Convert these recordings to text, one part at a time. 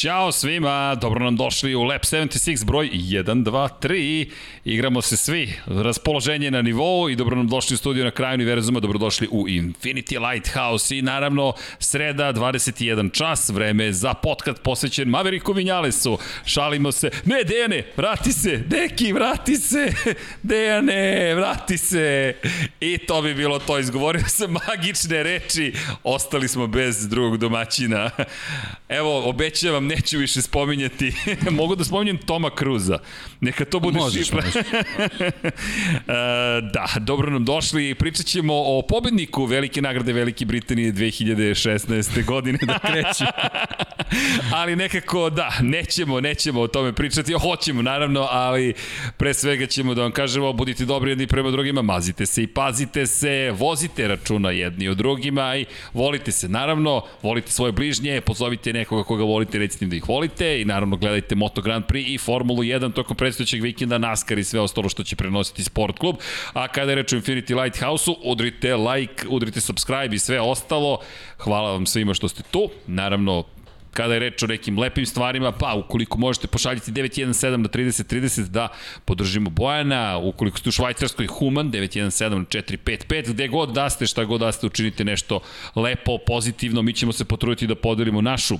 Ćao svima, dobro nam došli u Lab 76 broj 1, 2, 3. Igramo se svi, raspoloženje na nivou i dobro nam došli u studiju na kraju univerzuma, dobrodošli u Infinity Lighthouse i naravno sreda 21 čas, vreme za podcast posvećen Maveriku Vinjalesu. Šalimo se, ne Dejane, vrati se, Deki, vrati se, Dejane, vrati se. I to bi bilo to, izgovorio sam magične reči, ostali smo bez drugog domaćina. Evo, obećavam vam neću više spominjati. Mogu da spominjem Toma Cruza. Neka to bude možeš, šifra. Možeš. da, dobro nam došli. Pričat ćemo o pobedniku Velike nagrade Velike Britanije 2016. godine. da kreću. ali nekako, da, nećemo, nećemo o tome pričati. Hoćemo, naravno, ali pre svega ćemo da vam kažemo, budite dobri jedni prema drugima, mazite se i pazite se, vozite računa jedni od drugima i volite se. Naravno, volite svoje bližnje, pozovite nekoga koga volite, recite im da ih volite i naravno gledajte Moto Grand Prix i Formulu 1 tokom predstojećeg vikenda, NASCAR i sve ostalo što će prenositi Sport Klub. A kada je reč o Infinity Lighthouse-u, udrite like, udrite subscribe i sve ostalo. Hvala vam svima što ste tu. Naravno, kada je reč o nekim lepim stvarima, pa ukoliko možete pošaljiti 917 na 3030 da podržimo Bojana, ukoliko ste u Švajcarskoj Human 917 na 455, gde god da ste, šta god da ste, učinite nešto lepo, pozitivno, mi ćemo se potruditi da podelimo našu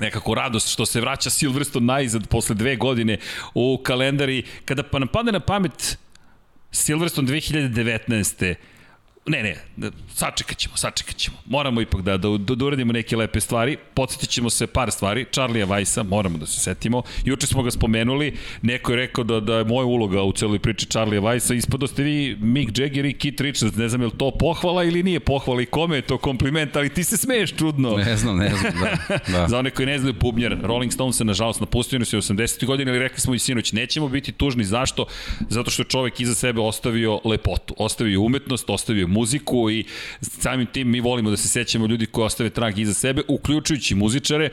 nekako radost što se vraća Silverstone najzad posle dve godine u kalendari. Kada pa nam padne na pamet Silverstone 2019 Ne, ne, sačekat ćemo, sačekat ćemo. Moramo ipak da, da, da, da uradimo neke lepe stvari. Podsjetit ćemo se par stvari. Charlija Vajsa, moramo da se setimo. Juče smo ga spomenuli. Neko je rekao da, da je moja uloga u celoj priči Charlija Vajsa. Ispado ste vi Mick Jagger i Kit Richards. Ne znam je li to pohvala ili nije pohvala i kome je to kompliment, ali ti se smeješ čudno. Ne znam, ne znam, da. da. Za one koji ne znaju, Bubnjar, Rolling Stones se nažalost napustio nas je 80. godine, ali rekli smo i sinoć, nećemo biti tužni. Zašto? Zato što čovek iza sebe ostavio lepotu, ostavio umetnost, ostavio muziku i samim tim mi volimo da se sećamo ljudi koji ostave trag iza sebe, uključujući muzičare.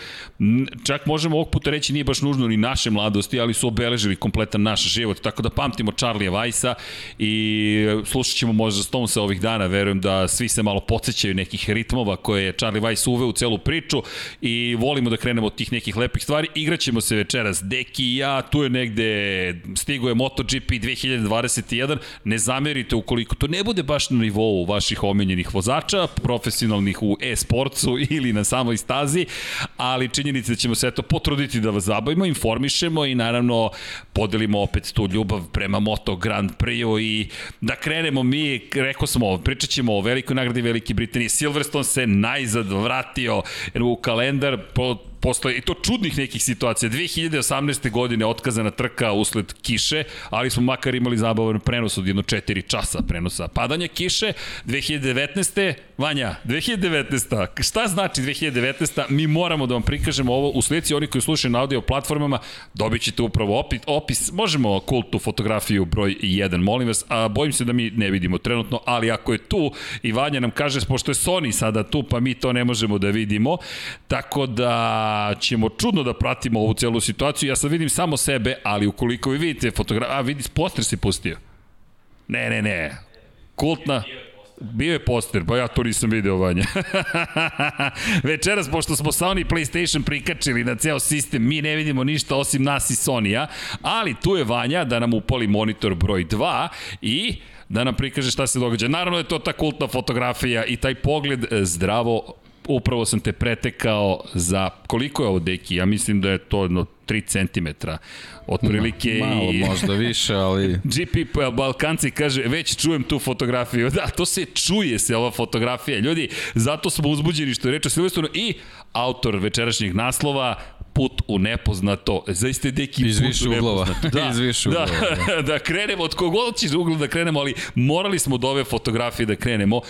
Čak možemo ovog puta reći nije baš nužno ni naše mladosti, ali su obeležili kompletan naš život. Tako da pamtimo Charlie Weissa i slušat ćemo možda Stonesa ovih dana. Verujem da svi se malo podsjećaju nekih ritmova koje je Charlie Weiss uveo u celu priču i volimo da krenemo od tih nekih lepih stvari. Igraćemo se večeras. Deki i ja, tu je negde stigo je MotoGP 2021. Ne zamerite ukoliko to ne bude baš na nivou nivou vaših omiljenih vozača, profesionalnih u e-sportsu ili na samoj stazi, ali činjenica da ćemo se eto potruditi da vas zabavimo, informišemo i naravno podelimo opet tu ljubav prema Moto Grand Prix-u i da krenemo mi, rekao smo, pričat ćemo o velikoj nagradi Velike Britanije. Silverstone se najzad vratio u kalendar, po, posle i to čudnih nekih situacija. 2018. godine otkazana trka usled kiše, ali smo makar imali zabavan prenos od jedno 4 časa prenosa padanja kiše. 2019. Vanja, 2019. Šta znači 2019. Mi moramo da vam prikažemo ovo u slici, oni koji slušaju na audio platformama, dobit ćete upravo opis, opis. možemo kultu fotografiju broj 1, molim vas, a bojim se da mi ne vidimo trenutno, ali ako je tu i Vanja nam kaže, pošto je Sony sada tu, pa mi to ne možemo da vidimo, tako da ćemo čudno da pratimo ovu celu situaciju. Ja sad vidim samo sebe, ali ukoliko vi vidite fotografiju, a vidi, poster se pustio. Ne, ne, ne. Kultna. Bio je poster, pa ja to nisam video, Vanja. Večeras, pošto smo Sony PlayStation prikačili na ceo sistem, mi ne vidimo ništa osim nas i Sony-a, ali tu je Vanja da nam upali monitor broj 2 i da nam prikaže šta se događa. Naravno je to ta kultna fotografija i taj pogled e, zdravo upravo sam te pretekao za, koliko je ovo deki? Ja mislim da je to jedno 3 cm. Otprilike Malo, i... možda više, ali... GP Balkanci kaže, već čujem tu fotografiju. Da, to se čuje se ova fotografija. Ljudi, zato smo uzbuđeni što je reč o Silvestronu i autor večerašnjeg naslova, put u nepoznato. Zaista je deki Iz više uglova. Da, Iz više da, uglova. Da, da krenemo od kogod će ugla da krenemo, ali morali smo do ove fotografije da krenemo.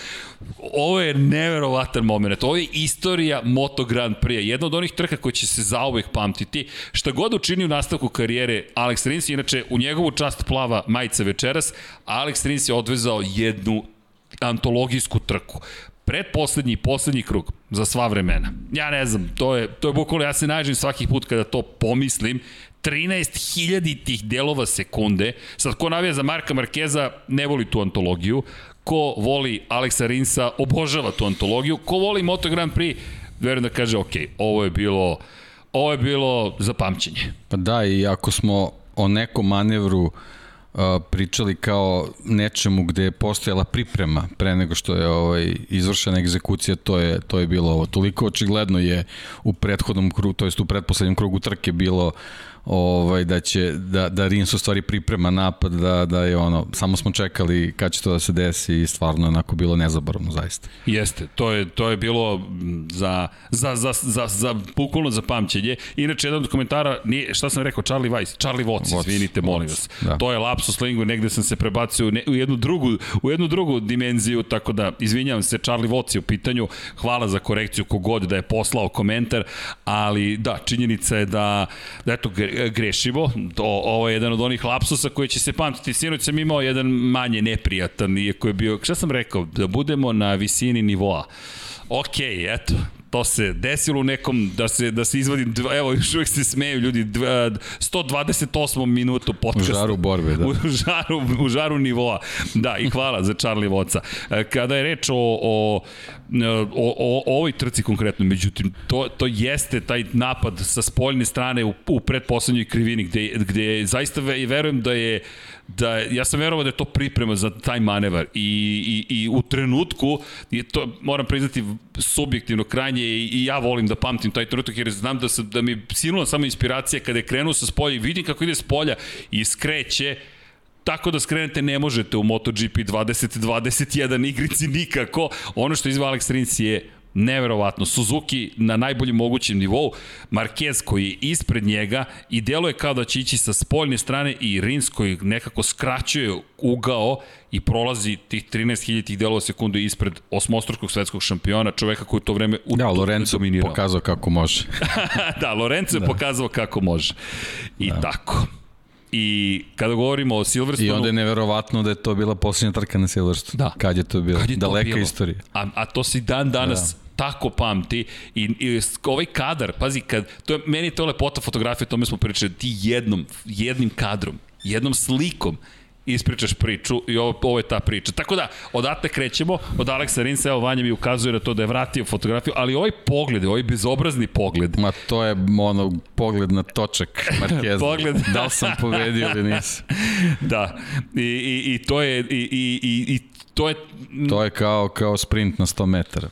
Ovo je neverovatan moment. Ovo je istorija Moto Grand Prix. Jedna od onih trka koja će se zauvek pamtiti. Šta god učini u nastavku karijere Alex Rins, inače u njegovu čast plava majica večeras, Alex Rins je odvezao jednu antologijsku trku predposlednji i poslednji krug za sva vremena. Ja ne znam, to je, to je bukvalno, ja se nađem svaki put kada to pomislim, 13.000 tih delova sekunde. Sad, ko navija za Marka Markeza, ne voli tu antologiju. Ko voli Aleksa Rinsa, obožava tu antologiju. Ko voli Moto Grand Prix, verujem da kaže, ok, ovo je bilo ovo je bilo za pamćenje. Pa da, i ako smo o nekom manevru uh, pričali kao nečemu gde je postojala priprema pre nego što je ovaj izvršena egzekucija, to je to je bilo ovo. Toliko očigledno je u prethodnom krugu, to jest u pretposlednjem krugu trke bilo uh, ovaj, da će, da, da Rins u stvari priprema napad, da, da je ono, samo smo čekali kad će to da se desi i stvarno onako bilo nezaboravno zaista. Jeste, to je, to je bilo za, za, za, za, za bukvalno za pamćenje. Inače, jedan od komentara, nije, šta sam rekao, Charlie Weiss, Charlie Watts, Watts izvinite, molim vas. Da. To je lapsus lingu, negde sam se prebacio u, ne, u, jednu drugu, u jednu drugu dimenziju, tako da, izvinjavam se, Charlie Watts je u pitanju, hvala za korekciju kogod da je poslao komentar, ali da, činjenica je da, da eto, grešimo. To, ovo je jedan od onih lapsusa koji će se pamtiti. Sinoć sam imao jedan manje neprijatan, iako je bio, šta sam rekao, da budemo na visini nivoa. Ok, eto, to se desilo u nekom, da se, da se izvadi, evo, još uvijek se smeju ljudi, dva, 128. minutu podcasta. U žaru borbe, da. U žaru, u žaru nivoa. Da, i hvala za Charlie Voca. E, kada je reč o, o, o, o, o ovoj trci konkretno, međutim, to, to jeste taj napad sa spoljne strane u, u predposlednjoj krivini, gde, gde zaista verujem da je da ja sam verovao da je to priprema za taj manevar i, i, i u trenutku je to moram priznati subjektivno krajnje i, i ja volim da pamtim taj trenutak jer znam da se da mi sinula samo inspiracija kada je krenuo sa spolja i vidim kako ide s polja i skreće tako da skrenete ne možete u MotoGP 2021 igrici nikako. Ono što izva Alex Rins je Neverovatno, Suzuki na najboljem mogućem nivou, Marquez koji je ispred njega i deluje kao da će ići sa spoljne strane i Rins koji nekako skraćuje ugao i prolazi tih 13.000 delova sekundu ispred osmostrukog svetskog šampiona, čoveka koji to vreme u Da, Lorenzo pokazao kako može. da, Lorenzo je da. pokazao kako može. I da. tako. I kada govorimo o Silverstonu... I onda je neverovatno da je to bila posljednja trka na Silverstonu. Da. Kad je to bilo? Kad je to Daleka bilo? istorija. A, a to si dan danas da tako pamti i, i ovaj kadar, pazi, kad, to je, meni je to lepota fotografije, o tome smo pričali, ti jednom, jednim kadrom, jednom slikom ispričaš priču i ovo, ovo je ta priča. Tako da, odatle krećemo, od Aleksa Rinsa, evo Vanja mi ukazuje na to da je vratio fotografiju, ali ovaj pogled, ovaj bezobrazni pogled. Ma to je ono, pogled na točak Markeza. pogled. da li sam povedio ili nisam. da, i, i, i to je, i, i, i, i to je... To je kao, kao sprint na 100 metara.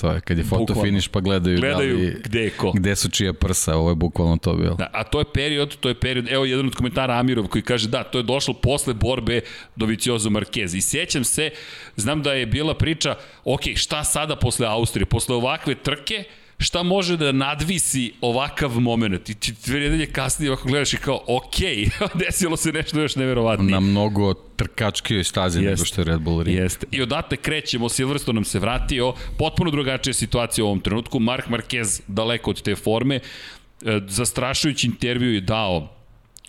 To je kad je foto bukvalno. finish pa gledaju, gledaju da li, gde je ko. Gde su čija prsa, ovo je bukvalno to bilo. Da, a to je period, to je period, evo jedan od komentara Amirov koji kaže da, to je došlo posle borbe do Viciozo Marquez. I sjećam se, znam da je bila priča, ok, šta sada posle Austrije, posle ovakve trke, šta može da nadvisi ovakav moment. I ti dve nedelje kasnije ovako gledaš i kao, ok, desilo se nešto još neverovatnije. Na mnogo trkačkijoj stazi nego što je Red Bull Ring. Jeste. I odatle krećemo, Silverstone nam se vratio, potpuno drugačija situacija u ovom trenutku, Mark Marquez daleko od te forme, e, zastrašujući intervju je dao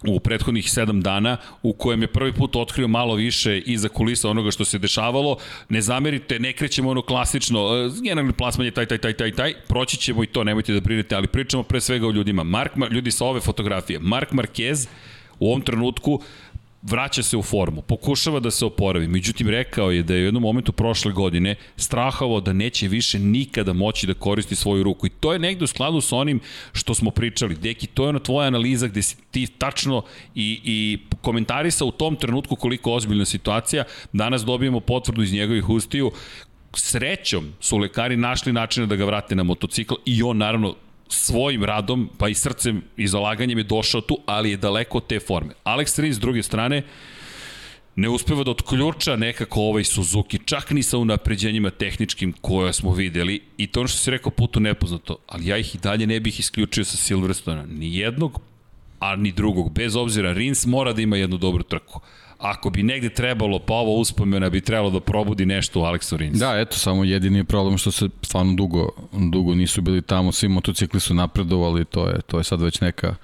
u prethodnih 7 dana u kojem je prvi put otkrio malo više iza kulisa onoga što se dešavalo. Ne zamerite, ne krećemo ono klasično, e, generalni plasman je taj, taj, taj, taj, taj, proći ćemo i to, nemojte da brinete, ali pričamo pre svega o ljudima. Mark, ljudi sa ove fotografije, Mark Marquez u ovom trenutku vraća se u formu, pokušava da se oporavi. Međutim, rekao je da je u jednom momentu prošle godine strahovao da neće više nikada moći da koristi svoju ruku. I to je negde u skladu sa onim što smo pričali. Deki, to je ona tvoja analiza gde si ti tačno i, i komentarisa u tom trenutku koliko ozbiljna situacija. Danas dobijemo potvrdu iz njegovih ustiju srećom su lekari našli načina da ga vrate na motocikl i on naravno svojim radom, pa i srcem i zalaganjem je došao tu, ali je daleko te forme. Alex Rins, s druge strane, ne uspeva da otključa nekako ovaj Suzuki, čak ni sa unapređenjima tehničkim koje smo videli. I to ono što se rekao putu nepoznato, ali ja ih i dalje ne bih isključio sa Silverstona, ni jednog, a ni drugog, bez obzira, Rins mora da ima jednu dobru trku ako bi negde trebalo, pa ovo uspomena bi trebalo da probudi nešto u Aleksu Rinsu. Da, eto, samo jedini problem što se stvarno dugo, dugo nisu bili tamo, svi motocikli su napredovali, to je, to je sad već neka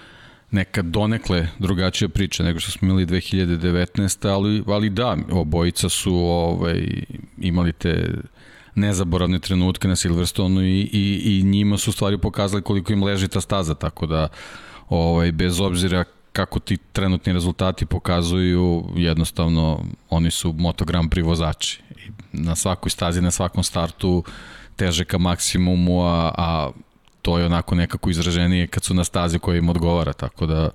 neka donekle drugačija priča nego što smo imali 2019. Ali, ali da, obojica su ovaj, imali te nezaboravne trenutke na Silverstonu i, i, i njima su stvari pokazali koliko im leži ta staza, tako da ovaj, bez obzira kako ti trenutni rezultati pokazuju, jednostavno oni su Moto Grand Prix vozači. Na svakoj stazi, na svakom startu teže ka maksimumu, a, a to je onako nekako izraženije kad su na stazi koja im odgovara, tako da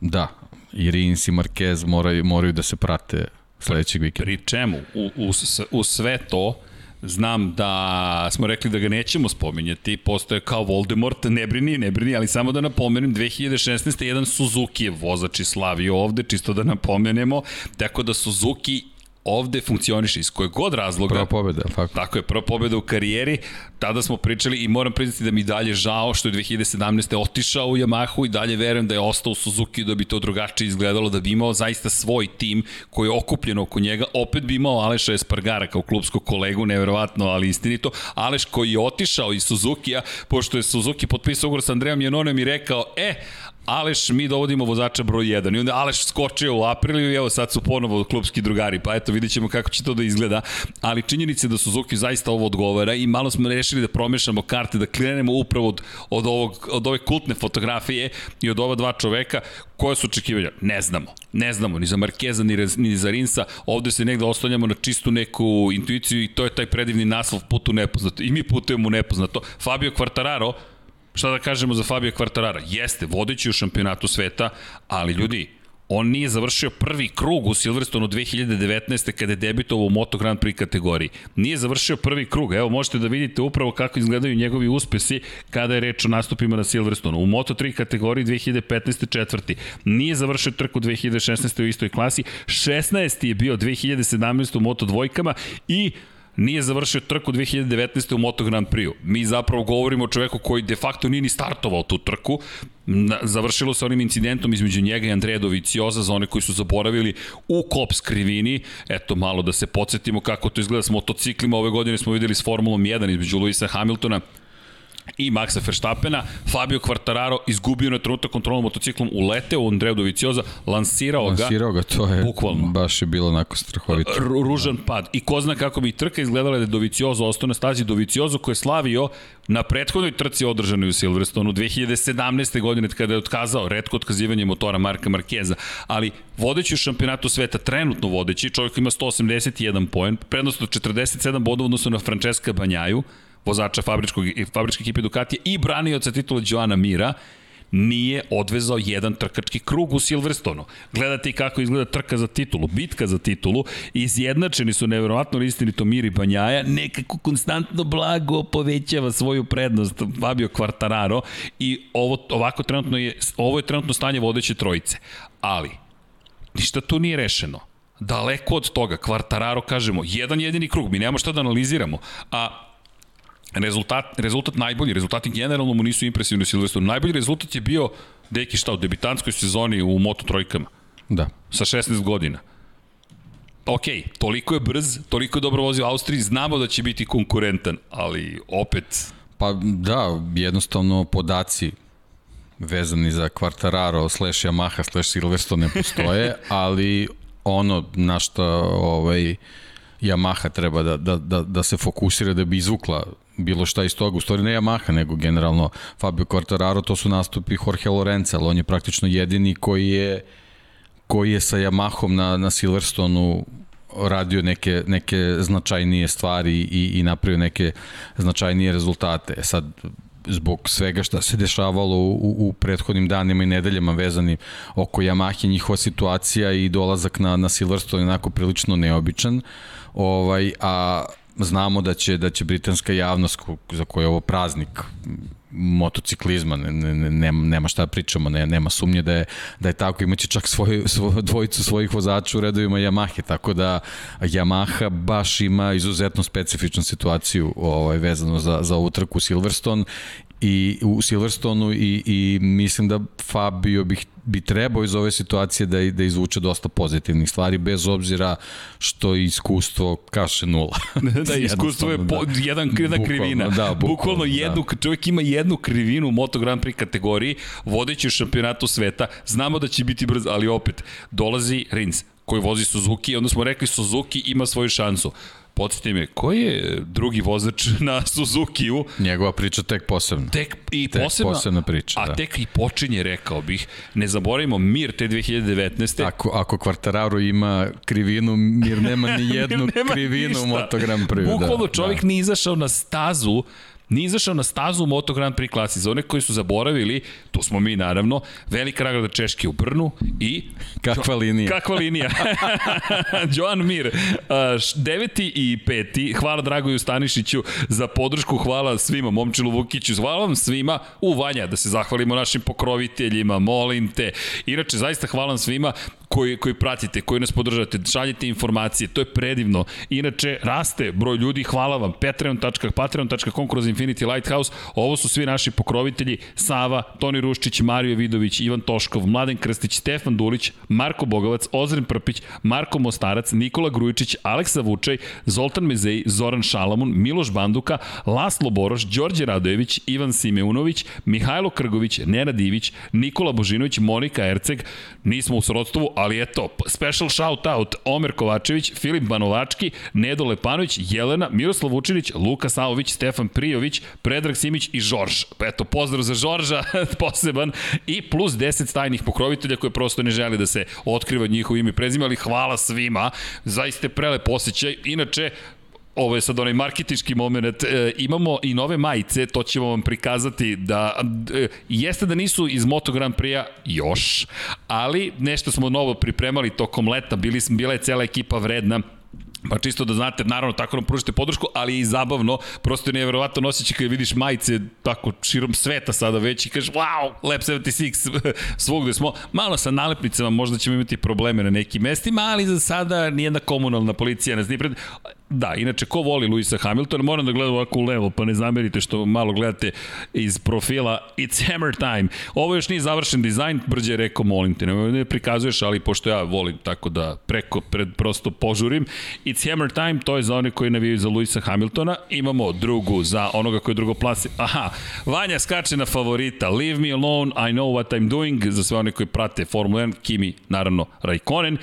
da, i Rins i Marquez moraju, moraju da se prate sledećeg vikenda. Pri čemu? U, u, u sve to, Znam da smo rekli da ga nećemo spominjati, postoje kao Voldemort, ne brini, ne brini, ali samo da napomenem, 2016. jedan Suzuki je vozač i slavio ovde, čisto da napomenemo, tako da Suzuki ovde funkcioniše iz kojeg god razloga. Prva pobeda, tako? Tako je, prva pobeda u karijeri. Tada smo pričali i moram priznati da mi dalje žao što je 2017. otišao u Yamahu i dalje verujem da je ostao u Suzuki da bi to drugačije izgledalo, da bi imao zaista svoj tim koji je okupljen oko njega. Opet bi imao Aleša Espargara kao klubskog kolegu, neverovatno, ali istinito. Aleš koji je otišao iz Suzukija, pošto je Suzuki potpisao ugovor sa Andrejom Janonem i rekao, e, Aleš, mi dovodimo vozača broj 1. I onda Aleš skočio u aprilu i evo sad su ponovo klubski drugari. Pa eto, vidit ćemo kako će to da izgleda. Ali činjenica da Suzuki zaista ovo odgovara i malo smo rešili da promešamo karte, da krenemo upravo od, od, ovog, od ove kultne fotografije i od ova dva čoveka Koje su očekivanja? Ne znamo. Ne znamo, ni za Markeza, ni, ni za Rinsa. Ovde se negde ostanjamo na čistu neku intuiciju i to je taj predivni naslov put u nepoznato. I mi putujemo u nepoznato. Fabio Quartararo, Šta da kažemo za Fabio Quartarara? Jeste, vodeći u šampionatu sveta, ali ljudi, on nije završio prvi krug u Silverstonu 2019. kada je debitovao u Moto Grand Prix kategoriji. Nije završio prvi krug. Evo, možete da vidite upravo kako izgledaju njegovi uspesi kada je reč o nastupima na Silverstonu. U Moto 3 kategoriji 2015. četvrti. Nije završio trku 2016. u istoj klasi. 16. je bio 2017. u Moto dvojkama i nije završio trku 2019. u Moto Grand Prix-u. Mi zapravo govorimo o čoveku koji de facto nije ni startovao tu trku. Završilo se onim incidentom između njega i Andreja Dovicioza za one koji su zaboravili u kop skrivini. Eto, malo da se podsjetimo kako to izgleda s motociklima. Ove godine smo videli s Formulom 1 između Luisa Hamiltona i Maxa Verstappena. Fabio Quartararo izgubio na trenutak kontrolom motociklom, uleteo u Andreju Dovicioza, lansirao ga. Lansirao ga, to je bukvalno. baš je bilo onako strahovito. Ružan pad. I ko zna kako bi trka izgledala da je Doviciozo ostao na stazi Doviciozo koji je slavio na prethodnoj trci održanoj u Silverstonu 2017. godine kada je otkazao redko otkazivanje motora Marka Markeza, ali vodeći u šampionatu sveta, trenutno vodeći, čovjek ima 181 poen, prednost od 47 bodova odnosno na Francesca Banjaju, vozača fabričkog, fabričke ekipe Ducatija i branioca titula Joana Mira, nije odvezao jedan trkački krug u Silverstonu. Gledate i kako izgleda trka za titulu, bitka za titulu, izjednačeni su neverovatno istinito Miri Banjaja, nekako konstantno blago povećava svoju prednost Fabio Quartararo i ovo, ovako trenutno je, ovo je trenutno stanje vodeće trojice. Ali, ništa tu nije rešeno. Daleko od toga, Quartararo kažemo, jedan jedini krug, mi nemamo šta da analiziramo, a rezultat, rezultat najbolji, rezultati generalno mu nisu impresivni u Silverstonu. Najbolji rezultat je bio, deki šta, u debitanskoj sezoni u Moto trojkama. Da. Sa 16 godina. Ok, toliko je brz, toliko je dobro vozio u Austriji, znamo da će biti konkurentan, ali opet... Pa da, jednostavno podaci vezani za Quartararo slash Yamaha slash Silverstone ne postoje, ali ono na što ovaj, Yamaha treba da, da, da, da se fokusira da bi izvukla bilo šta iz toga, u stvari ne Yamaha, nego generalno Fabio Quartararo, to su nastupi Jorge Lorenza, ali on je praktično jedini koji je koji je sa Yamahom na, na Silverstonu radio neke, neke značajnije stvari i, i napravio neke značajnije rezultate. Sad, zbog svega šta se dešavalo u, u prethodnim danima i nedeljama vezani oko Yamahe, njihova situacija i dolazak na, na Silverstone je onako prilično neobičan. Ovaj, a znamo da će da će britanska javnost za koju je ovo praznik motociklizma, ne, ne, ne, nema šta da pričamo, ne, nema sumnje da je, da je tako, imaće čak svoju, svoju dvojicu svojih vozača u redovima Yamahe, tako da Yamaha baš ima izuzetno specifičnu situaciju ovaj, vezano za, za ovu trku Silverstone i u Silverstonu i, i mislim da Fabio bi, bi trebao iz ove situacije da, da izvuče dosta pozitivnih stvari, bez obzira što iskustvo kaše nula. da, iskustvo je po, da. jedan, jedna krivina. Da, bukvalno, bukvalno da. jednu, da. čovjek ima jednu krivinu u Moto Grand Prix kategoriji, vodeći u šampionatu sveta, znamo da će biti brz, ali opet, dolazi Rins, koji vozi Suzuki, onda smo rekli Suzuki ima svoju šansu. Podsjeti me, koji je drugi vozač na Suzuki-u? Njegova priča tek posebna. Tek i tek posebna, posebna priča, a da. tek i počinje, rekao bih. Ne zaboravimo, Mir te 2019. Ako, ako Quartararo ima krivinu, Mir nema ni jednu nema krivinu ništa. u Moto Grand Prix. Bukvalno da, čovjek da. nije izašao na stazu nije izašao na stazu u Moto Grand Prix klasi. Za one koji su zaboravili, tu smo mi naravno, velika nagrada Češke u Brnu i... Kakva linija. Kakva linija. Joan Mir, deveti i peti, hvala Dragoju Stanišiću za podršku, hvala svima, Momčilu Vukiću, hvala vam svima u Vanja, da se zahvalimo našim pokroviteljima, molim te. Inače, zaista hvala svima koji, koji pratite, koji nas podržate, šaljete informacije, to je predivno. Inače, raste broj ljudi, hvala vam, patreon.patreon.com kroz Infinity Lighthouse, ovo su svi naši pokrovitelji, Sava, Toni Ruščić, Mario Vidović, Ivan Toškov, Mladen Krstić, Stefan Dulić, Marko Bogovac, Ozren Prpić, Marko Mostarac, Nikola Grujičić, Aleksa Vučaj, Zoltan Mezej, Zoran Šalamun, Miloš Banduka, Laslo Boroš, Đorđe Radojević, Ivan Simeunović, Mihajlo Krgović, Nenad Ivić, Nikola Božinović, Monika Erceg, nismo u srodstvu, ali eto, special shout out Omer Kovačević, Filip Banovački, Nedo Lepanović, Jelena, Miroslav Vučinić, Luka Savović, Stefan Prijović, Predrag Simić i Žorž. Eto, pozdrav za Žorža, poseban, i plus 10 stajnih pokrovitelja koje prosto ne želi da se otkriva njihovo ime i prezime, ali hvala svima, zaiste prelep osjećaj. Inače, ovo je sad onaj marketički moment, e, imamo i nove majice, to ćemo vam prikazati da e, jeste da nisu iz Moto Grand Prix-a još, ali nešto smo novo pripremali tokom leta, bili, bila je cela ekipa vredna, Pa čisto da znate, naravno tako nam pružite podršku, ali i zabavno, prosto je nevjerovatno nosići kada vidiš majice tako širom sveta sada već i kažeš wow, Lab 76, svogde smo. Malo sa nalepnicama možda ćemo imati probleme na nekim mestima, ali za sada nijedna komunalna policija nas nije pred... Da, inače, ko voli Luisa Hamiltona, moram da gledam ovako u levo, pa ne zamerite što malo gledate iz profila It's Hammer Time. Ovo još nije završen dizajn, brđe je rekao, molim te, ne, ne prikazuješ, ali pošto ja volim tako da preko, pred, prosto požurim. It's Hammer Time, to je za one koji navijaju za Luisa Hamiltona. Imamo drugu za onoga koji je drugo plasi. Aha, Vanja skače na favorita. Leave me alone, I know what I'm doing. Za sve one koji prate Formula 1, Kimi, naravno, Raikkonen.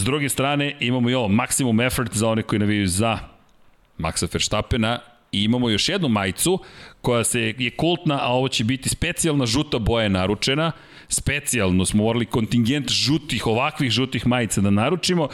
S druge strane, imamo i ovo maximum effort za one koji navijaju za Maxa Verstappena i imamo još jednu majicu koja se je kultna, a ovo će biti specijalna žuta boja naručena. Specijalno smo morali kontingent žutih, ovakvih žutih majica da naručimo.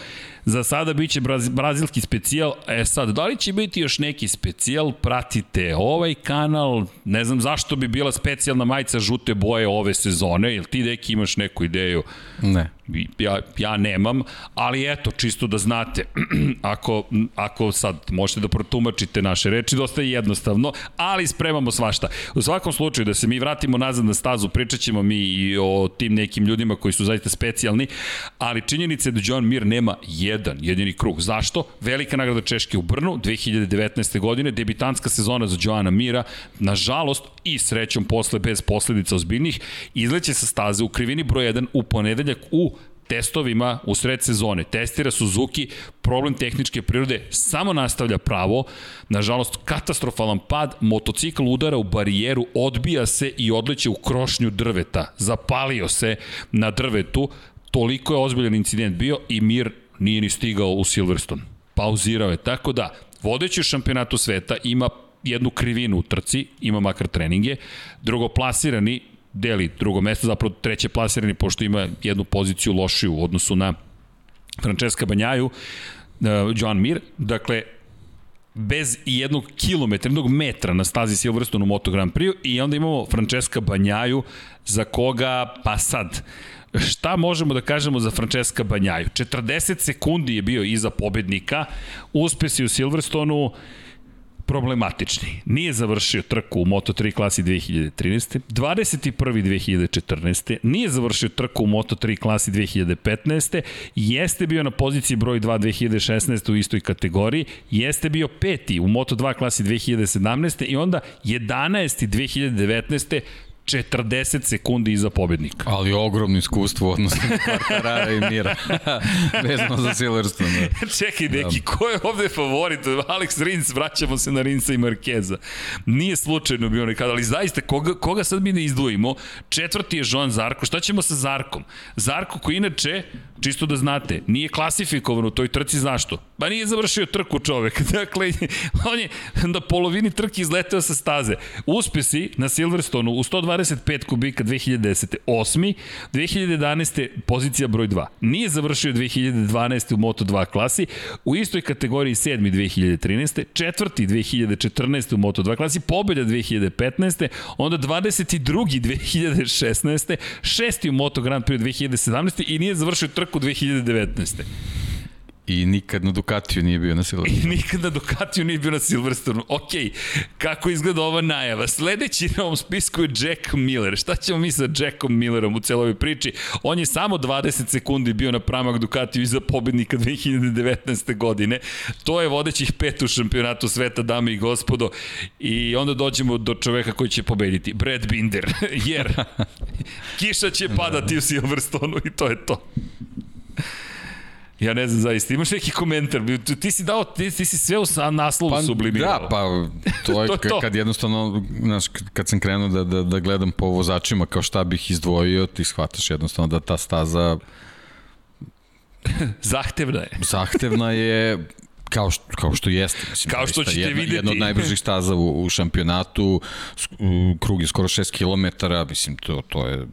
Za sada biće braz, brazilski specijal. E sad, da li će biti još neki specijal? Pratite ovaj kanal. Ne znam zašto bi bila specijalna majica žute boje ove sezone. Jel ti, deki, imaš neku ideju? Ne. Ja, ja nemam, ali eto, čisto da znate, ako, ako sad možete da protumačite naše reči, dosta je jednostavno, ali spremamo svašta. U svakom slučaju, da se mi vratimo nazad na stazu, pričat ćemo mi i o tim nekim ljudima koji su zaista specijalni, ali činjenica je da John Mir nema jedan jedini krug. Zašto? Velika nagrada Češke u Brnu 2019. godine, debitanska sezona za Joana Mira, nažalost i srećom posle bez posledica ozbiljnih, izleće sa staze u krivini broj 1 u ponedeljak u testovima u sred sezone. Testira Suzuki, problem tehničke prirode samo nastavlja pravo. Nažalost, katastrofalan pad, motocikl udara u barijeru, odbija se i odleće u krošnju drveta. Zapalio se na drvetu, toliko je ozbiljan incident bio i Mir nije ni stigao u Silverstone. Pauzirao je, tako da, vodeći šampionatu sveta ima jednu krivinu u trci, ima makar treninge, drugoplasirani deli drugo mesto, zapravo treće plasirani, pošto ima jednu poziciju lošiju u odnosu na Francesca Banjaju, uh, Joan Mir, dakle, bez jednog kilometra, jednog metra na stazi Silverstone u Moto Grand Prix i onda imamo Francesca Banjaju za koga, pa sad, šta možemo da kažemo za Francesca Banjaju? 40 sekundi je bio iza pobednika, uspesi u Silverstonu, problematični. Nije završio trku u Moto3 klasi 2013. 21. 2014. Nije završio trku u Moto3 klasi 2015. Jeste bio na poziciji broj 2 2016. u istoj kategoriji. Jeste bio peti u Moto2 klasi 2017. I onda 11. 2019 40 sekundi iza pobednika. Ali ogromno iskustvo odnosno Quartarara i Mira. Vezano za Silverstone. Da. Čekaj, neki, da. ko je ovde favorit? Alex Rins, vraćamo se na Rinsa i Markeza. Nije slučajno bio nekada, ali zaista, koga, koga sad mi ne izdvojimo? Četvrti je Joan Zarko. Šta ćemo sa Zarkom? Zarko koji inače, čisto da znate, nije klasifikovan u toj trci, zašto? Pa nije završio trku čovek. Dakle, on je na polovini trke izleteo sa staze. Uspesi na Silverstonu u 120 125 kubika 2010. Osmi, 2011. pozicija broj 2. Nije završio 2012. u Moto2 klasi, u istoj kategoriji 7. 2013. Četvrti 2014. u Moto2 klasi, pobjeda 2015. Onda 22. 2016. Šesti u Moto Grand Prix 2017. i nije završio trku 2019. I nikad na Ducatiju nije bio na Silverstonu. I nikad na Ducatiju nije bio na Silverstonu. Ok, kako izgleda ova najava? Sledeći na ovom spisku je Jack Miller. Šta ćemo mi sa Jackom Millerom u celoj priči? On je samo 20 sekundi bio na pramak Ducatiju iza pobednika 2019. godine. To je vodećih pet u šampionatu sveta, dame i gospodo. I onda dođemo do čoveka koji će pobediti. Brad Binder. Jer kiša će padati u Silverstonu i to je to. Ja ne znam zaista, imaš neki komentar, ti si dao, ti, ti si sve u naslovu pa, sublimirao. Da, pa to je to to. kad jednostavno, znaš, kad sam krenuo da, da, da gledam po vozačima kao šta bih izdvojio, ti shvataš jednostavno da ta staza Zahtevna je. Zahtevna je, Kao što, kao što jeste. Mislim, kao što ćete jedna, videti. Jedna od najbržih staza u, u šampionatu, krug je skoro 6 km, mislim, to, to je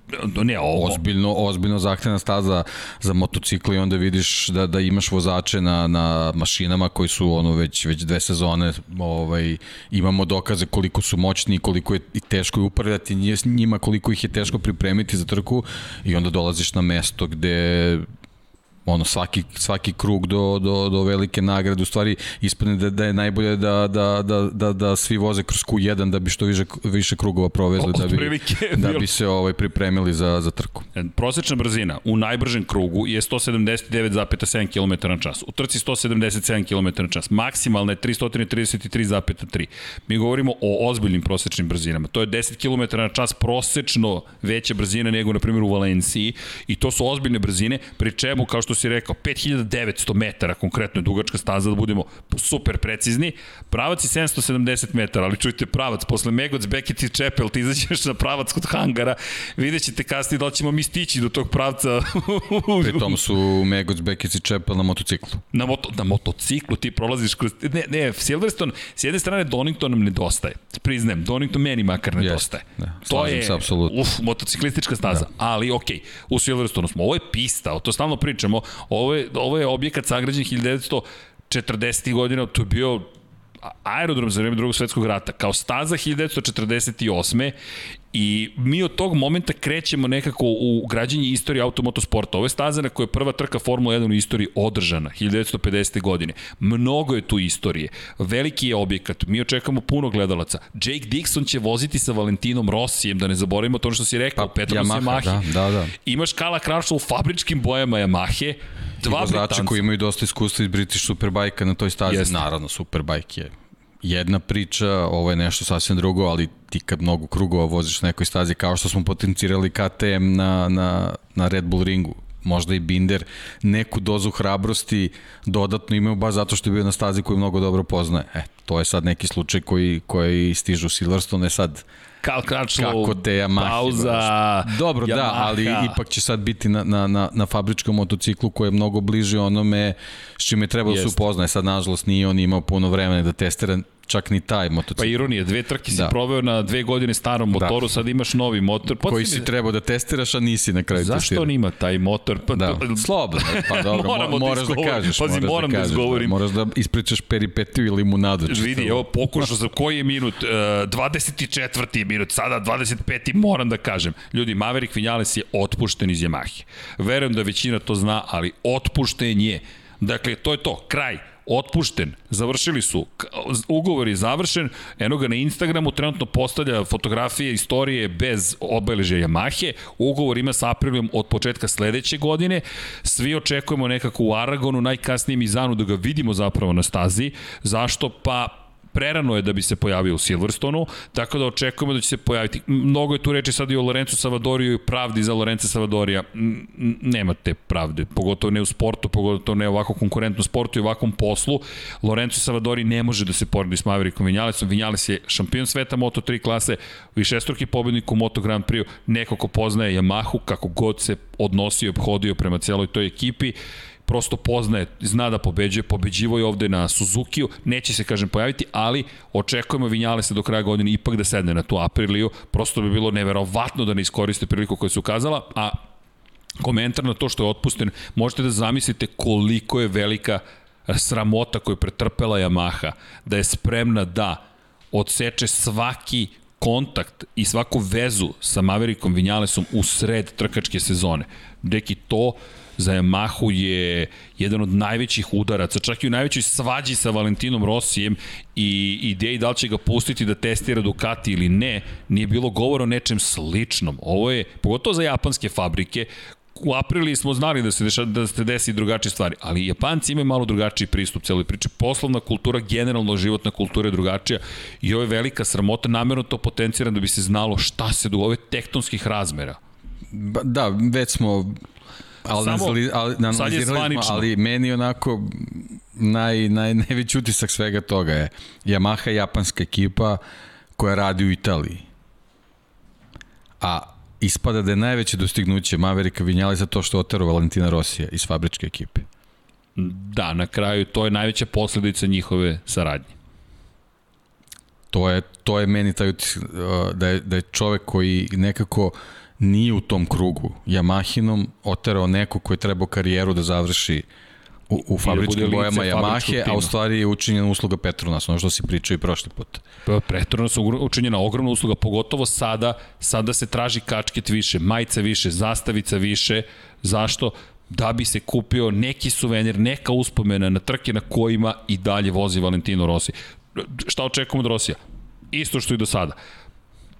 ne, ovo. ozbiljno, ozbiljno zahtevna staza za motocikl i onda vidiš da, da imaš vozače na, na mašinama koji su ono već, već dve sezone, ovaj, imamo dokaze koliko su moćni, koliko je i teško je upravljati njima, koliko ih je teško pripremiti za trku i onda dolaziš na mesto gde ono svaki, svaki krug do, do, do velike nagrade u stvari ispadne da, da je najbolje da, da, da, da, da svi voze kroz Q1 da bi što više, više krugova provezli da bi, da bi se ovaj pripremili za, za trku. E, prosečna brzina u najbržem krugu je 179,7 km na čas. U trci 177 km na čas. Maksimalna je 333,3. Mi govorimo o ozbiljnim prosečnim brzinama. To je 10 km na čas prosečno veća brzina nego na primjer u Valenciji i to su ozbiljne brzine, pri čemu kao što što si rekao, 5900 metara konkretno je dugačka staza, da budemo super precizni. Pravac je 770 metara, ali čujte pravac, posle Megoc, Beckett i Čepel, ti izađeš na pravac kod hangara, vidjet ćete kasnije da li ćemo mi stići do tog pravca. Pri tom su Megoc, Beckett i Čepel na motociklu. Na, moto, na motociklu ti prolaziš kroz... Ne, ne, Silverstone, s jedne strane Donington nam nedostaje. Priznajem, Donington meni makar nedostaje. Yes, da, to je, se, apsolutno. uf, motociklistička staza. Da. Ali, okej, okay, u Silverstone smo. Ovo je pista, to stalno pričamo. Ovo je, ovo je objekat sagrađen 1940. godina, to je bio aerodrom za vreme drugog svetskog rata, kao staza 1948. I mi od tog momenta krećemo nekako u građenje istorije automotosporta. Ovo je staza na kojoj je prva trka Formula 1 u istoriji održana, 1950. godine. Mnogo je tu istorije. Veliki je objekat. Mi očekamo puno gledalaca. Jake Dixon će voziti sa Valentinom Rossijem, da ne zaboravimo to što si rekao, pa, Petros Yamaha. Da, da, da. Imaš Kala Krašla u fabričkim bojama Yamahe. Dva I vozači koji imaju dosta iskustva iz British Superbike na toj stazi. Jeste. Naravno, Superbike je jedna priča, ovo je nešto sasvim drugo, ali ti kad mnogo krugova voziš na nekoj stazi, kao što smo potencirali KTM na, na, na Red Bull ringu, možda i Binder, neku dozu hrabrosti dodatno imaju baš zato što je bio na stazi koju mnogo dobro poznaje. E, to je sad neki slučaj koji, koji stižu u Silverstone, sad Kal Kračlo, kako te Yamaha, pauza, Dobro, Yamaha. da, ali ipak će sad biti na, na, na, na fabričkom motociklu koji je mnogo bliži onome s čime treba da se upoznaje. Sad, nažalost, nije on imao puno vremena da testira čak ni taj motocikl. Pa ironija, dve trke si da. proveo na dve godine starom da. motoru, da. sad imaš novi motor. Podsjeti Koji si trebao da testiraš, a nisi na kraju Zašto testirao. on ima taj motor? Pa, da, slobodno, pa dobro, Moramo da moraš da, da kažeš. Pazi, moraš moram da, kažeš, da izgovorim. Da, moraš da ispričaš peripetiju ili limunadu. Vidi, evo, pokušao sam koji je minut, uh, 24. minut, sada 25. moram da kažem. Ljudi, Maverick Vinales je otpušten iz Yamahe. Verujem da većina to zna, ali otpušten je. Dakle, to je to, kraj otpušten, završili su, ugovor je završen, eno ga na Instagramu trenutno postavlja fotografije istorije bez obeležja Yamahe, ugovor ima sa Aprilijom od početka sledeće godine, svi očekujemo nekako u Aragonu, najkasnije Mizanu da ga vidimo zapravo na stazi, zašto? Pa prerano je da bi se pojavio u Silverstonu, tako da očekujemo da će se pojaviti. Mnogo je tu reči sad i o Lorencu Savadoriju i pravdi za Lorenca Savadorija. Nema te pravde, pogotovo ne u sportu, pogotovo ne u ovako konkurentnom sportu i ovakvom poslu. Lorenzo Savadori ne može da se poredi s Maverickom Vinjalesom. Vinjales je šampion sveta Moto3 klase, višestruki pobednik u Moto Grand Prix, neko ko poznaje Yamahu, kako god se odnosio i obhodio prema celoj toj ekipi prosto poznaje, zna da pobeđuje, pobeđivo je ovde na Suzukiju, neće se, kažem, pojaviti, ali očekujemo Vinjalesa do kraja godine ipak da sedne na tu Apriliju, prosto bi bilo neverovatno da ne iskoriste priliku koju su ukazala, a komentar na to što je otpusten, možete da zamislite koliko je velika sramota koju je pretrpela Yamaha, da je spremna da odseče svaki kontakt i svaku vezu sa Maverickom Vinjalesom u sred trkačke sezone. Deki, to za Yamahu je jedan od najvećih udaraca, čak i u najvećoj svađi sa Valentinom Rosijem i ideji da li će ga pustiti da testira Ducati ili ne, nije bilo govora o nečem sličnom. Ovo je, pogotovo za japanske fabrike, u aprili smo znali da se, deša, da se desi drugačije stvari, ali Japanci imaju malo drugačiji pristup celoj priči. Poslovna kultura, generalno životna kultura je drugačija i ovo je velika sramota, namerno to potencira da bi se znalo šta se do ove tektonskih razmera. Ba, da, već smo ali, Samo, nazali, ali, analizirali smo, ali meni onako naj, naj, najveći utisak svega toga je Yamaha je japanska ekipa koja radi u Italiji. A ispada da je najveće dostignuće Maverika Vinjali za to što otero Valentina Rosija iz fabričke ekipe. Da, na kraju to je najveća posledica njihove saradnje. To je, to je meni taj utisak uh, da je, da je čovek koji nekako nije u tom krugu Yamahinom oterao neko koji treba karijeru da završi u, u fabričkim bojama Yamahe, a u stvari je učinjena usluga Petronas, ono što si pričao i prošli put. Pa, Petronas učinjena ogromna usluga, pogotovo sada, sada se traži kačket više, majica više, zastavica više, zašto? da bi se kupio neki suvenir, neka uspomena na trke na kojima i dalje vozi Valentino Rossi. Šta očekujemo od Rosija? Isto što i do sada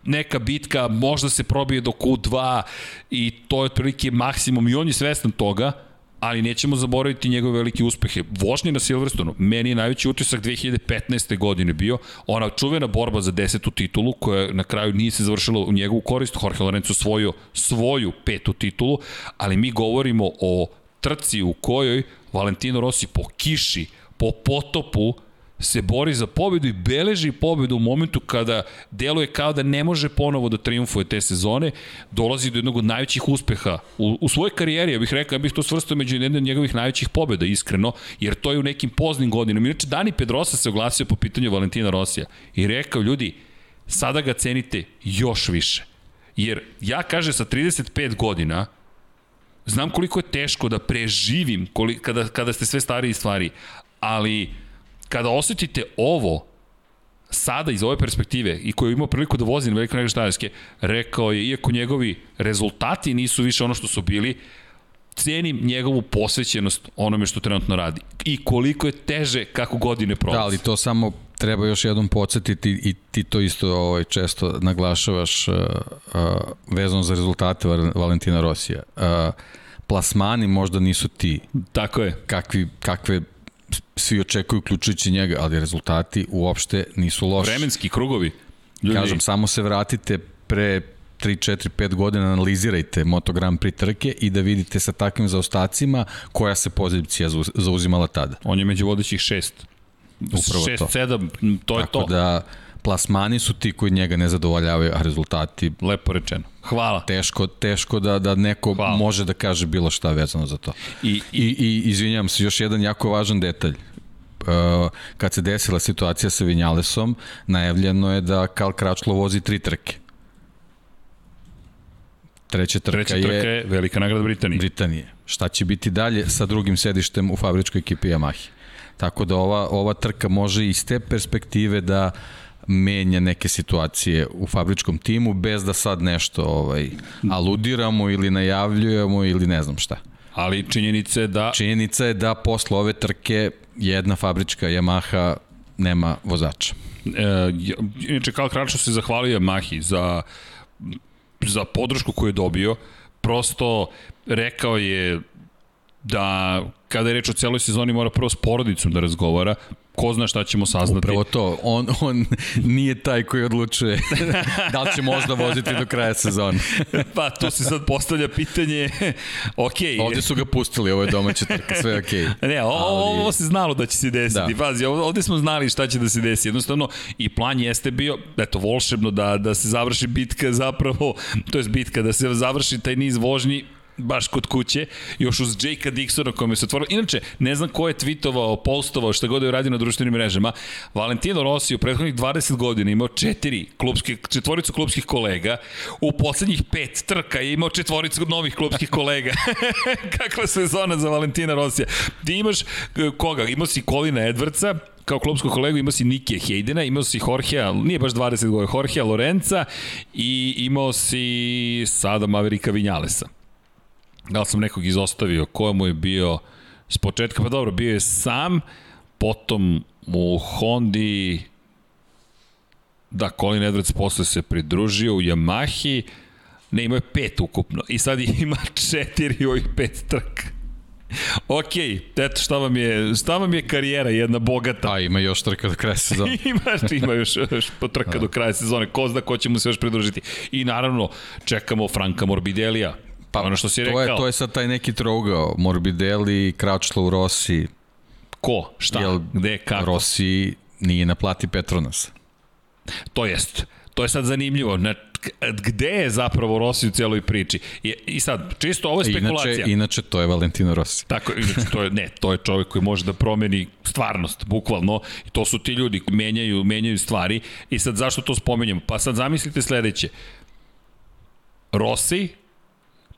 neka bitka, možda se probije do Q2 i to je otprilike maksimum i on je svestan toga, ali nećemo zaboraviti njegove velike uspehe. Vožnje na Silverstonu, meni je najveći utisak 2015. godine bio ona čuvena borba za desetu titulu koja na kraju nije se završila u njegovu korist. Jorge Lorenzo svojio svoju petu titulu, ali mi govorimo o trci u kojoj Valentino Rossi po kiši, po potopu se bori za pobedu i beleži pobedu u momentu kada deluje kao da ne može ponovo da triumfuje te sezone, dolazi do jednog od najvećih uspeha u, u svojoj karijeri, ja bih rekao, ja bih to svrstao među jedne od njegovih najvećih pobeda, iskreno, jer to je u nekim poznim godinama. Inače, Dani Pedrosa se oglasio po pitanju Valentina Rosija i rekao, ljudi, sada ga cenite još više. Jer ja, kaže, sa 35 godina, znam koliko je teško da preživim koliko, kada, kada ste sve stariji stvari, ali kada osetite ovo, sada iz ove perspektive i koju imao priliku da vozi na veliko štajerske, rekao je, iako njegovi rezultati nisu više ono što su bili, cenim njegovu posvećenost onome što trenutno radi. I koliko je teže kako godine prolazi. Da, ali to samo treba još jednom podsjetiti i ti to isto ovaj, često naglašavaš uh, uh, vezano za rezultate Valentina Rosija. Uh, plasmani možda nisu ti. Tako je. Kakvi, kakve svi očekuju uključujući njega, ali rezultati uopšte nisu loši. Vremenski krugovi. Ljudi. Kažem, samo se vratite pre 3, 4, 5 godina analizirajte Moto Grand Prix trke i da vidite sa takvim zaostacima koja se pozicija zauzimala tada. On je među vodećih šest. Upravo 6, to. 7, to je Tako to. Tako da plasmani su ti koji njega ne zadovoljavaju, a rezultati... Lepo rečeno. Hvala. Teško, teško da, da neko Hvala. može da kaže bilo šta vezano za to. I, i, I, izvinjam se, još jedan jako važan detalj. Uh, kad se desila situacija sa Vinjalesom, najavljeno je da Kal Kračlo vozi tri trke. Treća trka, Treća trka je, je velika nagrada Britanije. Britanije. Šta će biti dalje sa drugim sedištem u fabričkoj ekipi Yamahi? Tako da ova, ova trka može iz te perspektive da uh, menja neke situacije u fabričkom timu bez da sad nešto ovaj aludiramo ili najavljujemo ili ne znam šta. Ali činjenica je da... Činjenica je da posle ove trke jedna fabrička Yamaha nema vozača. E, inače, Karl Kračo se zahvalio Yamahi za, za podršku koju je dobio. Prosto rekao je da kada je reč o celoj sezoni mora prvo s porodicom da razgovara, ko zna šta ćemo saznati. Upravo to, on, on nije taj koji odlučuje da li će možda voziti do kraja sezona. pa tu se sad postavlja pitanje, ok. Ovde su ga pustili, ovo je domaća trka, sve ok. Ne, ovo, Ali... ovo se znalo da će se desiti, da. pazi, ovde smo znali šta će da se desi, jednostavno i plan jeste bio, eto, volšebno da, da se završi bitka zapravo, to je bitka, da se završi taj niz vožnji baš kod kuće, još uz Jakea Dixona kome se otvorilo. Inače, ne znam ko je tweetovao, postovao, šta god je uradio na društvenim mrežama, Valentino Rossi u prethodnih 20 godina imao četiri klubske, četvoricu klubskih kolega, u poslednjih pet trka je imao četvoricu novih klubskih kolega. Kakva sezona za Valentina Rossija. Ti imaš eh, koga? Imao si Colina Edwardsa, kao klubskog kolegu imao si Nikija Hejdena, imao si Jorgea, nije baš 20 godina, Jorgea Lorenza i imao si sada Maverika Vinjalesa. Da li sam nekog izostavio? Ko mu je bio s početka? Pa dobro, bio je sam, potom u Hondi da, Colin Edwards posle se pridružio u Yamahi, ne, imao je pet ukupno i sad ima četiri ovih pet trka. ok, eto šta vam je, šta vam je karijera jedna bogata. Da, ima još trka do kraja sezone. ima, ima još, još trka da. do kraja sezone, ko zna ko će mu se još pridružiti. I naravno, čekamo Franka Morbidelija, Pa ono što si to rekao. Je, to je sad taj neki trougao, Morbidelli, Kračlov, Rossi. Ko? Šta? Jel, Gde? Kako? Rossi nije naplati Petronas. To jest. To je sad zanimljivo. Na, gde je zapravo Rossi u cijeloj priči? I, i sad, čisto ovo je spekulacija. Inače, inače to je Valentino Rossi. Tako, inače, to je, ne, to je čovjek koji može da promeni stvarnost, bukvalno. I to su ti ljudi koji menjaju, menjaju stvari. I sad, zašto to spomenjem? Pa sad zamislite sledeće. Rossi,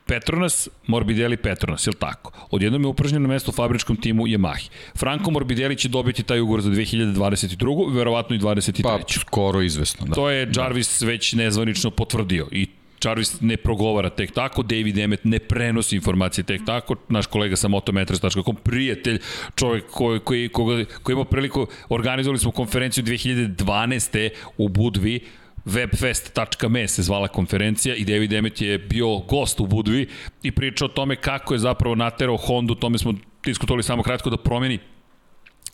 Petronas, Morbidelli, Petronas, je li tako? Odjednom je upražnjeno mesto u fabričkom timu Yamahi. Franco Morbidelli će dobiti taj ugovor za 2022. verovatno i 23. Pa, skoro izvesno. Da. To je Jarvis da. već nezvanično potvrdio i Jarvis ne progovara tek tako, David Emmet ne prenosi informacije tek tako, naš kolega sa motometras.com, prijatelj, čovjek koji, koji, koji, koji ima priliku, organizovali smo konferenciju 2012. u Budvi, webfest.me se zvala konferencija i David Emmet je bio gost u Budvi i pričao o tome kako je zapravo naterao Honda, tome smo diskutovali samo kratko da promeni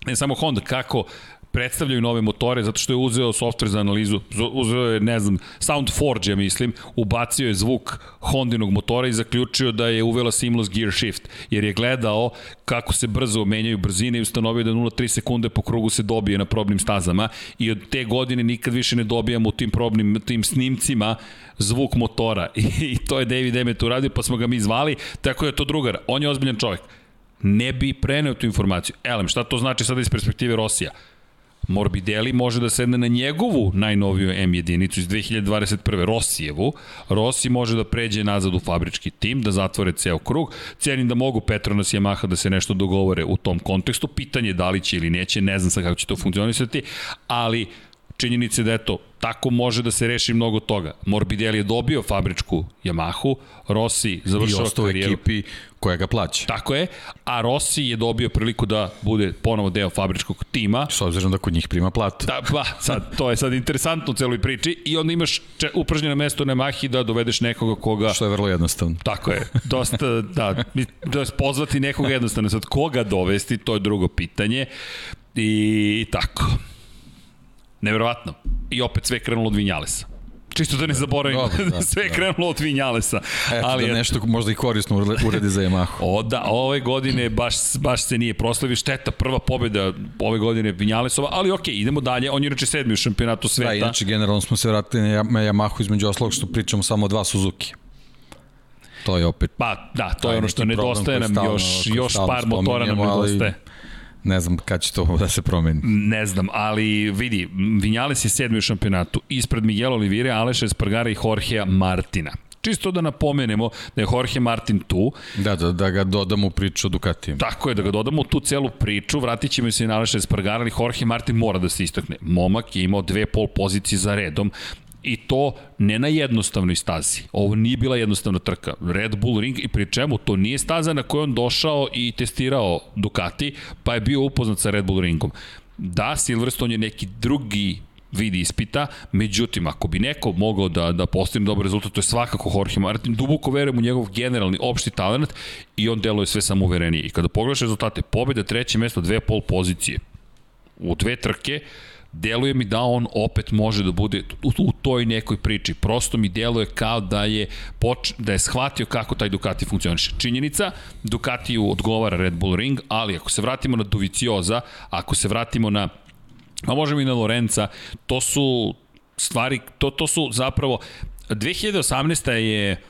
ne samo Honda, kako predstavljaju nove motore zato što je uzeo softver za analizu, uzeo je, ne znam, Soundforge, ja mislim, ubacio je zvuk Hondinog motora i zaključio da je uvela seamless gear shift, jer je gledao kako se brzo menjaju brzine i ustanovio da 0,3 sekunde po krugu se dobije na probnim stazama i od te godine nikad više ne dobijamo u tim probnim tim snimcima zvuk motora I, i to je David Emmet uradio pa smo ga mi zvali, tako je to drugar, on je ozbiljan čovjek ne bi preneo tu informaciju. Elem, šta to znači sada iz perspektive Rosija? Morbidelli može da sedne na njegovu najnoviju M jedinicu iz 2021. Rosijevu. Rossi može da pređe nazad u fabrički tim, da zatvore ceo krug. Cijenim da mogu Petronas i Yamaha da se nešto dogovore u tom kontekstu. Pitanje je da li će ili neće, ne znam sa kako će to funkcionisati, ali činjenice da eto, tako može da se reši mnogo toga. Morbidelli je dobio fabričku Yamahu, Rossi završava karijeru. I ekipi koja ga plaća. Tako je, a Rossi je dobio priliku da bude ponovo deo fabričkog tima. S obzirom da kod njih prima platu. Da, pa, sad, to je sad interesantno u celoj priči i onda imaš če, upražnjeno mesto na Mahi da dovedeš nekoga koga... Što je vrlo jednostavno. Tako je, dosta, da, da pozvati nekoga jednostavno. Sad, koga dovesti, to je drugo pitanje. I tako. Neverovatno. I opet sve krenulo od Vinjalesa. Čisto da ne zaboravimo, da, da, sve je da. krenulo od Vinjalesa. Eto, ali da nešto možda i korisno uredi za Yamahu. O da, ove godine baš, baš se nije proslavio šteta, prva pobjeda ove godine Vinjalesova, ali ok, idemo dalje, on je inače sedmi u šampionatu sveta. Da, inače generalno smo se vratili na Yamahu između oslog što pričamo samo dva Suzuki. To je opet... Pa da, to je ono što nedostaje nam, još, još par motora nam nedostaje. Ali Ne znam kad će to da se promeni. Ne znam, ali vidi, Vinjales je sedmi u šampionatu, ispred Miguel Olivire, Aleša Espargara i Jorgea Martina. Čisto da napomenemo da je Jorge Martin tu. Da, da, da ga dodamo u priču o Ducatiju. Tako je, da ga dodamo u tu celu priču, vratit ćemo se na Aleša Espargara, ali Jorge Martin mora da se istakne. Momak je imao dve pol pozicije za redom, i to ne na jednostavnoj stazi. Ovo nije bila jednostavna trka. Red Bull Ring i pri čemu to nije staza na kojoj on došao i testirao Ducati, pa je bio upoznat sa Red Bull Ringom. Da, Silverstone je neki drugi vidi ispita, međutim, ako bi neko mogao da, da postigne dobar rezultat, to je svakako Jorge Martin, duboko verujem u njegov generalni opšti talent i on deluje sve samouverenije. I kada pogledaš rezultate, pobjeda treće mesto, dve pol pozicije u dve trke, deluje mi da on opet može da bude u, u toj nekoj priči. Prosto mi deluje kao da je poč, da je shvatio kako taj Ducati funkcioniše. Činjenica, Ducatiju odgovara Red Bull Ring, ali ako se vratimo na Dovicioza, ako se vratimo na a možemo i na Lorenza, to su stvari, to, to su zapravo 2018. je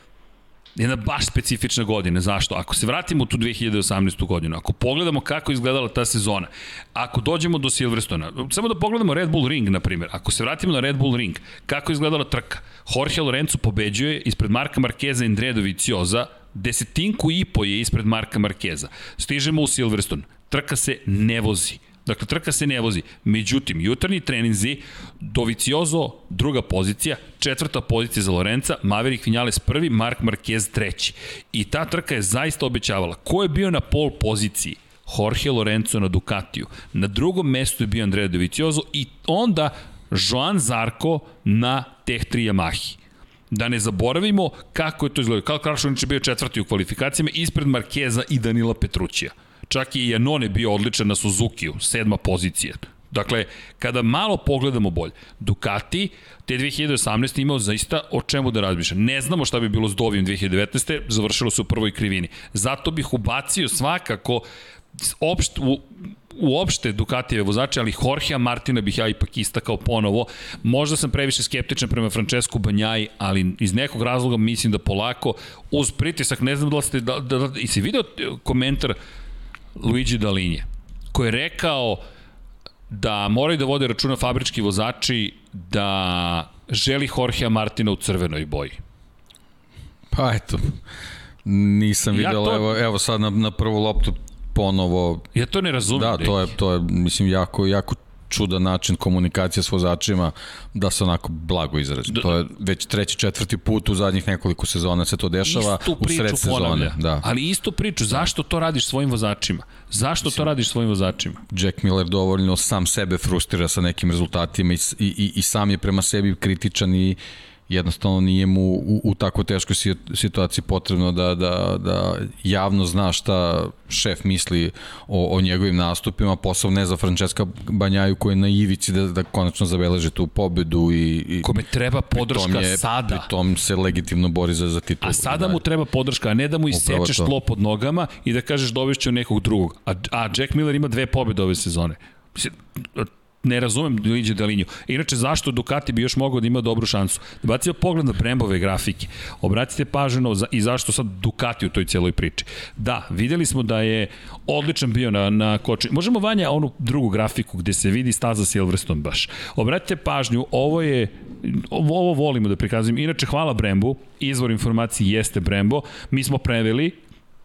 jedna baš specifična godina. Zašto? Ako se vratimo u tu 2018. godinu, ako pogledamo kako je izgledala ta sezona, ako dođemo do Silverstona, samo da pogledamo Red Bull Ring, na primjer, ako se vratimo na Red Bull Ring, kako je izgledala trka? Jorge Lorenzo pobeđuje ispred Marka Markeza i Andrea Dovizioza, desetinku i po je ispred Marka Markeza. Stižemo u Silverstone, trka se ne vozi Dakle, trka se ne vozi. Međutim, jutarnji treninzi, Doviciozo, druga pozicija, četvrta pozicija za Lorenza, Maverick Vinales prvi, Mark Marquez treći. I ta trka je zaista obećavala. Ko je bio na pol poziciji? Jorge Lorenzo na Ducatiju. Na drugom mestu je bio Andrea Doviciozo i onda Joan Zarko na Tech 3 Yamahi. Da ne zaboravimo kako je to izgledalo. Karl Krašonić je bio četvrti u kvalifikacijama ispred Markeza i Danila Petrućija. Čak i Janone bio odličan na Suzuki-u, sedma pozicija. Dakle, kada malo pogledamo bolje, Ducati te 2018. imao zaista o čemu da razmišlja. Ne znamo šta bi bilo s Dovijom 2019. Završilo se u prvoj krivini. Zato bih ubacio svakako opšt, u, uopšte Ducatijeve vozače, ali Jorgea Martina bih ja ipak istakao ponovo. Možda sam previše skeptičan prema Francesku Banjaj, ali iz nekog razloga mislim da polako, uz pritisak, ne znam da li ste, da, da, da, i si video komentar Luigi Dalinje, koji je rekao da moraju da vode računa fabrički vozači da želi Jorgea Martina u crvenoj boji. Pa eto, nisam ja to... evo, evo sad na, na prvu loptu ponovo... Ja to ne razumem. Da, to je, to je, mislim, jako, jako čudan način komunikacije s vozačima da se onako blago izrazi. To je već treći, četvrti put u zadnjih nekoliko sezona se to dešava u sred sezone. Da. Ali istu priču, zašto to radiš svojim vozačima? Zašto Mislim, to radiš svojim vozačima? Jack Miller dovoljno sam sebe frustrira sa nekim rezultatima i, i, i sam je prema sebi kritičan i jednostavno nije mu u, u tako teškoj situaciji potrebno da, da, da javno zna šta šef misli o, o njegovim nastupima, posao ne za Francesca Banjaju koji je na ivici da, da konačno zabeleže tu pobedu i, i kome treba podrška je, sada. Pri tom se legitimno bori za, za titulu. A sada mu treba podrška, a ne da mu isečeš tlo pod nogama i da kažeš dovešću nekog drugog. A, a Jack Miller ima dve pobede ove sezone ne razumem Luigi Dalinju. Inače, zašto Ducati bi još mogao da ima dobru šansu? Bacimo pogled na Brembove grafike. Obratite pažnju za, i zašto sad Ducati u toj celoj priči. Da, videli smo da je odličan bio na, na koči. Možemo vanja onu drugu grafiku gde se vidi staza Silverstone baš. Obratite pažnju, ovo je ovo volimo da prikazujem. Inače, hvala Brembu, izvor informacije jeste Brembo. Mi smo preveli,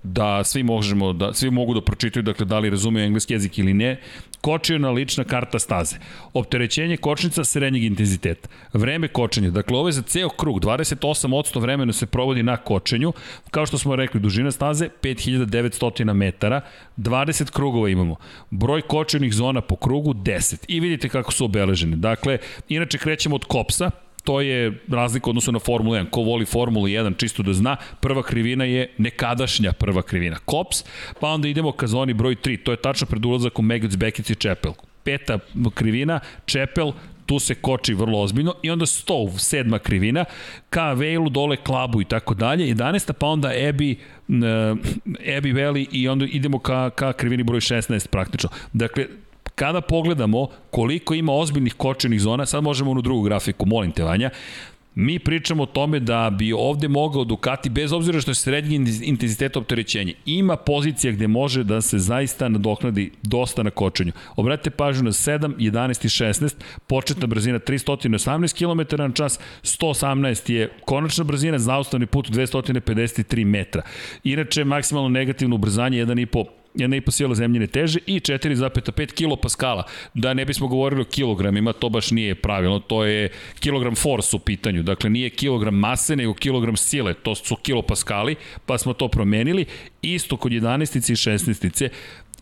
da svi možemo da svi mogu da pročitaju dakle da li razumeju engleski jezik ili ne kočiona lična karta staze. Opterećenje kočnica srednjeg intenziteta. Vreme kočenja. Dakle ovo je za ceo krug. 28% vremena se provodi na kočenju. Kao što smo rekli dužina staze 5900 metara. 20 krugova imamo. Broj kočenih zona po krugu 10 i vidite kako su obeležene. Dakle inače krećemo od kopsa to je razlika odnosno na Formula 1. Ko voli Formulu 1, čisto da zna, prva krivina je nekadašnja prva krivina. Kops, pa onda idemo ka zoni broj 3, to je tačno pred ulazak u Megats, Bekic i Čepel. Peta krivina, Čepel, tu se koči vrlo ozbiljno i onda Stov, sedma krivina, ka Vejlu, dole Klabu i tako dalje, 11. pa onda Ebi, Ebi Valley i onda idemo ka, ka krivini broj 16 praktično. Dakle, Kada pogledamo koliko ima ozbiljnih kočenih zona, sad možemo onu drugu grafiku, molim te Vanja, Mi pričamo o tome da bi ovde mogao Ducati, bez obzira što je srednji intenzitet opterećenja, ima pozicija gde može da se zaista nadoknadi dosta na kočenju. Obratite pažnju na 7, 11 i 16, početna brzina 318 km na čas, 118 je konačna brzina, zaustavni put 253 metra. Inače, maksimalno negativno ubrzanje 1,5 1,5 sila zemljine teže i 4,5 kilopaskala. Da ne bismo govorili o kilogramima, to baš nije pravilno, to je kilogram force u pitanju. Dakle, nije kilogram mase, nego kilogram sile, to su kilopaskali, pa smo to promenili. Isto kod 11. i 16.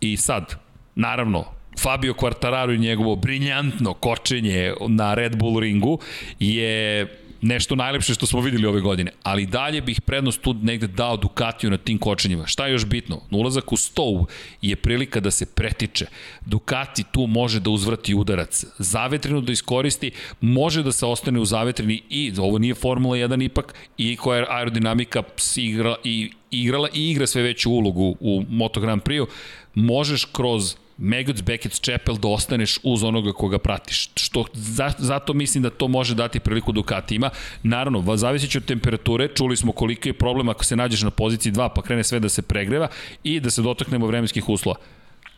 I sad, naravno, Fabio Quartararo i njegovo briljantno kočenje na Red Bull ringu je nešto najlepše što smo videli ove godine, ali dalje bih prednost tu negde dao Ducatiju na tim kočenjima. Šta je još bitno? Ulazak u stovu je prilika da se pretiče. Ducati tu može da uzvrati udarac. Zavetrinu da iskoristi, može da se ostane u zavetrini i ovo nije Formula 1 ipak i koja je aerodinamika igra i igrala i igra sve veću ulogu u Moto Grand Prix, možeš kroz Megots, Beckett, Čepel da ostaneš uz onoga koga pratiš. Što, za, zato mislim da to može dati priliku Ducatima. Naravno, zavisit će od temperature, čuli smo koliko je problem ako se nađeš na poziciji 2 pa krene sve da se pregreva i da se dotaknemo vremenskih uslova.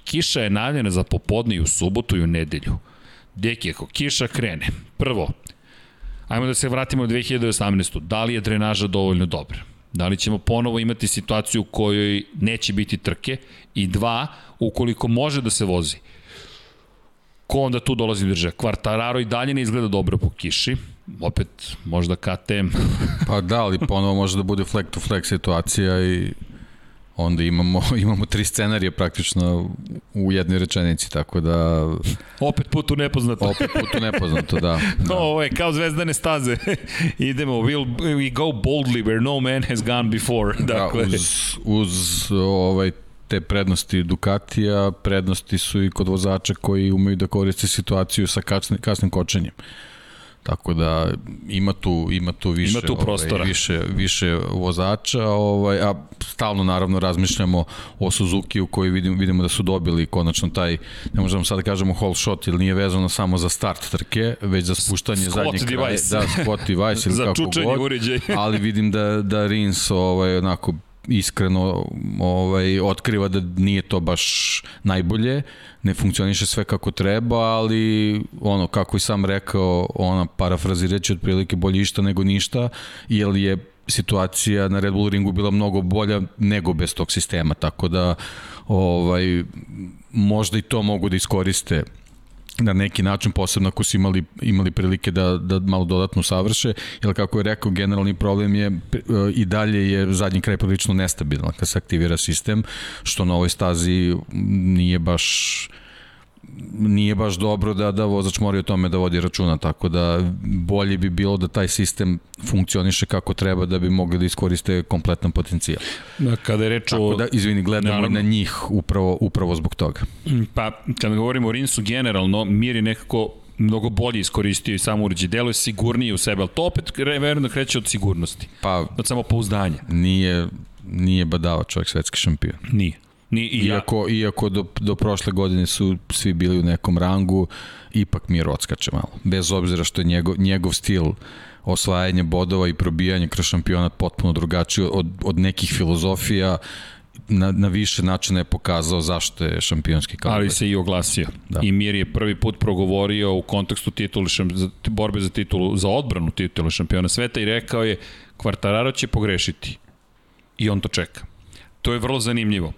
Kiša je najavljena za popodne i u subotu i u nedelju. Deki, ako kiša krene, prvo, ajmo da se vratimo u 2018. Da li je drenaža dovoljno dobra? Da li ćemo ponovo imati situaciju u kojoj neće biti trke? I dva, ukoliko može da se vozi, ko onda tu dolazi do država? Kvartararo i dalje ne izgleda dobro po kiši, opet možda KTM. pa da, ali ponovo može da bude flag to flag situacija i onda imamo, imamo tri scenarije praktično u jednoj rečenici, tako da... Opet put u nepoznato. Opet put u nepoznato, da. da. Ovo je kao zvezdane staze. Idemo, we'll, we go boldly where no man has gone before. Da, dakle. Da, uz, uz ovaj, te prednosti Ducatija, prednosti su i kod vozača koji umeju da koriste situaciju sa kasnim, kasnim kočenjem. Tako da ima tu ima tu više ima tu ovaj, prostora. Ovaj, više više vozača, ovaj a stalno naravno razmišljamo o Suzuki u koji vidimo vidimo da su dobili konačno taj ne možemo sad da kažemo whole shot ili nije vezano samo za start trke, već za spuštanje zadnjeg kraja, da squat device ili kako god. uređaj. ali vidim da da Rins ovaj onako iskreno ovaj otkriva da nije to baš najbolje, ne funkcioniše sve kako treba, ali ono kako i sam rekao, ona parafrazirajući otprilike bolje išta nego ništa, jer je situacija na Red Bull ringu bila mnogo bolja nego bez tog sistema, tako da ovaj možda i to mogu da iskoriste na neki način, posebno ako su imali, imali prilike da, da malo dodatno savrše, jer kako je rekao, generalni problem je i dalje je zadnji kraj prilično nestabilan kad se aktivira sistem, što na ovoj stazi nije baš nije baš dobro da, da vozač mora o tome da vodi računa, tako da bolje bi bilo da taj sistem funkcioniše kako treba da bi mogli da iskoriste kompletan potencijal. Da, kada je reč tako o... da, izvini, gledamo naravno, na njih upravo, upravo zbog toga. Pa, kada govorimo o Rinsu generalno, Mir je nekako mnogo bolje iskoristio i samo uređaj. Delo je sigurniji u sebe, ali to opet verno kreće od sigurnosti. Pa, od samopouzdanja. Nije, nije badava čovjek svetski šampion. Nije. Ni, i iako, ja. iako do, do prošle godine su svi bili u nekom rangu, ipak Mir odskače malo. Bez obzira što je njegov, njegov stil osvajanja bodova i probijanja kroz šampionat potpuno drugačiji od, od nekih filozofija, na, na više načina je pokazao zašto je šampionski kalibr. Ali se i oglasio. Da. I Mir je prvi put progovorio u kontekstu titulu, za, borbe za titulu, za odbranu titula šampiona sveta i rekao je Kvartararo će pogrešiti. I on to čeka. To je vrlo zanimljivo.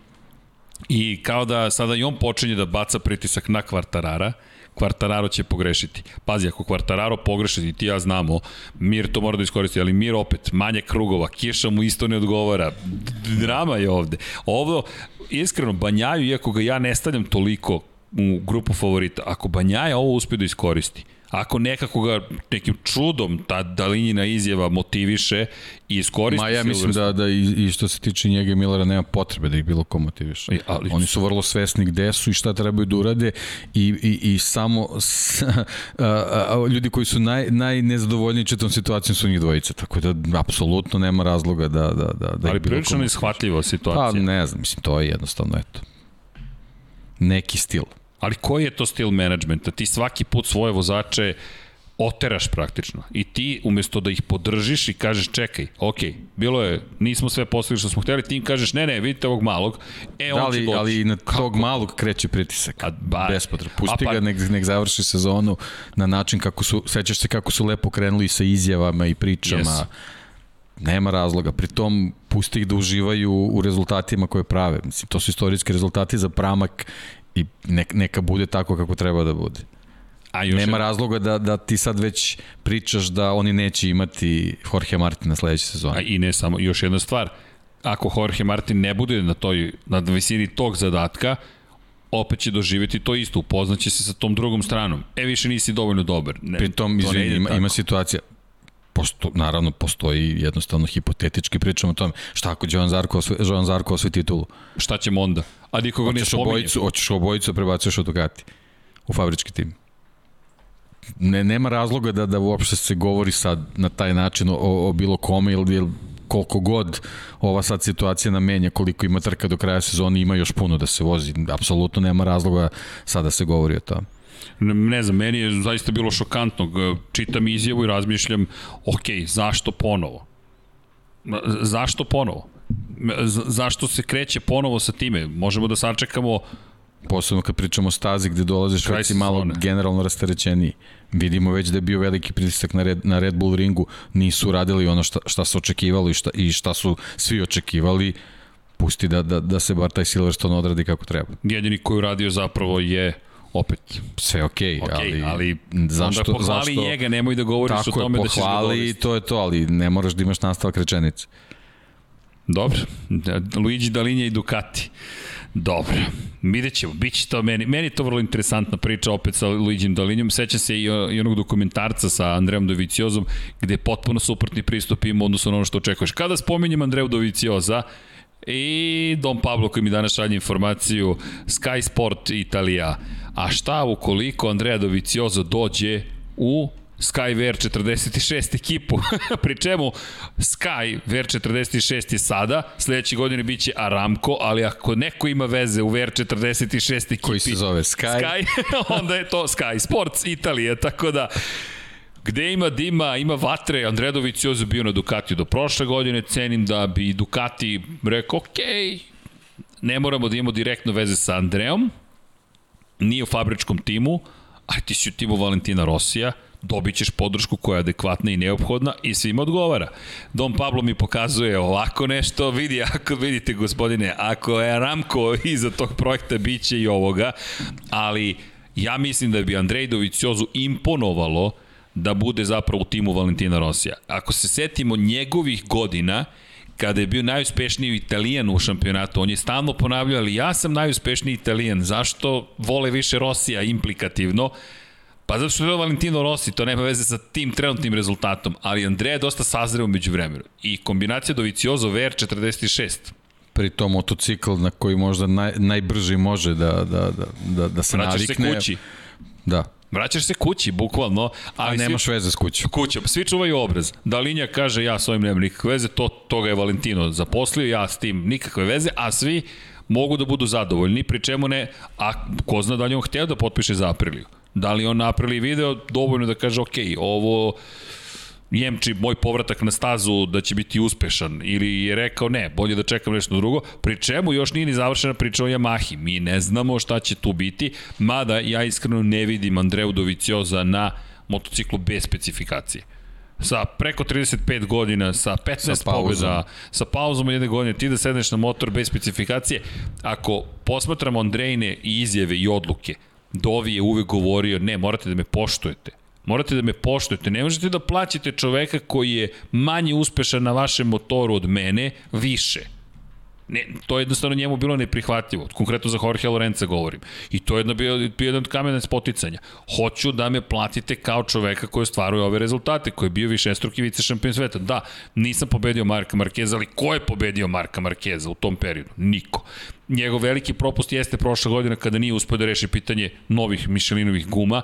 I kao da sada i on počinje da baca pritisak na Kvartarara, Kvartararo će pogrešiti. Pazi, ako Kvartararo pogreši, ti ja znamo, Mir to mora da iskoristi, ali Mir opet, manje krugova, Kiša mu isto ne odgovara, drama je ovde. Ovo, iskreno, Banjaju, iako ga ja ne stavljam toliko u grupu favorita, ako Banjaja ovo uspe da iskoristi, Ako nekako ga nekim čudom ta dalinjina izjava motiviše i iskoristi Ma ja mislim da, da i, i što se tiče njega i Millera nema potrebe da ih bilo ko motiviše. I, ali... Oni su vrlo svesni gde su i šta trebaju da urade i, i, i samo s, a, a, ljudi koji su naj, najnezadovoljniji četom situacijom su njih dvojice, tako da apsolutno nema razloga da, da, da, da Ali prilično neshvatljiva situacija. Pa ne znam, mislim, to je jednostavno, eto, neki stil. Ali koji je to stil menadžmenta? Ti svaki put svoje vozače oteraš praktično. I ti umesto da ih podržiš i kažeš čekaj, ok, bilo je, nismo sve postigli što smo hteli, ti im kažeš ne, ne, vidite ovog malog, e, da, on će doći. Ali i na Kako? tog malog kreće pritisak. A, ba, Bespotrebno. Pusti pa, ga, nek, nek završi sezonu na način kako su, sećaš se kako su lepo krenuli sa izjavama i pričama. Yes. Nema razloga. Pritom, pusti ih da uživaju u rezultatima koje prave. Mislim, to su istorijski rezultati za pramak i nek, neka bude tako kako treba da bude. A još Nema je... razloga da, da ti sad već pričaš da oni neće imati Jorge Martina sledeće sezone. A i ne samo, još jedna stvar, ako Jorge Martin ne bude na toj, na visini tog zadatka, opet će doživeti to isto, upoznaće se sa tom drugom stranom. E, više nisi dovoljno dobar. Ne, Pritom, izvini, ima, ima situacija, posto, naravno postoji jednostavno hipotetički pričamo o tome šta ako Jovan Zarko osvoji, Jovan Zarko osvoji titulu šta ćemo onda a nikoga ne spominje obojicu, hoćeš obojicu prebacuješ od Ducati u fabrički tim ne, nema razloga da, da uopšte se govori sad na taj način o, o bilo kome ili, ili koliko god ova sad situacija namenja, koliko ima trka do kraja sezone, ima još puno da se vozi. Apsolutno nema razloga sada da se govori o tome. Ne, ne znam, meni je zaista bilo šokantno. Čitam izjavu i razmišljam, ok, zašto ponovo? Zašto ponovo? Zašto se kreće ponovo sa time? Možemo da sačekamo Posebno kad pričamo o stazi gde dolaziš već si malo generalno rasterećeniji. Vidimo već da je bio veliki pritisak na Red, na Red Bull ringu, nisu radili ono šta, šta su očekivali šta, i šta su svi očekivali, pusti da, da, da se bar taj Silverstone odradi kako treba. Jedini koji uradio zapravo je opet sve okej, okay, okay, ali, ali zašto, onda pohvali zašto, njega, nemoj da govoriš o tome je, da ćeš ga i to je to, ali ne moraš da imaš nastavak rečenice. Dobro, Luigi Dalinja i Ducati. Dobro, vidjet ćemo, bit će to meni, meni to vrlo interesantna priča opet sa Luigim Dalinjom, sećam se i, i onog dokumentarca sa Andreom Doviciozom, gde je potpuno suprotni pristup ima odnosno na ono što očekuješ. Kada spominjem Andreju Dovicioza, I Dom Pablo koji mi danas šalje informaciju Sky Sport Italija. A šta ukoliko Andrea Doviciozo dođe u Sky VR46 ekipu, pri čemu Sky VR46 je sada, sledeće godine biće Aramco, ali ako neko ima veze u VR46 ekipi... Koji se zove Sky. Sky, onda je to Sky Sports Italija, tako da Gde ima dima, ima vatre, Andredović je bio na Ducatiju do prošle godine, cenim da bi Ducati rekao, ok, ne moramo da imamo direktno veze sa Andreom, nije u fabričkom timu, ali ti si u timu Valentina Rosija, dobit ćeš podršku koja je adekvatna i neophodna i svima odgovara. Dom Pablo mi pokazuje ovako nešto, vidi, ako vidite gospodine, ako je Ramko iza tog projekta, bit će i ovoga, ali ja mislim da bi Andrej Doviciozu imponovalo da bude zapravo u timu Valentina Rosija. Ako se setimo njegovih godina, kada je bio najuspešniji italijan u šampionatu, on je stalno ponavljao, ali ja sam najuspešniji italijan, zašto vole više Rosija implikativno? Pa zato što je Valentino Rossi, to nema veze sa tim trenutnim rezultatom, ali Andreja je dosta sazreo među vremenu. I kombinacija Doviciozo VR46, pri tom motocikl na koji možda naj, najbrži može da, da, da, da, da se Vraćaš navikne. se kući. Da. Vraćaš se kući, bukvalno. Ali A nemaš svi, veze s kućom. Kuća, svi čuvaju obraz. Dalinja kaže, ja s ovim nemam nikakve veze, to, toga je Valentino zaposlio, ja s tim nikakve veze, a svi mogu da budu zadovoljni, pri čemu ne, a ko zna da li on hteo da potpiše za Apriliju. Da li on na Apriliji video? Dovoljno da kaže, ok, ovo jemči moj povratak na stazu da će biti uspešan. Ili je rekao ne, bolje da čekam nešto drugo, pri čemu još nije ni završena priča o Yamahi. Mi ne znamo šta će tu biti, mada ja iskreno ne vidim Andreu Dovicioza na motociklu bez specifikacije. Sa preko 35 godina, sa 15 sa pobjeda, sa pauzom jedne godine, ti da sedneš na motor bez specifikacije, ako posmatramo Andrejne i izjave i odluke, Dovi je uvek govorio, ne, morate da me poštujete. Morate da me poštujete. Ne možete da plaćate čoveka koji je manje uspešan na vašem motoru od mene više. Ne, to je jednostavno njemu bilo neprihvatljivo. Konkretno za Jorge Lorenza govorim. I to je jedno bio, bio jedan od kamena spoticanja. Hoću da me platite kao čoveka koji ostvaruje ove rezultate, koji je bio višestruki vice šampion sveta. Da, nisam pobedio Marka Markeza, ali ko je pobedio Marka Markeza u tom periodu? Niko. Njegov veliki propust jeste prošla godina kada nije uspio da reši pitanje novih Michelinovih guma,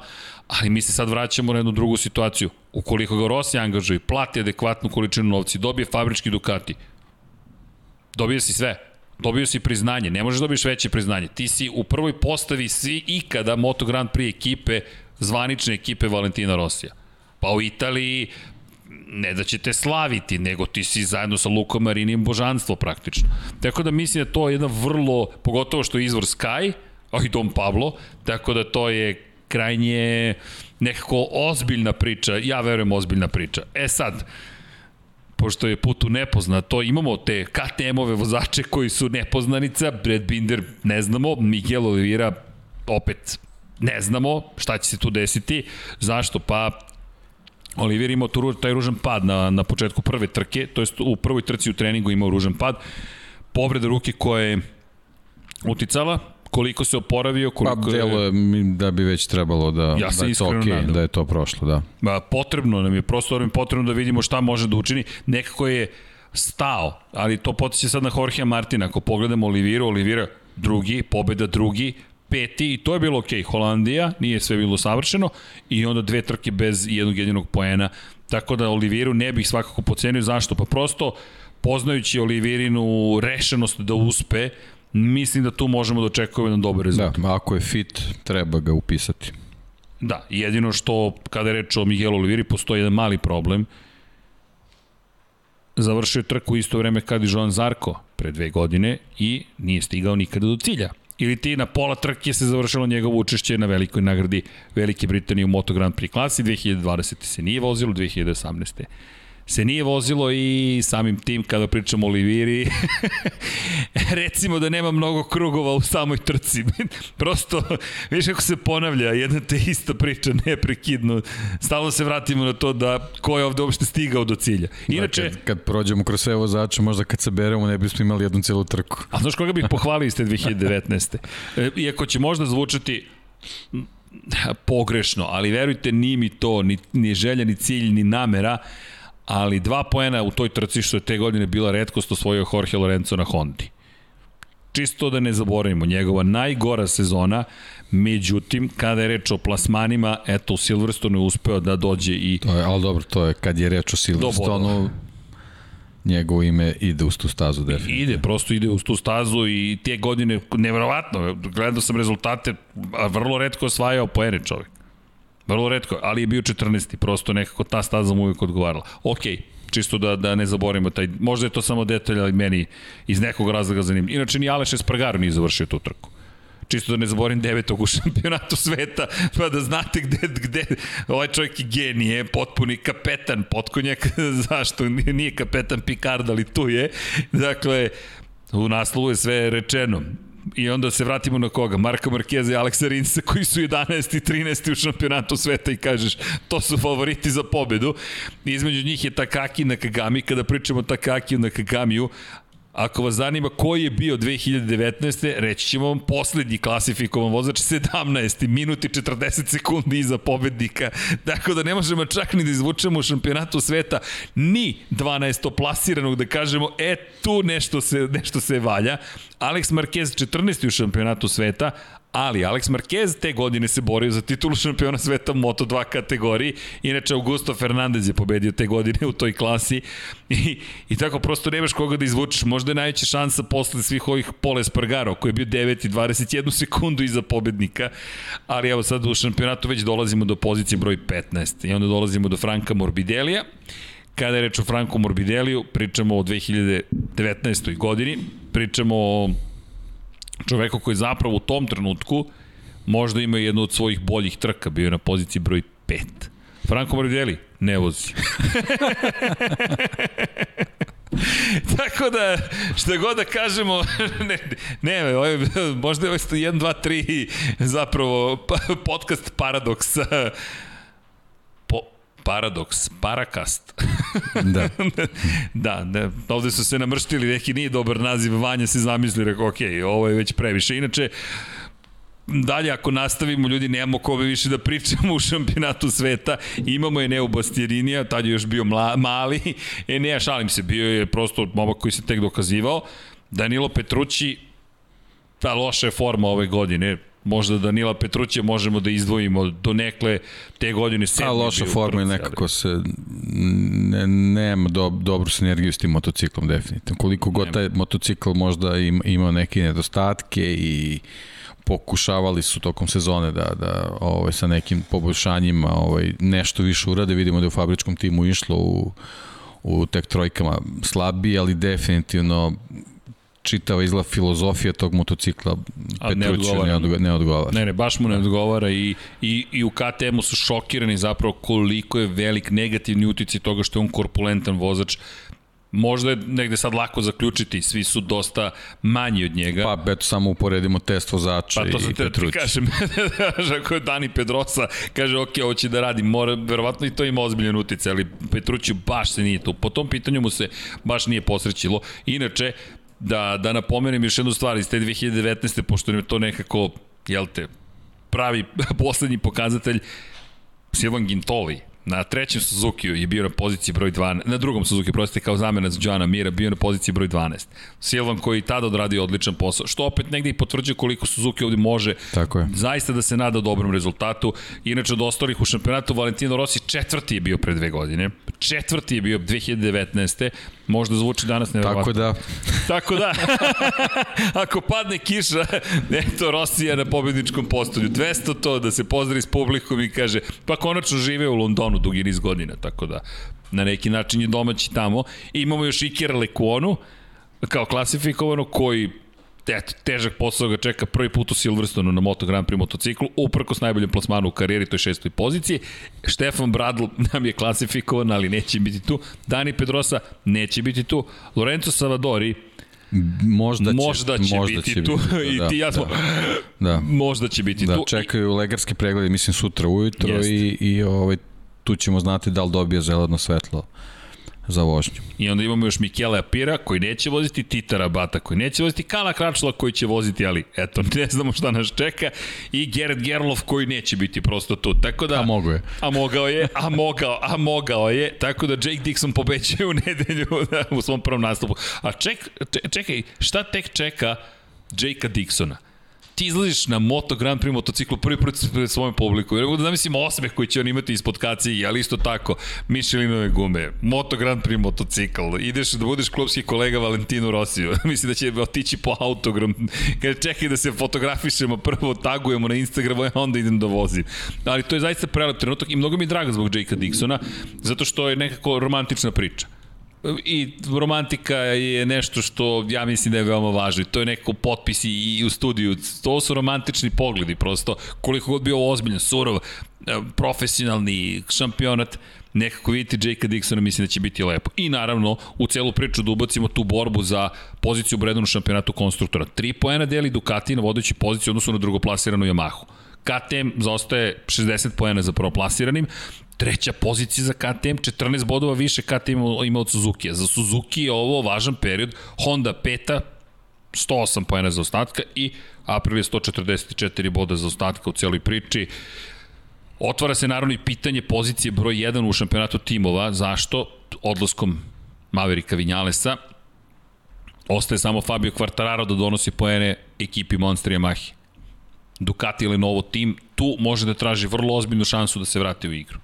ali mi se sad vraćamo na jednu drugu situaciju. Ukoliko ga Rossi angažuje, plati adekvatnu količinu novci, dobije fabrički Ducati, dobio si sve. Dobio si priznanje, ne možeš da dobiješ veće priznanje. Ti si u prvoj postavi svi ikada Moto Grand Prix ekipe, zvanične ekipe Valentina Rosija. Pa u Italiji ne da će te slaviti, nego ti si zajedno sa Lukom Marinijem božanstvo praktično. Tako da mislim da to je jedna vrlo, pogotovo što je izvor Sky, a i Dom Pablo, tako da to je krajnje nekako ozbiljna priča, ja verujem ozbiljna priča. E sad, pošto je put u nepoznato, imamo te KTM-ove vozače koji su nepoznanica, Brad Binder ne znamo, Miguel Oliveira opet ne znamo šta će se tu desiti. Zašto? Pa Oliver imao tu, taj ružan pad na, na početku prve trke, to jest u prvoj trci u treningu imao ružan pad. Povreda ruke koja je uticala, koliko se oporavio, koliko pa, delo je da bi već trebalo da, ja da je to okay, nadam. da je to prošlo, da. Ba, potrebno nam je, prosto nam je potrebno da vidimo šta može da učini. Nekako je stao, ali to potiče sad na Jorge Martina. Ako pogledamo Olivira, Olivira drugi, pobeda drugi, peti i to je bilo okej. Okay. Holandija, nije sve bilo savršeno i onda dve trke bez jednog jedinog poena. Tako da Oliviru ne bih svakako pocenio. Zašto? Pa prosto poznajući Olivirinu rešenost da uspe, mislim da tu možemo da očekujemo jedan dobar rezultat. Da, ako je fit, treba ga upisati. Da, jedino što kada je reč o Miguelu Oliviri postoji jedan mali problem. Završio je trku isto vreme kada i Joan Zarko pre dve godine i nije stigao nikada do cilja. Ili ti na pola trke se završilo njegovo učešće na velikoj nagradi Velike Britanije u Moto Grand Prix klasi, 2020. se nije vozilo, 2018 se nije vozilo i samim tim kada pričamo o Oliviri recimo da nema mnogo krugova u samoj trci. Prosto viš kako se ponavlja jedna te ista priča neprekidno. Stalno se vratimo na to da ko je ovde uopšte stigao do cilja. Da, inače da, kad, kad prođemo kroz sve vozače možda kad se beremo ne bismo imali jednu celu trku. A znaš koga bih pohvalio iz te 2019. E, iako će možda zvučati pogrešno, ali verujte, nije mi to, ni, ni želja, ni cilj, ni namera, ali dva poena u toj trci što je te godine bila redkost osvojio Jorge Lorenzo na Hondi. Čisto da ne zaboravimo, njegova najgora sezona, međutim, kada je reč o plasmanima, eto, u Silverstonu je uspeo da dođe i... To je, ali dobro, to je kad je reč o Silverstonu, njegovo ime ide uz tu stazu definitivno. Ide, prosto ide uz tu stazu i te godine, nevjerovatno, gledao sam rezultate, a vrlo redko osvajao poene čovjek. Vrlo redko, ali je bio 14. Prosto nekako ta staza mu uvijek odgovarala. Okej, čisto da, da ne zaboravimo taj, možda je to samo detalj, ali meni iz nekog razloga zanim. Inače, ni Aleš Espargaro nije završio tu trku. Čisto da ne zaborim devetog u šampionatu sveta, pa da znate gde, gde ovaj čovjek je genije, potpuni kapetan potkonjak, zašto nije kapetan Picard, ali tu je. Dakle, u naslovu je sve rečeno i onda se vratimo na koga? Marka Markeza i Aleksa Rinsa koji su 11. i 13. u šampionatu sveta i kažeš to su favoriti za pobedu. Između njih je Takaki na Kagami. Kada pričamo o Takaki na Kagamiju, Ako vas zanima koji je bio 2019. reći ćemo vam poslednji klasifikovan vozač 17. minuti 40 sekundi iza pobednika. Tako da ne možemo čak ni da izvučemo u šampionatu sveta ni 12. plasiranog da kažemo e tu nešto se, nešto se valja. Alex Marquez 14. u šampionatu sveta, ali Alex Marquez te godine se borio za titulu šampiona sveta u Moto2 kategoriji. Inače, Augusto Fernandez je pobedio te godine u toj klasi i, i tako prosto nemaš koga da izvučeš. Možda je najveća šansa posle svih ovih Pole Spargaro, koji je bio 9 i 21 sekundu iza pobednika, ali evo sad u šampionatu već dolazimo do pozicije broj 15 i onda dolazimo do Franka Morbidelija. Kada je reč o Franku Morbideliju, pričamo o 2019. godini, pričamo o čoveku koji zapravo u tom trenutku možda ima jednu od svojih boljih trka, bio je na poziciji broj 5. Franko Morbidelli, ne vozi. Tako da, šta god da kažemo, ne, ne ovaj, možda je ovaj 1, 2, 3 zapravo podcast paradoksa paradoks, parakast. da. da, da, ovde su se namrštili, neki nije dobar naziv, Vanja se zamisli, rekao, ok, ovo je već previše. Inače, dalje ako nastavimo ljudi nemamo kome više da pričamo u šampionatu sveta imamo je Neo Bastjerinija tad je još bio mla, mali e ne šalim se bio je prosto momak koji se tek dokazivao Danilo Petrući ta loša je forma ove godine možda Danila Petruća možemo da izdvojimo do nekle te godine sedmi. A loša forma je nekako se ne, nema do, dobru sinergiju s tim motociklom definitivno. Koliko god taj motocikl možda ima, ima neke nedostatke i pokušavali su tokom sezone da, da ovaj, sa nekim poboljšanjima ovaj, nešto više urade. Vidimo da je u fabričkom timu išlo u, u tek trojkama slabiji, ali definitivno čitava izla filozofija tog motocikla Petruću ne, ne, ne odgovara. Ne, ne, baš mu ne odgovara i, i, i u KTM-u su šokirani zapravo koliko je velik negativni utici toga što je on korpulentan vozač možda je negde sad lako zaključiti, svi su dosta manji od njega. Pa, eto, samo uporedimo test vozača pa, to i Petrući. Pa to kažem, ako je Dani Pedrosa, kaže, ok, ovo će da radi, mora, verovatno i to ima ozbiljan utjecaj, ali Petrući baš se nije tu. Po tom pitanju mu se baš nije posrećilo. Inače, da, da napomenem još jednu stvar iz te 2019. pošto je to nekako, jel te, pravi poslednji pokazatelj Silvan Gintoli na trećem Suzuki je bio na poziciji broj 12, na drugom Suzuki, prostite kao zamena za Joana Mira, bio na poziciji broj 12. Silvan koji tada odradio odličan posao, što opet negde i potvrđuje koliko Suzuki ovde može Tako je. zaista da se nada dobrom rezultatu. Inače od ostalih u šampionatu Valentino Rossi četvrti je bio pre dve godine, četvrti je bio 2019 Možda zvuči danas nevjerovatno. Tako da... Tako da, ako padne kiša, eto Rosija na pobedničkom postolju. 200 to da se pozdravi s publikom i kaže, pa konačno žive u Londonu dugi niz godina, tako da na neki način je domaći tamo. I imamo još Ikera Lekuonu, kao klasifikovano, koji eto, težak posao ga čeka prvi put u Silverstonu na Moto Grand Prix motociklu, uprko s najboljim plasmanu u karijeri, to je šestoj poziciji. Štefan Bradl nam je klasifikovan, ali neće biti tu. Dani Pedrosa neće biti tu. Lorenzo Savadori, Možda će, možda će možda biti će tu. Biti, I ti ja smo, da, da. možda će biti da, tu. čekaju legarski pregledi, mislim, sutra ujutro Jest. i, i ovaj, tu ćemo znati da li dobije zeleno svetlo za vožnju. I onda imamo još Mikela Apira koji neće voziti Tita Rabata, koji neće voziti Kana Kračla koji će voziti, ali eto, ne znamo šta nas čeka i Gerrit Gerlof koji neće biti prosto tu. Tako da, a mogo je. A mogao je, a mogao, a mogao je. Tako da Jake Dixon pobećuje u nedelju da, u svom prvom nastupu. A ček, čekaj, šta tek čeka Jakea Dixona? Ti izlaziš na Moto Grand Prix motociklu prvi put pred svojom publiku. Ja mogu da zamislim osmeh koji će on imati ispod kacije, ali isto tako, Michelinove gume, Moto Grand Prix motocikl, ideš da budeš klubski kolega Valentinu Rosiju, mislim da će otići po autogram, kada čekaj da se fotografišemo, prvo tagujemo na Instagramu, a onda idem da vozim. Ali to je zaista prelep trenutak i mnogo mi je drago zbog Jakea Dixona, zato što je nekako romantična priča i romantika je nešto što ja mislim da je veoma važno i to je neko potpis i u studiju. To su romantični pogledi prosto, koliko god bio ozbiljan, surov, e, profesionalni šampionat, nekako vidite Jakea Dixona, mislim da će biti lepo. I naravno, u celu priču da ubacimo tu borbu za poziciju u Bredonu šampionatu konstruktora. Tri poena deli Ducati na vodeći poziciju odnosno na drugoplasiranu Yamahu. KTM zaostaje 60 poena za prvoplasiranim, treća pozicija za KTM, 14 bodova više KTM ima od Suzuki. Za Suzuki je ovo važan period. Honda peta, 108 pojena za ostatka i Aprilia 144 boda za ostatka u cijeloj priči. Otvara se naravno i pitanje pozicije broj 1 u šampionatu timova. Zašto? Odlaskom Maverika Vinjalesa ostaje samo Fabio Quartararo da donosi poene ekipi Monster Yamaha. Ducati ili novo tim, tu može da traži vrlo ozbiljnu šansu da se vrati u igru.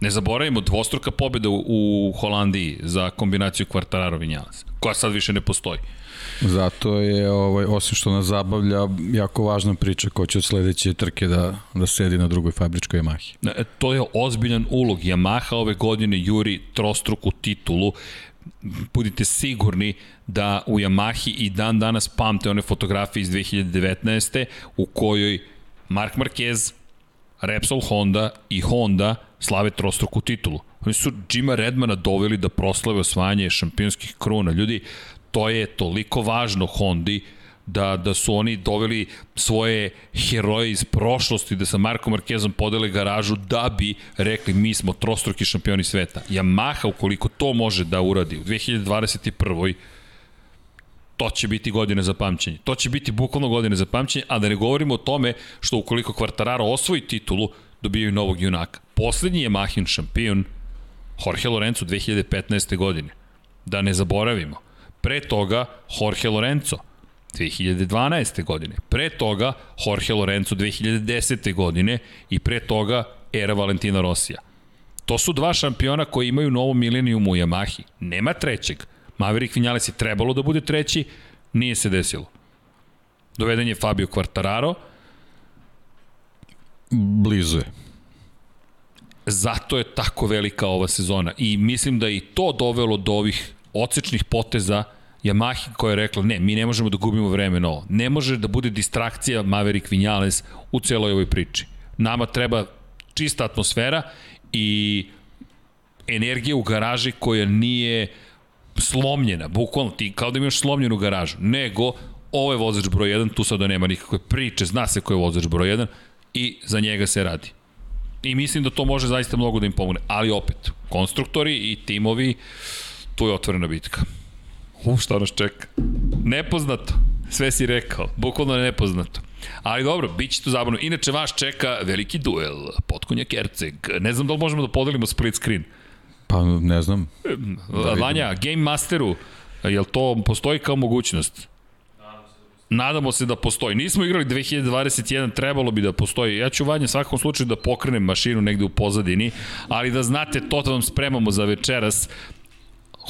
Ne zaboravimo, dvostruka pobjeda u, u Holandiji za kombinaciju Quartararo Vinjales, koja sad više ne postoji. Zato je, ovaj, osim što nas zabavlja, jako važna priča ko će od sledeće trke da, da sedi na drugoj fabričkoj Yamahi. E, to je ozbiljan ulog. Yamaha ove godine juri trostruku titulu. Budite sigurni da u Yamahi i dan danas pamte one fotografije iz 2019. u kojoj Mark Marquez, Repsol Honda i Honda slave trostruku titulu. Oni su Jima Redmana doveli da proslave osvajanje šampionskih kruna. Ljudi, to je toliko važno Hondi da, da su oni doveli svoje heroje iz prošlosti da sa Marko Markezom podele garažu da bi rekli mi smo trostruki šampioni sveta. Yamaha ukoliko to može da uradi u 2021 to će biti godine za pamćenje. To će biti bukvalno godine za pamćenje, a da ne govorimo o tome što ukoliko Kvartararo osvoji titulu, dobijaju novog junaka. Poslednji je Mahin šampion Jorge Lorenzo 2015. godine. Da ne zaboravimo. Pre toga Jorge Lorenzo 2012. godine. Pre toga Jorge Lorenzo 2010. godine i pre toga era Valentina Rosija. To su dva šampiona koji imaju novo milenijum u Yamahi. Nema trećeg. Maverick Vinales je trebalo da bude treći, nije se desilo. Doveden je Fabio Quartararo. Blizu je. Zato je tako velika ova sezona i mislim da je i to dovelo do ovih ocečnih poteza Yamaha koja je rekla ne, mi ne možemo da gubimo vreme na ovo. Ne može da bude distrakcija Maverick Vinales u celoj ovoj priči. Nama treba čista atmosfera i energija u garaži koja nije slomljena, bukvalno ti kao da imaš slomljenu garažu, nego ovo je vozač broj 1, tu sada nema nikakve priče, zna se ko je vozač broj 1 i za njega se radi. I mislim da to može zaista mnogo da im pomogne. Ali opet, konstruktori i timovi, tu je otvorena bitka. U, šta nas čeka? Nepoznato. Sve si rekao. Bukvalno je nepoznato. Ali dobro, bit će to zabavno. Inače, vas čeka veliki duel. Potkonja Kerceg. Ne znam da li možemo da podelimo split screen. Pa ne znam. Da Vanja, Game Masteru, jel to postoji kao mogućnost? Nadamo se da postoji. Nismo igrali 2021, trebalo bi da postoji. Ja ću Vanja svakom slučaju da pokrenem mašinu negde u pozadini, ali da znate, to da vam spremamo za večeras.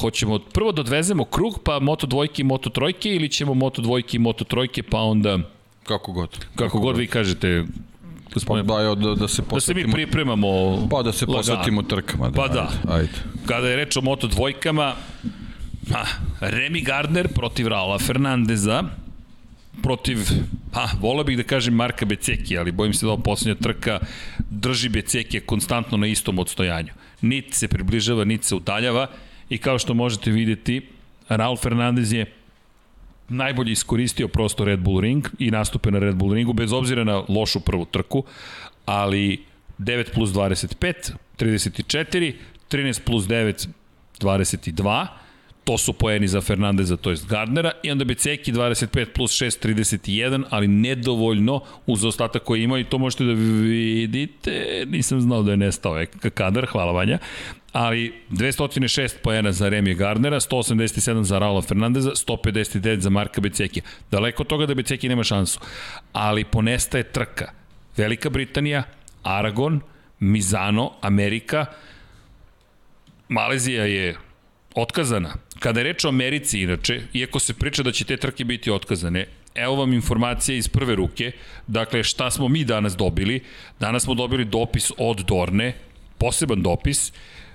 Hoćemo prvo da odvezemo krug, pa moto dvojke i moto trojke, ili ćemo moto dvojke i moto trojke, pa onda... Kako god. Kako, Kako god, god vi kažete, gospodine. Pa da, da, da se posvetimo. Da se mi pripremamo Pa da se posvetimo trkama. Da, pa da. Ajde, ajde. Kada je reč o moto dvojkama, pa, Remy Gardner protiv Raula Fernandeza, protiv, pa, volao bih da kažem Marka Beceki, ali bojim se da ova poslednja trka drži Beceki konstantno na istom odstojanju. Niti se približava, niti se udaljava i kao što možete videti, Raul Fernandez je najbolje iskoristio prosto Red Bull Ring i nastupe na Red Bull Ringu, bez obzira na lošu prvu trku, ali 9 plus 25, 34, 13 plus 9, 22, to su poeni za Fernandeza, to jest Gardnera, i onda Beceki 25 plus 6, 31, ali nedovoljno uz ostatak koji ima i to možete da vidite, nisam znao da je nestao kadar, hvala Vanja, ali 206 poena za Remije Gardnera, 187 za Raula Fernandeza, 159 za Marka Beceki. Daleko od toga da Beceki nema šansu, ali ponestaje trka. Velika Britanija, Aragon, Mizano, Amerika, Malezija je otkazana. Kada je reč o Americi, inače, iako se priča da će te trke biti otkazane, evo vam informacija iz prve ruke, dakle šta smo mi danas dobili. Danas smo dobili dopis od Dorne, poseban dopis,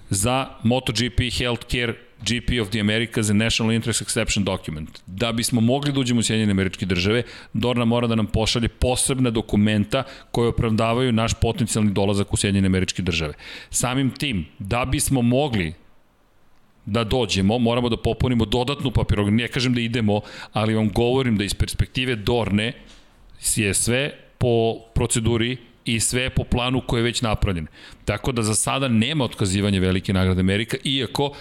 za MotoGP Healthcare GP of the Americas and National Interest Exception Document. Da bismo mogli da uđemo u Sjedinjene američke države, Dorna mora da nam pošalje posebna dokumenta koje opravdavaju naš potencijalni dolazak u Sjedinjene američke države. Samim tim, da bismo mogli da dođemo, moramo da popunimo dodatnu papirografiju. Ne kažem da idemo, ali vam govorim da iz perspektive Dorne je sve po proceduri i sve po planu koji je već napravljen. Tako da za sada nema otkazivanja velike nagrade Amerika, iako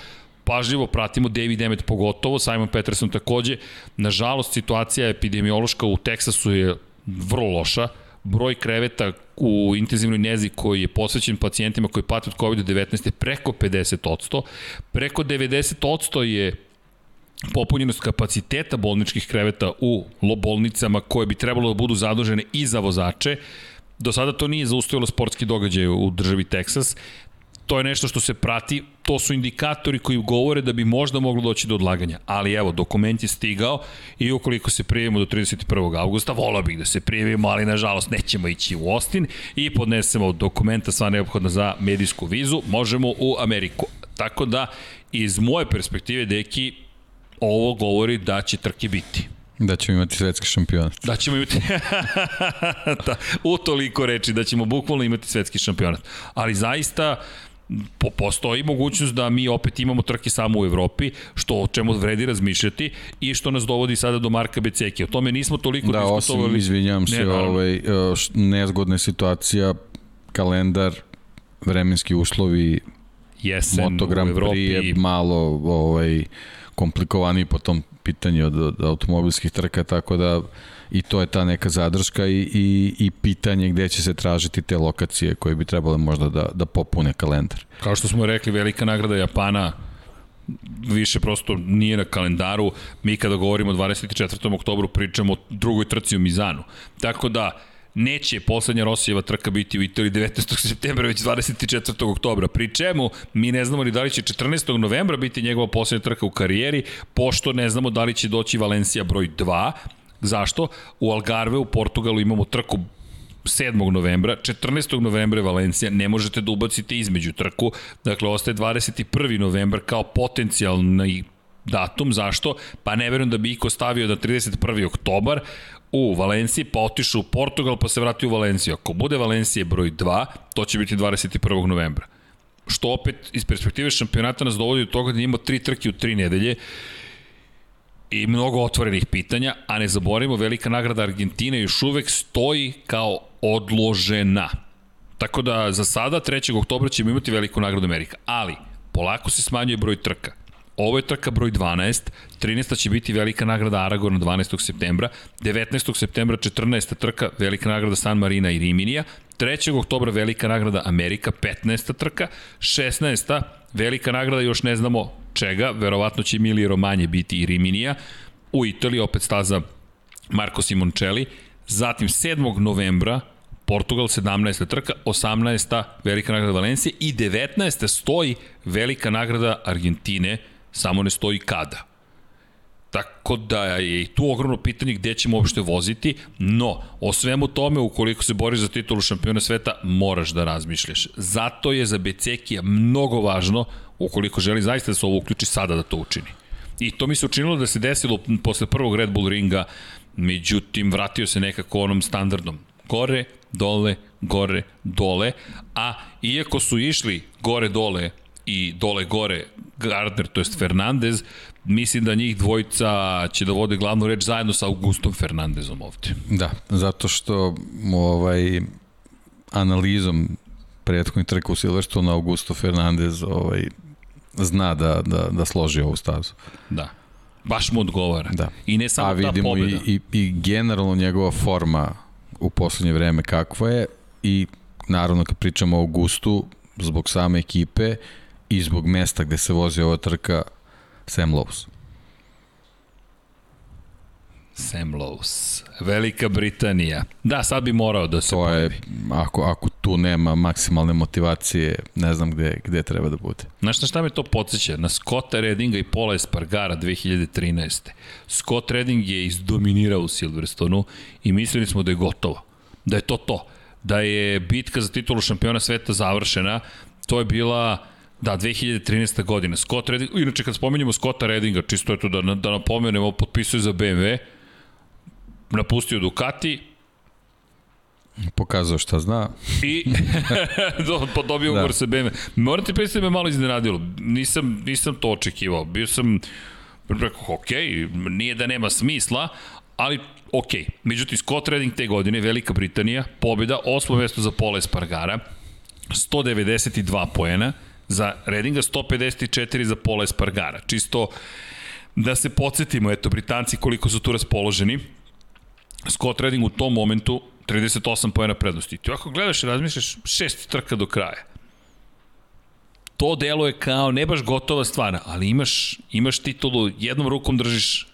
pažljivo pratimo David Emmet pogotovo, Simon Peterson takođe. Nažalost, situacija epidemiološka u Teksasu je vrlo loša, broj kreveta u intenzivnoj nezi koji je posvećen pacijentima koji pate od COVID-19 je preko 50%, preko 90% je popunjenost kapaciteta bolničkih kreveta u bolnicama koje bi trebalo da budu zadužene i za vozače. Do sada to nije zaustavilo sportski događaj u državi Teksas. To je nešto što se prati, to su indikatori koji govore da bi možda moglo doći do odlaganja. Ali evo, dokument je stigao i ukoliko se prijevimo do 31. augusta, volao bih da se prijevimo, ali nažalost nećemo ići u Austin i podnesemo dokumenta sva neophodna za medijsku vizu, možemo u Ameriku. Tako da, iz moje perspektive, deki, ovo govori da će trke biti. Da ćemo imati svetski šampionat. Da ćemo imati, da, u toliko reči, da ćemo bukvalno imati svetski šampionat. Ali zaista, po, postoji mogućnost da mi opet imamo trke samo u Evropi, što o čemu vredi razmišljati i što nas dovodi sada do Marka Beceki. O tome nismo toliko da, diskutovali. Da, osim, izvinjam se, ne, ovaj, e, nezgodna situacija, kalendar, vremenski uslovi, Jesen Moto Grand Prix je malo ovaj, komplikovaniji po tom pitanju od, od automobilskih trka, tako da i to je ta neka zadrška i, i, i pitanje gde će se tražiti te lokacije koje bi trebale možda da, da popune kalendar. Kao što smo rekli, velika nagrada Japana više prosto nije na kalendaru. Mi kada govorimo o 24. oktobru pričamo o drugoj trci u Mizanu. Tako da, neće poslednja Rosijeva trka biti u Italiji 19. septembra, već 24. oktobra. Pri čemu mi ne znamo ni da li će 14. novembra biti njegova poslednja trka u karijeri, pošto ne znamo da li će doći Valencija broj 2. Zašto? U Algarve u Portugalu imamo trku 7. novembra, 14. novembra je Valencija, ne možete da ubacite između trku, dakle ostaje 21. novembar kao potencijalni datum, zašto? Pa ne verujem da bi Iko stavio da 31. oktobar, u Valenciji, pa otišao u Portugal, pa se vratio u Valenciju. Ako bude Valencije broj 2, to će biti 21. novembra. Što opet iz perspektive šampionata nas dovodi do toga da imamo tri trke u tri nedelje i mnogo otvorenih pitanja, a ne zaboravimo, velika nagrada Argentine još uvek stoji kao odložena. Tako da za sada 3. oktobra ćemo imati veliku nagradu Amerika. Ali, polako se smanjuje broj trka. Ovo je trka broj 12, 13. će biti velika nagrada Aragona 12. septembra, 19. septembra 14. trka velika nagrada San Marina i Riminija, 3. oktobra velika nagrada Amerika, 15. trka, 16. velika nagrada još ne znamo čega, verovatno će Emilio Romanje biti i Riminija, u Italiji opet staza Marko Simoncelli, zatim 7. novembra Portugal 17. trka, 18. velika nagrada Valencije i 19. stoji velika nagrada Argentine samo ne stoji kada. Tako da je i tu ogromno pitanje gde ćemo uopšte voziti, no o svemu tome ukoliko se boriš za titulu šampiona sveta moraš da razmišljaš. Zato je za Becekija mnogo važno ukoliko želi zaista da se ovo uključi sada da to učini. I to mi se učinilo da se desilo posle prvog Red Bull ringa, međutim vratio se nekako onom standardnom. Gore, dole, gore, dole, a iako su išli gore, dole i dole, gore Gardner, to jest Fernandez, mislim da njih dvojica će da vode glavnu reč zajedno sa Augustom Fernandezom ovde. Da, zato što ovaj analizom prethodnih trka u Silverstone Augusto Fernandez ovaj, zna da, da, da složi ovu stazu. Da. Baš mu odgovara. Da. I ne samo ta pobjeda. i, i, i generalno njegova forma u poslednje vreme kakva je i naravno kad pričamo o Augustu zbog same ekipe i zbog mesta gde se vozi ova trka Sam Lowe's. Sam Lowe's. Velika Britanija. Da, sad bi morao da se To je, pojavi. ako, ako tu nema maksimalne motivacije, ne znam gde, gde treba da bude. Znaš na šta me to podsjeća? Na Scotta Reddinga i Pola Espargara 2013. Scott Redding je izdominirao u Silverstonu i mislili smo da je gotovo. Da je to to. Da je bitka za titulu šampiona sveta završena. To je bila Da, 2013. godina. Scott Redding, inače kad spomenjamo Scotta Reddinga, čisto je to da, da napomenemo, potpisuje za BMW, napustio Ducati, Pokazao šta zna. I do, pa dobio Da. ugovor sa BMW. Moram ti predstaviti da me malo iznenadilo. Nisam, nisam to očekivao. Bio sam, rekao, ok, nije da nema smisla, ali ok. Međutim, Scott Redding te godine, Velika Britanija, pobjeda, osmo mesto za Pola Espargara, 192 poena, za Reddinga 154 za Pola Espargara. Čisto da se podsjetimo, eto, Britanci koliko su tu raspoloženi. Scott Redding u tom momentu 38 pojena prednosti. Ti ako gledaš i razmišljaš, šest trka do kraja. To delo je kao ne baš gotova stvar, ali imaš, imaš titulu, jednom rukom držiš,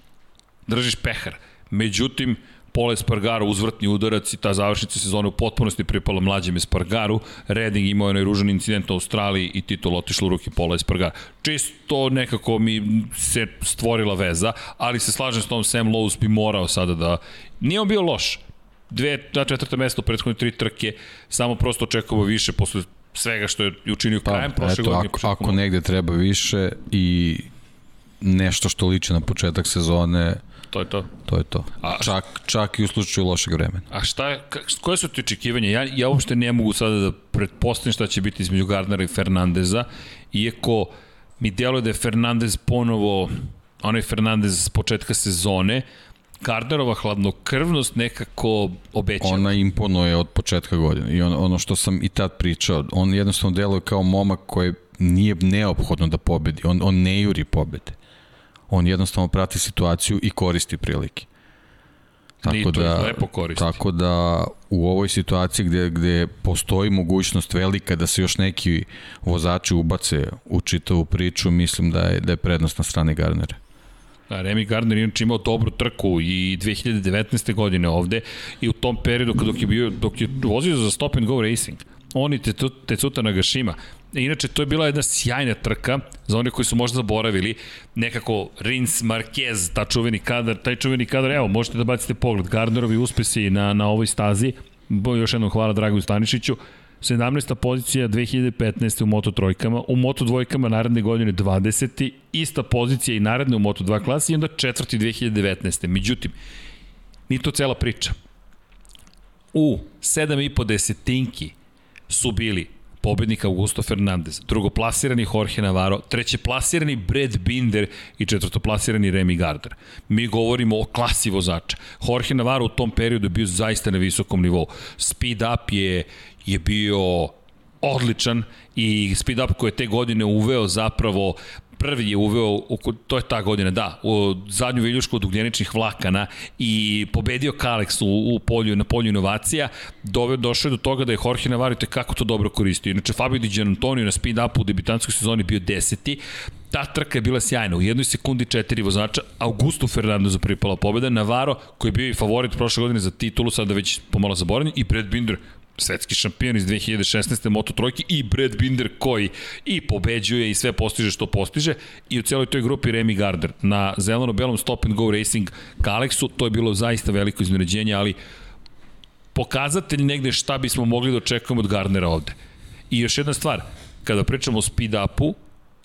držiš pehar. Međutim, Pole Spargaro, uzvrtni udarac i ta završnica sezone u potpunosti pripala mlađem Espargaru. Redding imao je onaj ružan incident u Australiji i titul otišla u ruke Pola Espargara. Čisto nekako mi se stvorila veza, ali se slažem s tom Sam Lowe's bi morao sada da... Nije on bio loš. Dve, na četvrta mesta u prethodne tri trke, samo prosto očekujemo više posle svega što je učinio Pa, krajem prošle eto, godine. ako, ako negde treba više i nešto što liči na početak sezone, To je to. to je to. A- čak, čak i u slučaju lošeg vremena. A šta je, koje su ti očekivanja? Ja, ja uopšte ne mogu sada da pretpostavim šta će biti između Gardnera i Fernandeza, iako mi djeluje da je Fernandez ponovo, onaj Fernandez s početka sezone, Gardnerova hladnokrvnost nekako obeća. Ona imponuje od početka godine i on, ono što sam i tad pričao, on jednostavno deluje kao momak koji nije neophodno da pobedi, on, on ne juri pobede. On jednostavno prati situaciju i koristi prilike. To ih lepo koristi. Tako da u ovoj situaciji gde, gde postoji mogućnost velika da se još neki vozači ubace u čitavu priču, mislim da je, da je prednost na strani Garnera. Da, Remy Gardner je inače imao dobru trku i 2019. godine ovde i u tom periodu dok je, bio, dok je vozio za stop and go racing, on i Tecu- Tecuta Nagashima. Inače, to je bila jedna sjajna trka za one koji su možda zaboravili, nekako Rins Marquez, ta čuveni kadar, taj čuveni kadar, evo, možete da bacite pogled, Gardnerovi uspesi na, na ovoj stazi, Bo, još jednom hvala Dragoju Stanišiću, 17. pozicija 2015. u Moto trojkama, u Moto dvojkama naredne godine 20. Ista pozicija i naredne u Moto 2 klasi i onda četvrti 2019. Međutim, nije to cela priča. U 7,5 desetinki su bili pobednik Augusto Fernandez, drugoplasirani Jorge Navarro, trećeplasirani Brad Binder i četvrtoplasirani Remy Gardner. Mi govorimo o klasi vozača. Jorge Navarro u tom periodu je bio zaista na visokom nivou. Speed up je, je bio odličan i speed up koje je te godine uveo zapravo prvi je uveo, to je ta godina, da, u zadnju viljušku od ugljeničnih vlakana i pobedio Kalex u, u polju, na polju inovacija, dove, došao je do toga da je Jorge Navarro te kako to dobro koristio. Inače, Fabio Di Gianantonio na speed upu u debitanskoj sezoni bio deseti, ta trka je bila sjajna, u jednoj sekundi četiri vozača, Augusto Fernandezu pripala pobeda, Navarro, koji je bio i favorit prošle godine za titulu, sada već pomalo zaboravljen, i Brad Binder, svetski šampion iz 2016. Moto trojke i Brad Binder koji i pobeđuje i sve postiže što postiže i u celoj toj grupi Remy Gardner na zeleno-belom Stop and Go Racing Kalexu, to je bilo zaista veliko iznenađenje, ali pokazatelj negde šta bismo mogli da očekujemo od Gardnera ovde. I još jedna stvar, kada pričamo o speed upu,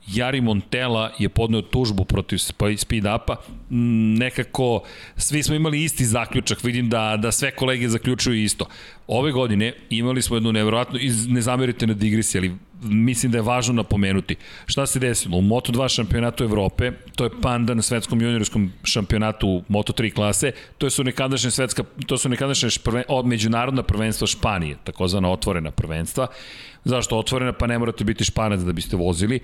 Jari Montela je podneo tužbu protiv speed upa, nekako svi smo imali isti zaključak, vidim da, da sve kolege zaključuju isto. Ove godine imali smo jednu nevjerojatnu, ne zamerite na digresi, ali mislim da je važno napomenuti. Šta se desilo? U Moto2 šampionatu Evrope, to je panda na svetskom juniorskom šampionatu Moto3 klase, to su nekadašnje svetska, to su nekadašnje šprven, od međunarodna prvenstva Španije, takozvana otvorena prvenstva. Zašto otvorena? Pa ne morate biti španac da biste vozili.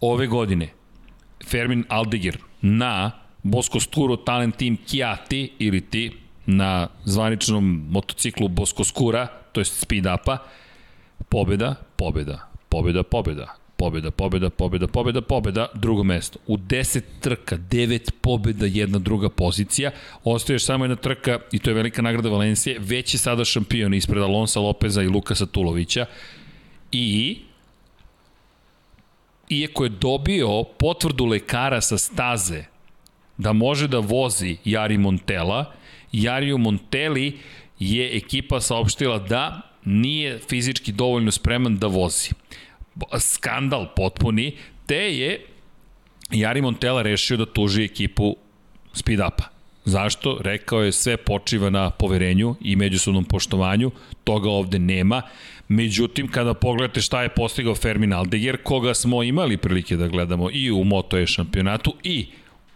Ove godine Fermin Aldeguer na Boskosturo Talent Team Chiati ili ti na zvaničnom motociklu Boskoskura, to je speed upa, pobeda, pobeda, pobeda, pobeda, pobeda, pobeda, pobeda, pobeda, pobeda, drugo mesto. U 10 trka, 9 pobeda, jedna druga pozicija. Ostaje još samo jedna trka i to je velika nagrada Valencije. Već je sada šampion ispred Alonsa Lopeza i Lukasa Tulovića. I iako je dobio potvrdu lekara sa staze da može da vozi Jari Montela, Jariju Monteli je ekipa saopštila da nije fizički dovoljno spreman da vozi. Skandal potpuni, te je Jari Montela rešio da tuži ekipu Speed Upa. Zašto? Rekao je sve počiva na poverenju i međusobnom poštovanju, toga ovde nema. Međutim, kada pogledate šta je postigao Fermin Aldeguer, koga smo imali prilike da gledamo i u Moto E šampionatu i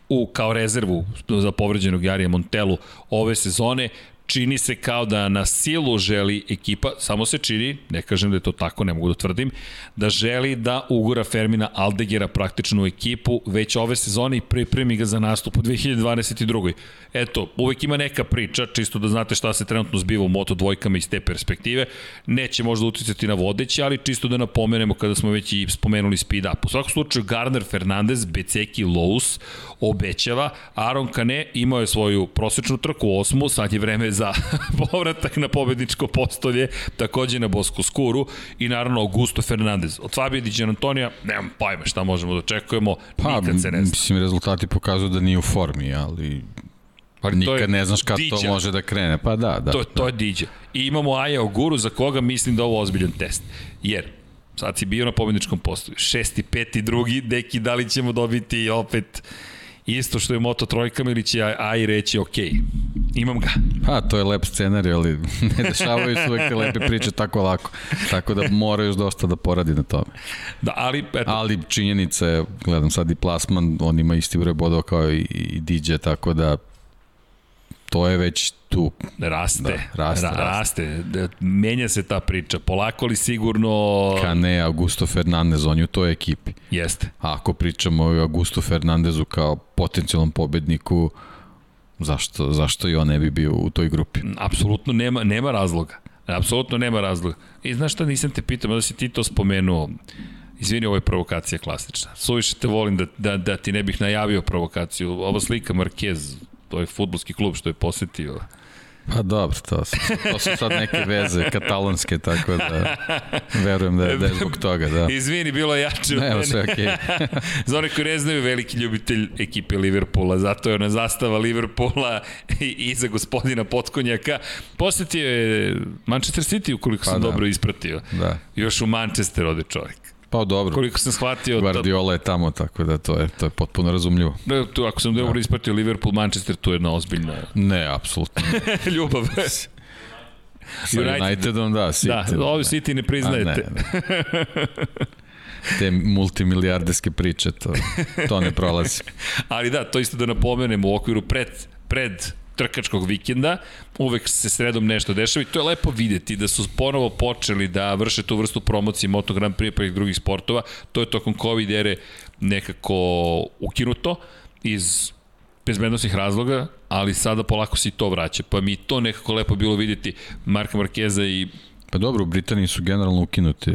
u kao rezervu za povređenog Jarija Montelu ove sezone, čini se kao da na silu želi ekipa, samo se čini, ne kažem da je to tako, ne mogu da tvrdim, da želi da ugura Fermina Aldegera praktično u ekipu već ove sezone i pripremi ga za nastup u 2022. Eto, uvek ima neka priča, čisto da znate šta se trenutno zbiva u Moto dvojkama iz te perspektive. Neće možda uticati na vodeći, ali čisto da napomenemo kada smo već i spomenuli speed up. U svakom slučaju, Garner Fernandez, Beceki Lous obećava. Aaron Kane imao je svoju prosečnu trku osmu, sad je vreme za povratak na pobedničko postolje, takođe na Bosku Skuru i naravno Augusto Fernandez. Od Fabio Di Antonija, nemam pojma šta možemo da očekujemo, pa, nikad se ne zna. Mislim, rezultati pokazuju da nije u formi, ali Ali Nikad je ne znaš kad diđa. to može da krene. Pa da, da. To, to da. je diđa. I imamo Aja Oguru za koga mislim da je ovo ozbiljan test. Jer sad si bio na pobedničkom postoju. Šesti, peti, drugi, deki, da li ćemo dobiti opet isto što je Moto trojkama ili će AI reći ok, imam ga. Pa, to je lep scenarij, ali ne dešavaju se uvek te lepe priče tako lako. Tako da mora još dosta da poradi na tome. Da, ali, eto. ali činjenica je, gledam sad i plasman, on ima isti broj bodova kao i, i DJ, tako da to je već tu. Raste, da, raste, ra, raste. raste. Menja se ta priča, polako li sigurno... Kane, Augusto Fernandez, on je u toj ekipi. Jeste. A ako pričamo o Augusto Fernandezu kao potencijalnom pobedniku, zašto, zašto i on ne bi bio u toj grupi? Apsolutno nema, nema razloga. Apsolutno nema razloga. I znaš šta, nisam te pitao, da si ti to spomenuo. Izvini, ovo je provokacija klasična. Suviše te volim da, da, da ti ne bih najavio provokaciju. Ova slika Marquez, to je futbolski klub što je posetio. Pa dobro, to su, to su sad neke veze katalonske, tako da verujem da je, da je zbog toga, da. Izvini, bilo jače. Ne, evo sve okej. Okay. za one koji ne znaju, veliki ljubitelj ekipe Liverpoola, zato je ona zastava Liverpoola i, i za gospodina Potkonjaka. Posetio je Manchester City, ukoliko pa sam da. dobro ispratio. Da. Još u Manchester ode čovjek. Pa dobro. Koliko sam shvatio... Guardiola je tamo, tako da to je, to je potpuno razumljivo. Da, tu, ako sam dobro da. ispratio Liverpool, Manchester, tu je jedna ozbiljna... Ne, apsolutno. Ljubav. Sa United, Unitedom, da, City. Da, ovi City ne priznajete. A, ne, ne. te multimilijardeske priče, to, to ne prolazi. Ali da, to isto da napomenem u okviru pred, pred trkačkog vikenda, uvek se sredom nešto dešava i to je lepo videti da su ponovo počeli da vrše tu vrstu promocije Moto Grand Prix pa i drugih sportova, to je tokom COVID ere nekako ukinuto iz bezbednostnih razloga, ali sada polako se i to vraća. Pa mi to nekako lepo bilo videti Marka Markeza i Pa dobro, u Britaniji su generalno ukinuti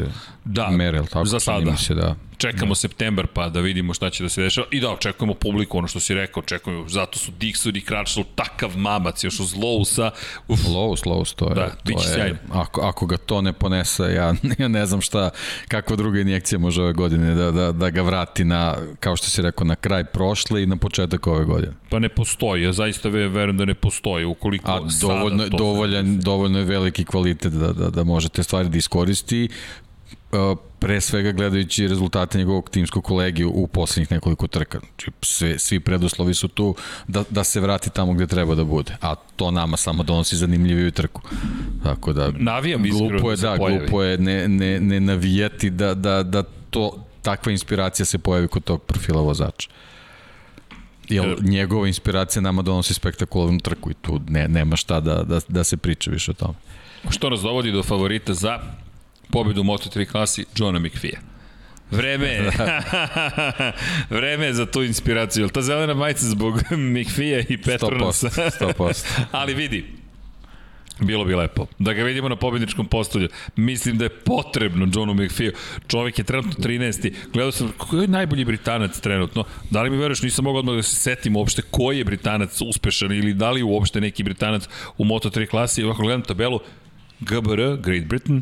da, mere, tako? Za sada. Se, da. čekamo septembar pa da vidimo šta će da se dešava i da očekujemo publiku, ono što si rekao, očekujemo, zato su Dixon i Crutchlow takav mamac, još uz Lowsa. Uf. Lows, Lows, to je, Da, to biće je, sjajno. ako, ako ga to ne ponese, ja, ja ne znam šta, kakva druga injekcija može ove godine da, da, da ga vrati na, kao što si rekao, na kraj prošle i na početak ove godine. Pa ne postoji, ja zaista ve- verujem da ne postoji, ukoliko A sada dovoljno, to- dovoljan, dovoljno je veliki kvalitet da, da, da može te stvari da iskoristi, pre svega gledajući rezultate njegovog timskog kolegi u poslednjih nekoliko trka. Znači, sve, svi preduslovi su tu da, da se vrati tamo gde treba da bude, a to nama samo donosi zanimljiviju trku. Tako da, Navijam glupo je, da da, pojavi. glupo je ne, ne, ne navijati da, da, da to, takva inspiracija se pojavi kod tog profila vozača. Jer njegova inspiracija nama donosi spektakularnu trku i tu ne, nema šta da, da, da se priča više o tome. Što nas dovodi do favorita za pobedu u Moto3 klasi Johna McPhee. Vreme je. Vreme je za tu inspiraciju. Jel ta zelena majica zbog McPhee i Petronasa? 100%. 100%. Ali vidi, Bilo bi lepo. Da ga vidimo na pobedničkom postolju. Mislim da je potrebno Johnu McPhee. Čovjek je trenutno 13. Gledao sam koji je najbolji Britanac trenutno. Da li mi veruješ, nisam mogao odmah da se setim uopšte koji je Britanac uspešan ili da li uopšte neki Britanac u Moto3 klasi. Ovako gledam tabelu GBR, Great Britain,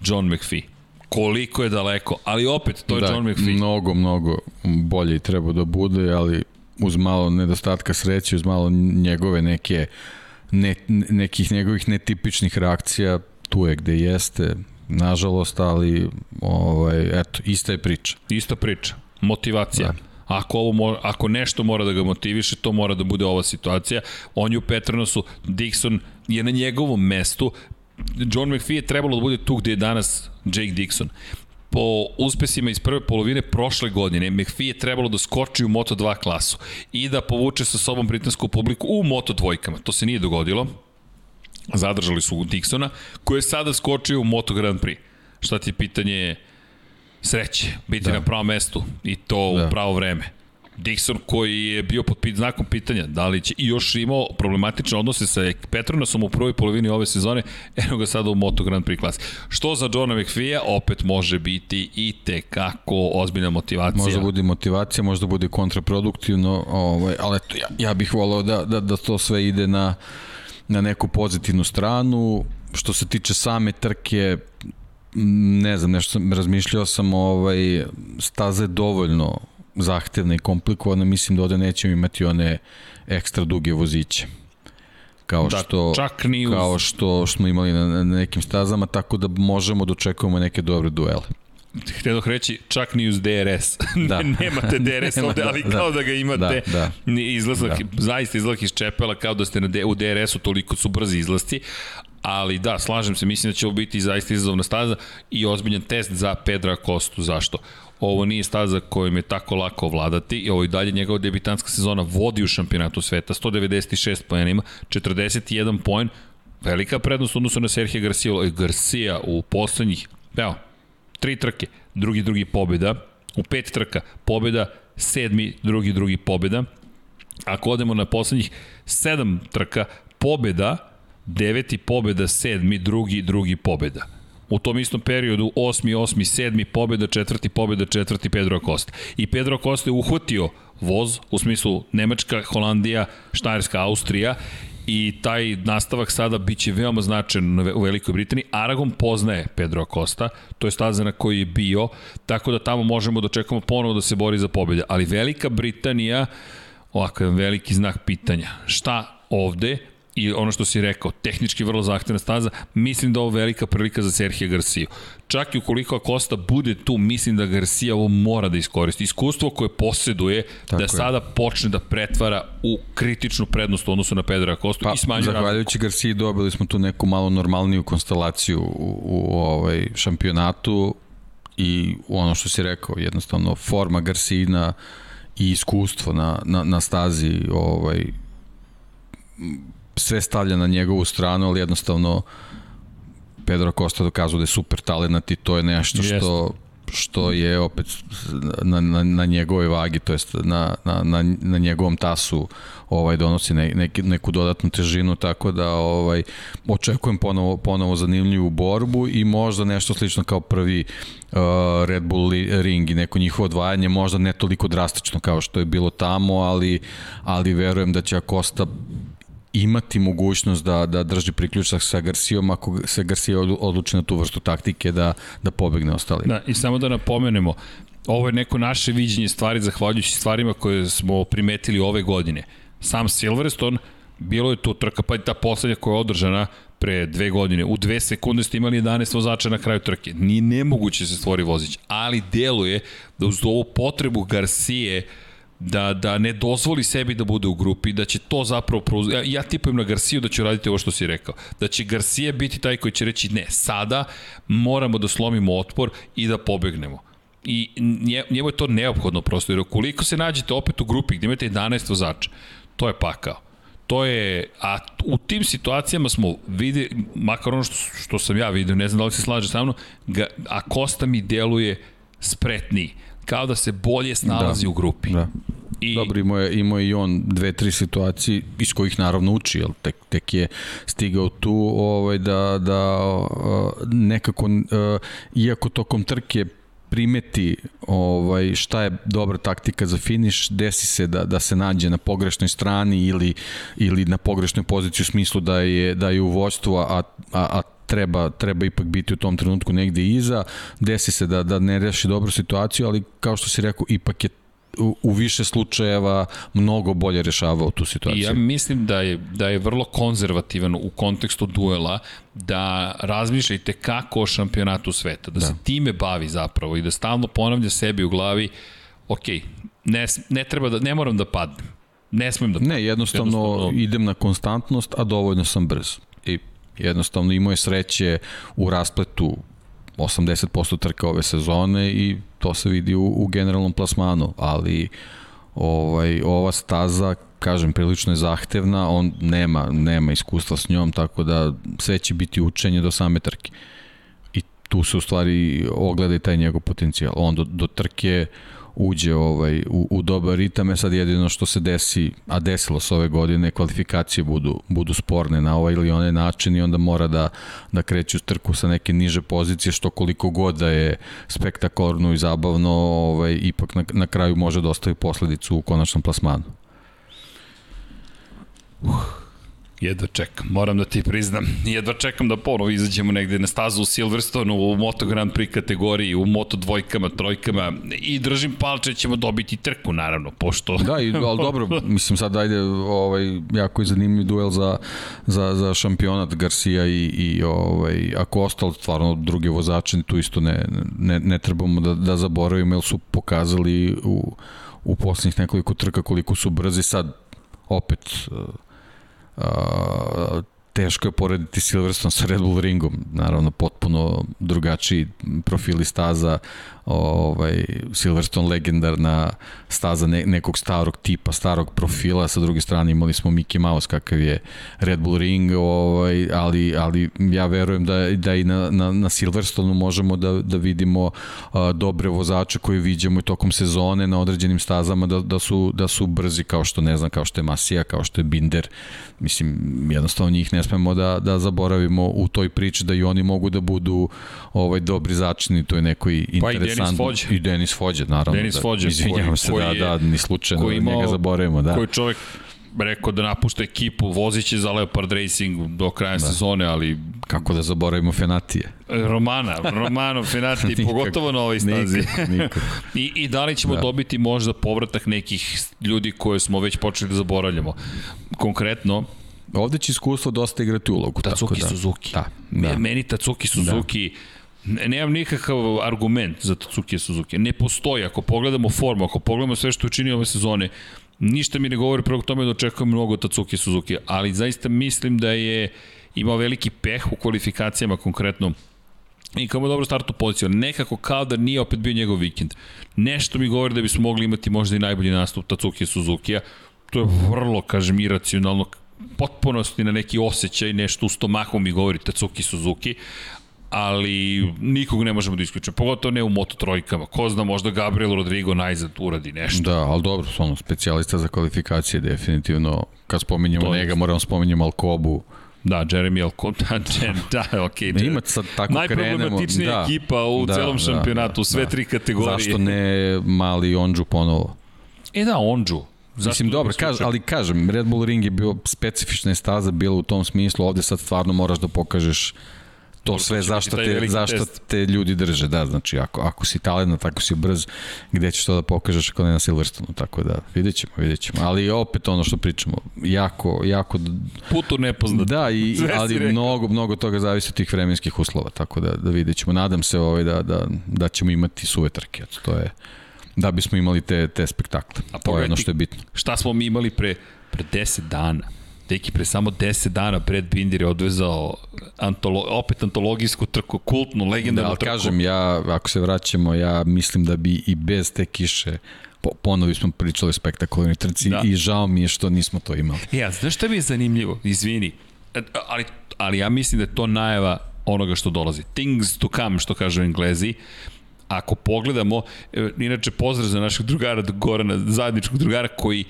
John McPhee. Koliko je daleko, ali opet, to je da, John McPhee. Mnogo, mnogo bolje treba da bude, ali uz malo nedostatka sreće, uz malo njegove neke ne, nekih njegovih netipičnih reakcija, tu je gde jeste, nažalost, ali ovaj, eto, ista je priča. Ista priča. Motivacija. Da. Ako, ovo mora, ako nešto mora da ga motiviše, to mora da bude ova situacija. On je u Petronasu, Dixon je na njegovom mestu. John McPhee je trebalo da bude tu gde je danas Jake Dixon. Po uspesima iz prve polovine prošle godine, McPhee je trebalo da skoči u Moto2 klasu i da povuče sa sobom britansku publiku u Moto2-kama. To se nije dogodilo. Zadržali su Dixona, koji je sada skočio u Moto Grand Prix. Šta ti je pitanje sreće, biti da. na pravom mestu i to da. u pravo vreme. Dixon koji je bio pod pit, znakom pitanja, da li će i još imao problematične odnose sa Petronasom u prvoj polovini ove sezone, eno ga sada u Moto Grand Prix klasi. Što za Johna McPhee opet može biti i te kako ozbiljna motivacija. Možda bude motivacija, možda bude kontraproduktivno, ovaj, ali eto, ja, ja bih volao da, da, da to sve ide na, na neku pozitivnu stranu. Što se tiče same trke, ne znam, nešto sam, razmišljao sam, ovaj, staza je dovoljno zahtevna i komplikovana, mislim da ovde nećemo imati one ekstra duge voziće. Kao da, što, čak ni uz... kao što smo imali na, na nekim stazama, tako da možemo da očekujemo neke dobre duele. Htio reći, čak ni uz DRS. Da. Nemate DRS Nema, ovde, ali da, kao da ga imate. Da, da. Izlazak, da. zaista izlazak iz čepela kao da ste na D, u DRS-u, toliko su brzi izlasci. Ali da, slažem se, mislim da će ovo biti zaista izazovna staza i ozbiljan test za Pedra Kostu. Zašto? Ovo nije staza kojim je tako lako vladati i ovo i dalje njegova debitanska sezona vodi u šampionatu sveta. 196 pojena ima, 41 poen, velika prednost odnosno na Serhija Garcia. Garcia u poslednjih, evo, tri trke, drugi, drugi pobjeda, u pet trka pobjeda, sedmi, drugi, drugi pobjeda. Ako odemo na poslednjih sedam trka, pobjeda, deveti pobjeda, sedmi, drugi, drugi pobjeda. U tom istom periodu, osmi, osmi, sedmi pobjeda, četvrti pobjeda, četvrti Pedro Acosta. I Pedro Acosta je uhvatio voz, u smislu Nemačka, Holandija, Štajerska, Austrija i taj nastavak sada biće veoma značajan u Velikoj Britaniji. Aragon poznaje Pedro Acosta, to je staza na koji je bio, tako da tamo možemo da očekamo ponovo da se bori za pobjede. Ali Velika Britanija, ovako je veliki znak pitanja. Šta ovde i ono što si rekao, tehnički vrlo zahtevna staza, mislim da ovo velika prilika za Serhija Garcia. Čak i ukoliko Acosta bude tu, mislim da Garcia ovo mora da iskoristi. Iskustvo koje posjeduje Tako da je. sada počne da pretvara u kritičnu prednost u odnosu na Pedra Acosta pa, i smanjuje Zahvaljujući Garcia dobili smo tu neku malo normalniju konstelaciju u, u ovaj šampionatu i ono što si rekao, jednostavno forma Garcina i iskustvo na, na, na stazi ovaj, sve stavlja na njegovu stranu, ali jednostavno Pedro Costa dokazuje da je super talent i to je nešto što što je opet na, na, na njegove vagi, to jest na, na, na, na njegovom tasu ovaj donosi ne, neki, neku dodatnu težinu, tako da ovaj očekujem ponovo, ponovo zanimljivu borbu i možda nešto slično kao prvi uh, Red Bull ring i neko njihovo odvajanje, možda ne toliko drastično kao što je bilo tamo, ali, ali verujem da će Acosta imati mogućnost da, da drži priključak sa Garcijom ako se Garcia odluči na tu vrstu taktike da, da pobegne ostali. Da, i samo da napomenemo, ovo je neko naše viđenje stvari zahvaljujući stvarima koje smo primetili ove godine. Sam Silverstone, bilo je to trka, pa i ta poslednja koja je održana pre dve godine. U dve sekunde ste imali 11 vozača na kraju trke. Nije nemoguće da se stvori vozić, ali deluje da uz ovu potrebu Garcije da, da ne dozvoli sebi da bude u grupi, da će to zapravo prouz... ja, ja tipujem na Garciju da će raditi ovo što si rekao. Da će Garcia biti taj koji će reći ne, sada moramo da slomimo otpor i da pobegnemo. I njemu je to neophodno prosto, jer ukoliko se nađete opet u grupi gde imate 11 vozača, to je pakao. To je, a u tim situacijama smo vidi, makar ono što, što sam ja vidio, ne znam da li se slaže sa mnom, ga, a Kosta mi deluje spretniji kao da se bolje snalazi da, u grupi. Da. I... Dobro, imao je, imao je i on dve, tri situacije iz kojih naravno uči, jel, tek, tek je stigao tu ovaj, da, da nekako, iako tokom trke primeti ovaj šta je dobra taktika za finiš, desi se da da se nađe na pogrešnoj strani ili ili na pogrešnoj poziciji u smislu da je da je u vođstvu a a, a treba, treba ipak biti u tom trenutku negde iza, desi se da, da ne reši dobru situaciju, ali kao što si rekao, ipak je u, u više slučajeva mnogo bolje rešavao tu situaciju. Ja mislim da je, da je vrlo konzervativan u kontekstu duela, da razmišljajte kako o šampionatu sveta, da, da. se time bavi zapravo i da stalno ponavlja sebi u glavi, ok, ne, ne, treba da, ne moram da padnem, ne smem da padnem. Ne, jednostavno, jednostavno idem na konstantnost, a dovoljno sam brz. Jednostavno imao je sreće u raspletu 80% trka ove sezone i to se vidi u, u generalnom plasmanu, ali ovaj ova staza kažem prilično je zahtevna, on nema nema iskustva s njom, tako da sve će biti učenje do same trke. I tu se u stvari ogleda i taj njegov potencijal. On do, do trke uđe ovaj, u, u dobar ritam, je sad jedino što se desi, a desilo se ove godine, kvalifikacije budu, budu sporne na ovaj ili onaj način i onda mora da, da kreće u trku sa neke niže pozicije, što koliko god da je spektakularno i zabavno, ovaj, ipak na, na kraju može da ostavi posledicu u konačnom plasmanu. Uh. Jedva čekam, moram da ti priznam. Jedva čekam da ponovo izađemo negde na stazu u Silverstone, u Moto Grand Prix kategoriji, u Moto dvojkama, trojkama i držim palče da ćemo dobiti trku, naravno, pošto... Da, i, ali dobro, mislim sad ajde, ovaj, jako je zanimljiv duel za, za, za šampionat Garcia i, i ovaj, ako ostalo stvarno druge vozače, tu isto ne, ne, ne trebamo da, da zaboravimo, jer su pokazali u, u poslednjih nekoliko trka koliko su brzi sad opet teško je porediti Silverstone sa Red Bull ringom, naravno potpuno drugačiji profili staza, ovaj, Silverstone legendarna staza ne, nekog starog tipa, starog profila, sa druge strane imali smo Mickey Mouse kakav je Red Bull ring, ovaj, ali, ali ja verujem da, da i na, na, na Silverstone možemo da, da vidimo a, dobre vozače koje viđamo i tokom sezone na određenim stazama da, da, su, da su brzi kao što ne znam, kao što je Masija, kao što je Binder, mislim, jednostavno njih ne smemo da, da zaboravimo u toj priči da i oni mogu da budu ovaj dobri začini, to je neko i interesantno. Pa i Denis Fođe. I Denis Fođe, naravno. Denis da, Fođe. Izvinjavam se, da, da, ni slučajno, koji imao, njega zaboravimo, da. Koji čovek rekao da napušta ekipu, voziće za Leopard Racing do kraja da. sezone, ali... Kako da zaboravimo Fenatije? Romana, Romano Fenati, nikak, pogotovo na ovoj stazi. Nikak, nikak. I, I da li ćemo da. dobiti možda povratak nekih ljudi koje smo već počeli da zaboravljamo. Konkretno, Ovde će iskustvo dosta igrati ulogu. Tatsuki tako da. Suzuki. Da, da. Meni Tatsuki Suzuki da. Nemam nikakav argument za Tatsuki Suzuki. Ne postoji. Ako pogledamo formu, ako pogledamo sve što učinio ove sezone, ništa mi ne govori prvog tome da očekujem mnogo Tatsuki Suzuki, ali zaista mislim da je imao veliki peh u kvalifikacijama konkretno i kao dobro startu poziciju, nekako kao da nije opet bio njegov vikend. Nešto mi govori da bismo mogli imati možda i najbolji nastup Tatsuki Suzuki-a, to je vrlo, kažem, iracionalno potpunosti na neki osjećaj, nešto u stomahu mi govori Tatsuki Suzuki, ali nikog ne možemo da isključimo, pogotovo ne u Moto trojkama. Ko zna, možda Gabriel Rodrigo najzad uradi nešto. Da, ali dobro, ono, specijalista za kvalifikacije, definitivno, kad spominjemo to njega, moramo spominjemo Alkobu, Da, Jeremy Alcon, da, da, ok. Da ima sad tako krenemo. Najproblematičnija da, ekipa u da, celom da, šampionatu, da, sve da. tri kategorije. Zašto ne mali Onđu ponovo? E da, Onđu. Zašto Mislim, dobro, kaž, ali kažem, Red Bull Ring je bio specifična staza, bila u tom smislu, ovde sad stvarno moraš da pokažeš to sve zašto te, zašto test. te ljudi drže, da, znači ako, ako si talent, ako si brz, gde ćeš to da pokažeš ako ne na Silverstonu, tako da vidjet ćemo, vidjet ćemo, ali opet ono što pričamo, jako, jako... Putu nepoznat. Da, i, ali mnogo, mnogo toga zavisi od tih vremenskih uslova, tako da, da vidjet ćemo, nadam se ovaj, da, da, da ćemo imati suve trke, to je da bismo imali te, te spektakle. A to je ono što je bitno. Šta smo mi imali pre, pre 10 dana? Deki, pre samo 10 dana pred Binder je odvezao antolo, opet antologijsku trku, kultnu, legendarnu da, trku. kažem, ja, ako se vraćamo, ja mislim da bi i bez te kiše po, ponovi smo pričali o spektakularnoj trci da. i žao mi je što nismo to imali. Ja, znaš šta mi je zanimljivo? Izvini, e, ali, ali ja mislim da je to najava onoga što dolazi. Things to come, što kažu englezi. Ako pogledamo, e, inače pozdrav za našeg drugara Gorana, zajedničkog drugara koji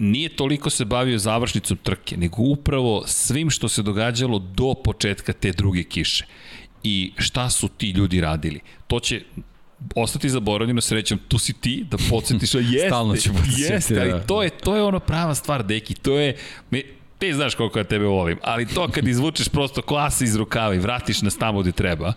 nije toliko se bavio završnicom trke, nego upravo svim što se događalo do početka te druge kiše. I šta su ti ljudi radili? To će ostati zaboravljeno srećom, tu si ti da podsjetiš, a jeste, Stalno ću jeste, ali da. to je, to je ono prava stvar, deki, to je, me, ti znaš koliko ja tebe volim, ali to kad izvučeš prosto klasa iz rukava i vratiš nas tamo gde treba,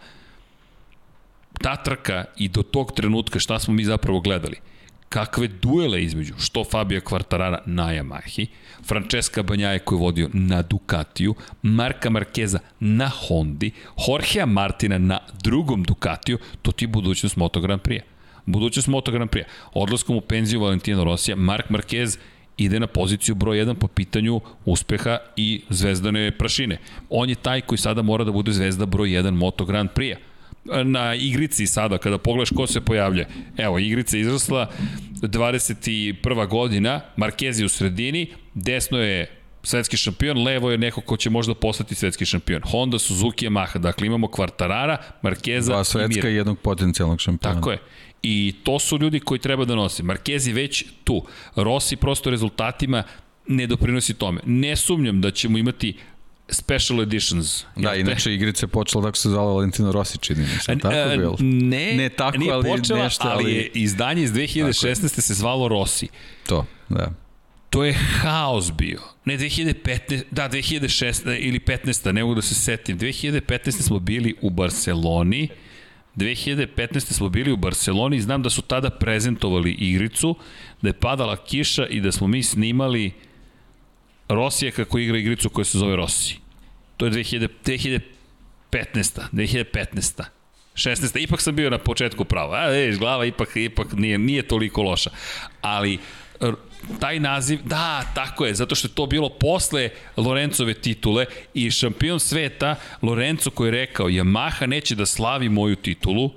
ta trka i do tog trenutka šta smo mi zapravo gledali – kakve duele između, što Fabio Quartarara na Yamahi, Francesca Banjaje koji je vodio na Ducatiju, Marka Markeza na Hondi, Jorgea Martina na drugom Ducatiju, to ti budućnost Moto Grand Prix. Budućnost Moto Grand Prix. Odlaskom u penziju Valentino Rosija, Mark Marquez ide na poziciju broj 1 po pitanju uspeha i zvezdane prašine. On je taj koji sada mora da bude zvezda broj 1 Moto Grand Prix na igrici sada, kada pogledaš ko se pojavlja. Evo, igrica izrasla, 21. godina, Markezi u sredini, desno je svetski šampion, levo je neko ko će možda postati svetski šampion. Honda, Suzuki, Yamaha. Dakle, imamo Kvartarara, Markeza Dva svetska i jednog potencijalnog šampiona. Tako je. I to su ljudi koji treba da nose. Markezi već tu. Rossi prosto rezultatima ne doprinosi tome. Ne sumnjam da ćemo imati special editions. Da, inače igrica je počela tako se zvala Valentino Rossi, čini mi se, tako je bilo? Ne, ne tako, nije ali počela, nešto, ali... ali je izdanje iz 2016. se zvalo Rossi. To, da. To je haos bio. Ne, 2015, da, 2016 ili 15, ne mogu da se setim. 2015. smo bili u Barceloni, 2015. smo bili u Barceloni i znam da su tada prezentovali igricu, da je padala kiša i da smo mi snimali Rosija kako igra igricu koja se zove Rossi. To je 2000, 2015. 2015. 16. Ipak sam bio na početku pravo. A, vidiš, glava ipak, ipak nije, nije toliko loša. Ali taj naziv, da, tako je, zato što je to bilo posle Lorencove titule i šampion sveta Lorenzo koji je rekao Yamaha neće da slavi moju titulu,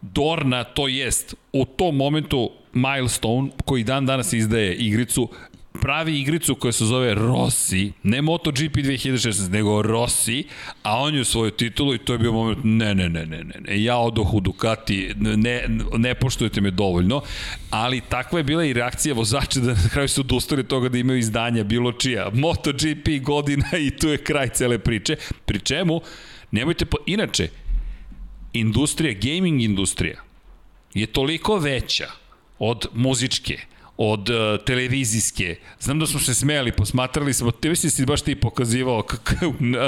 Dorna to jest u tom momentu milestone koji dan danas izdaje igricu pravi igricu koja se zove Rossi, ne MotoGP 2016, nego Rossi, a on je svoju titulu i to je bio moment, ne, ne, ne, ne, ne, ja odoh u Ducati, ne, ne poštujete me dovoljno, ali takva je bila i reakcija vozača da na kraju su odustali toga da imaju izdanja bilo čija. MotoGP godina i tu je kraj cele priče, pri čemu, nemojte, po... inače, industrija, gaming industrija je toliko veća od muzičke, od uh, televizijske. Znam da smo se smejali, posmatrali smo, te mislim si baš ti pokazivao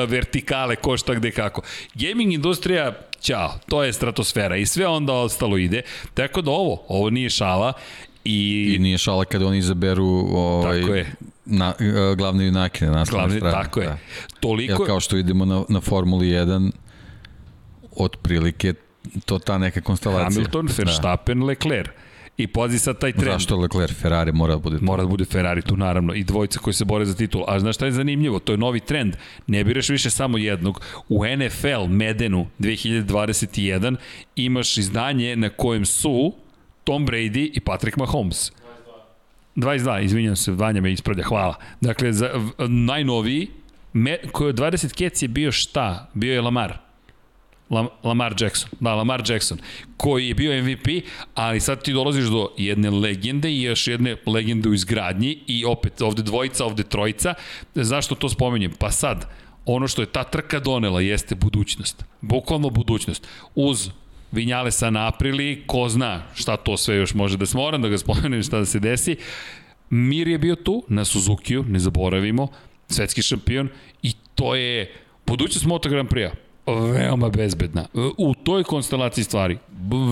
vertikale, ko šta gde kako. Gaming industrija, ćao, to je stratosfera i sve onda ostalo ide. Tako da ovo, ovo nije šala I, I nije šala kada oni izaberu ovaj, tako je. Na, uh, glavne junake na naslovnoj strani. Tako je. Da. Toliko... Jer kao što vidimo na, na Formuli 1, otprilike to ta neka konstelacija. Hamilton, da. Verstappen, da. Leclerc. I pazi sad taj trend. Zašto Leclerc? Ferrari mora da bude tu. Mora da bude Ferrari tu, naravno. I dvojica koji se bore za titul. A znaš šta je zanimljivo? To je novi trend. Ne biraš više samo jednog. U NFL Medenu 2021 imaš izdanje na kojem su Tom Brady i Patrick Mahomes. 22, izvinjam se, Vanja me ispravlja, hvala. Dakle, za, najnoviji, me, koji od 20 kec je bio šta? Bio je Lamar. Lamar Jackson, da, Lamar Jackson, koji je bio MVP, ali sad ti dolaziš do jedne legende i još jedne legende u izgradnji i opet ovde dvojica, ovde trojica. Zašto to spomenjem? Pa sad, ono što je ta trka donela jeste budućnost. Bukvalno budućnost. Uz Vinjalesa na aprili, ko zna šta to sve još može da se moram da ga spomenem šta da se desi. Mir je bio tu, na Suzukiju, ne zaboravimo, svetski šampion i to je budućnost Moto Grand Prix-a veoma bezbedna. U toj konstelaciji stvari,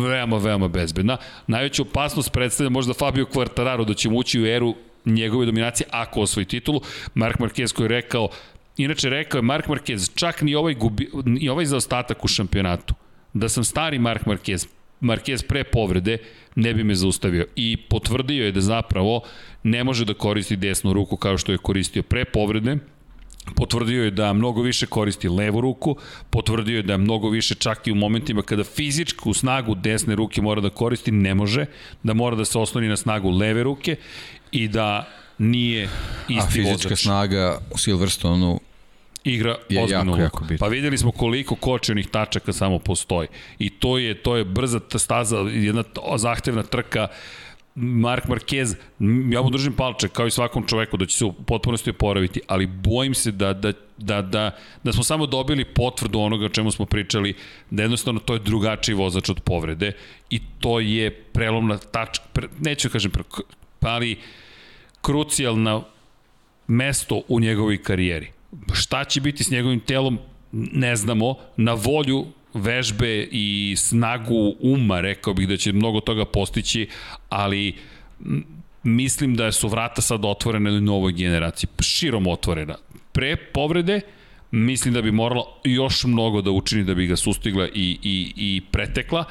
veoma, veoma bezbedna. Najveću opasnost predstavlja možda Fabio Quartararo da će ući u eru njegove dominacije ako osvoji titulu. Mark Marquez koji je rekao, inače rekao je Mark Marquez, čak ni ovaj, gubi, ni ovaj zaostatak u šampionatu, da sam stari Mark Marquez, Marquez pre povrede, ne bi me zaustavio. I potvrdio je da zapravo ne može da koristi desnu ruku kao što je koristio pre povrede, Potvrdio je da mnogo više koristi levu ruku, potvrdio je da mnogo više čak i u momentima kada fizičku snagu desne ruke mora da koristi, ne može, da mora da se osloni na snagu leve ruke i da nije isti vozač. A fizička vozač. snaga u Silverstonu igra je ozbiljnu jako, jako bitno. Pa videli smo koliko kočenih tačaka samo postoji. I to je to je brza staza, jedna zahtevna trka Mark Marquez, ja mu držim palče kao i svakom čoveku da će se u potpunosti oporaviti, ali bojim se da, da, da, da, da smo samo dobili potvrdu onoga o čemu smo pričali, da jednostavno to je drugačiji vozač od povrede i to je prelomna tačka, pre, neću da kažem, pre, ali krucijalna mesto u njegovoj karijeri. Šta će biti s njegovim telom, ne znamo, na volju vežbe i snagu uma, rekao bih da će mnogo toga postići, ali mislim da su vrata sad otvorene na novoj generaciji, širom otvorena. Pre povrede, mislim da bi morala još mnogo da učini da bi ga sustigla i, i, i pretekla,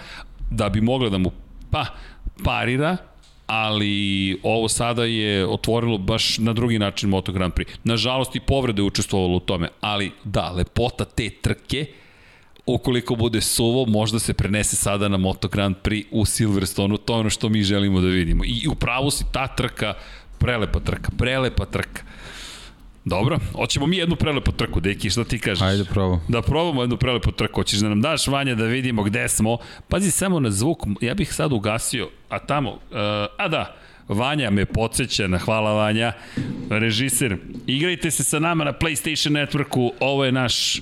da bi mogla da mu pa parira, ali ovo sada je otvorilo baš na drugi način Moto Grand Prix. Nažalost i povrede učestvovalo u tome, ali da, lepota te trke ukoliko bude suvo, možda se prenese sada na Moto Grand Prix u Silverstonu, to je ono što mi želimo da vidimo. I upravo si ta trka, prelepa trka, prelepa trka. Dobro, hoćemo mi jednu prelepu trku, Deki, šta ti kažeš? Ajde, probamo. Da probamo jednu prelepu trku, hoćeš da nam daš Vanja da vidimo gde smo. Pazi samo na zvuk, ja bih sad ugasio, a tamo, uh, a da, Vanja me podsjeća na hvala Vanja, režiser. Igrajte se sa nama na PlayStation Networku, ovo je naš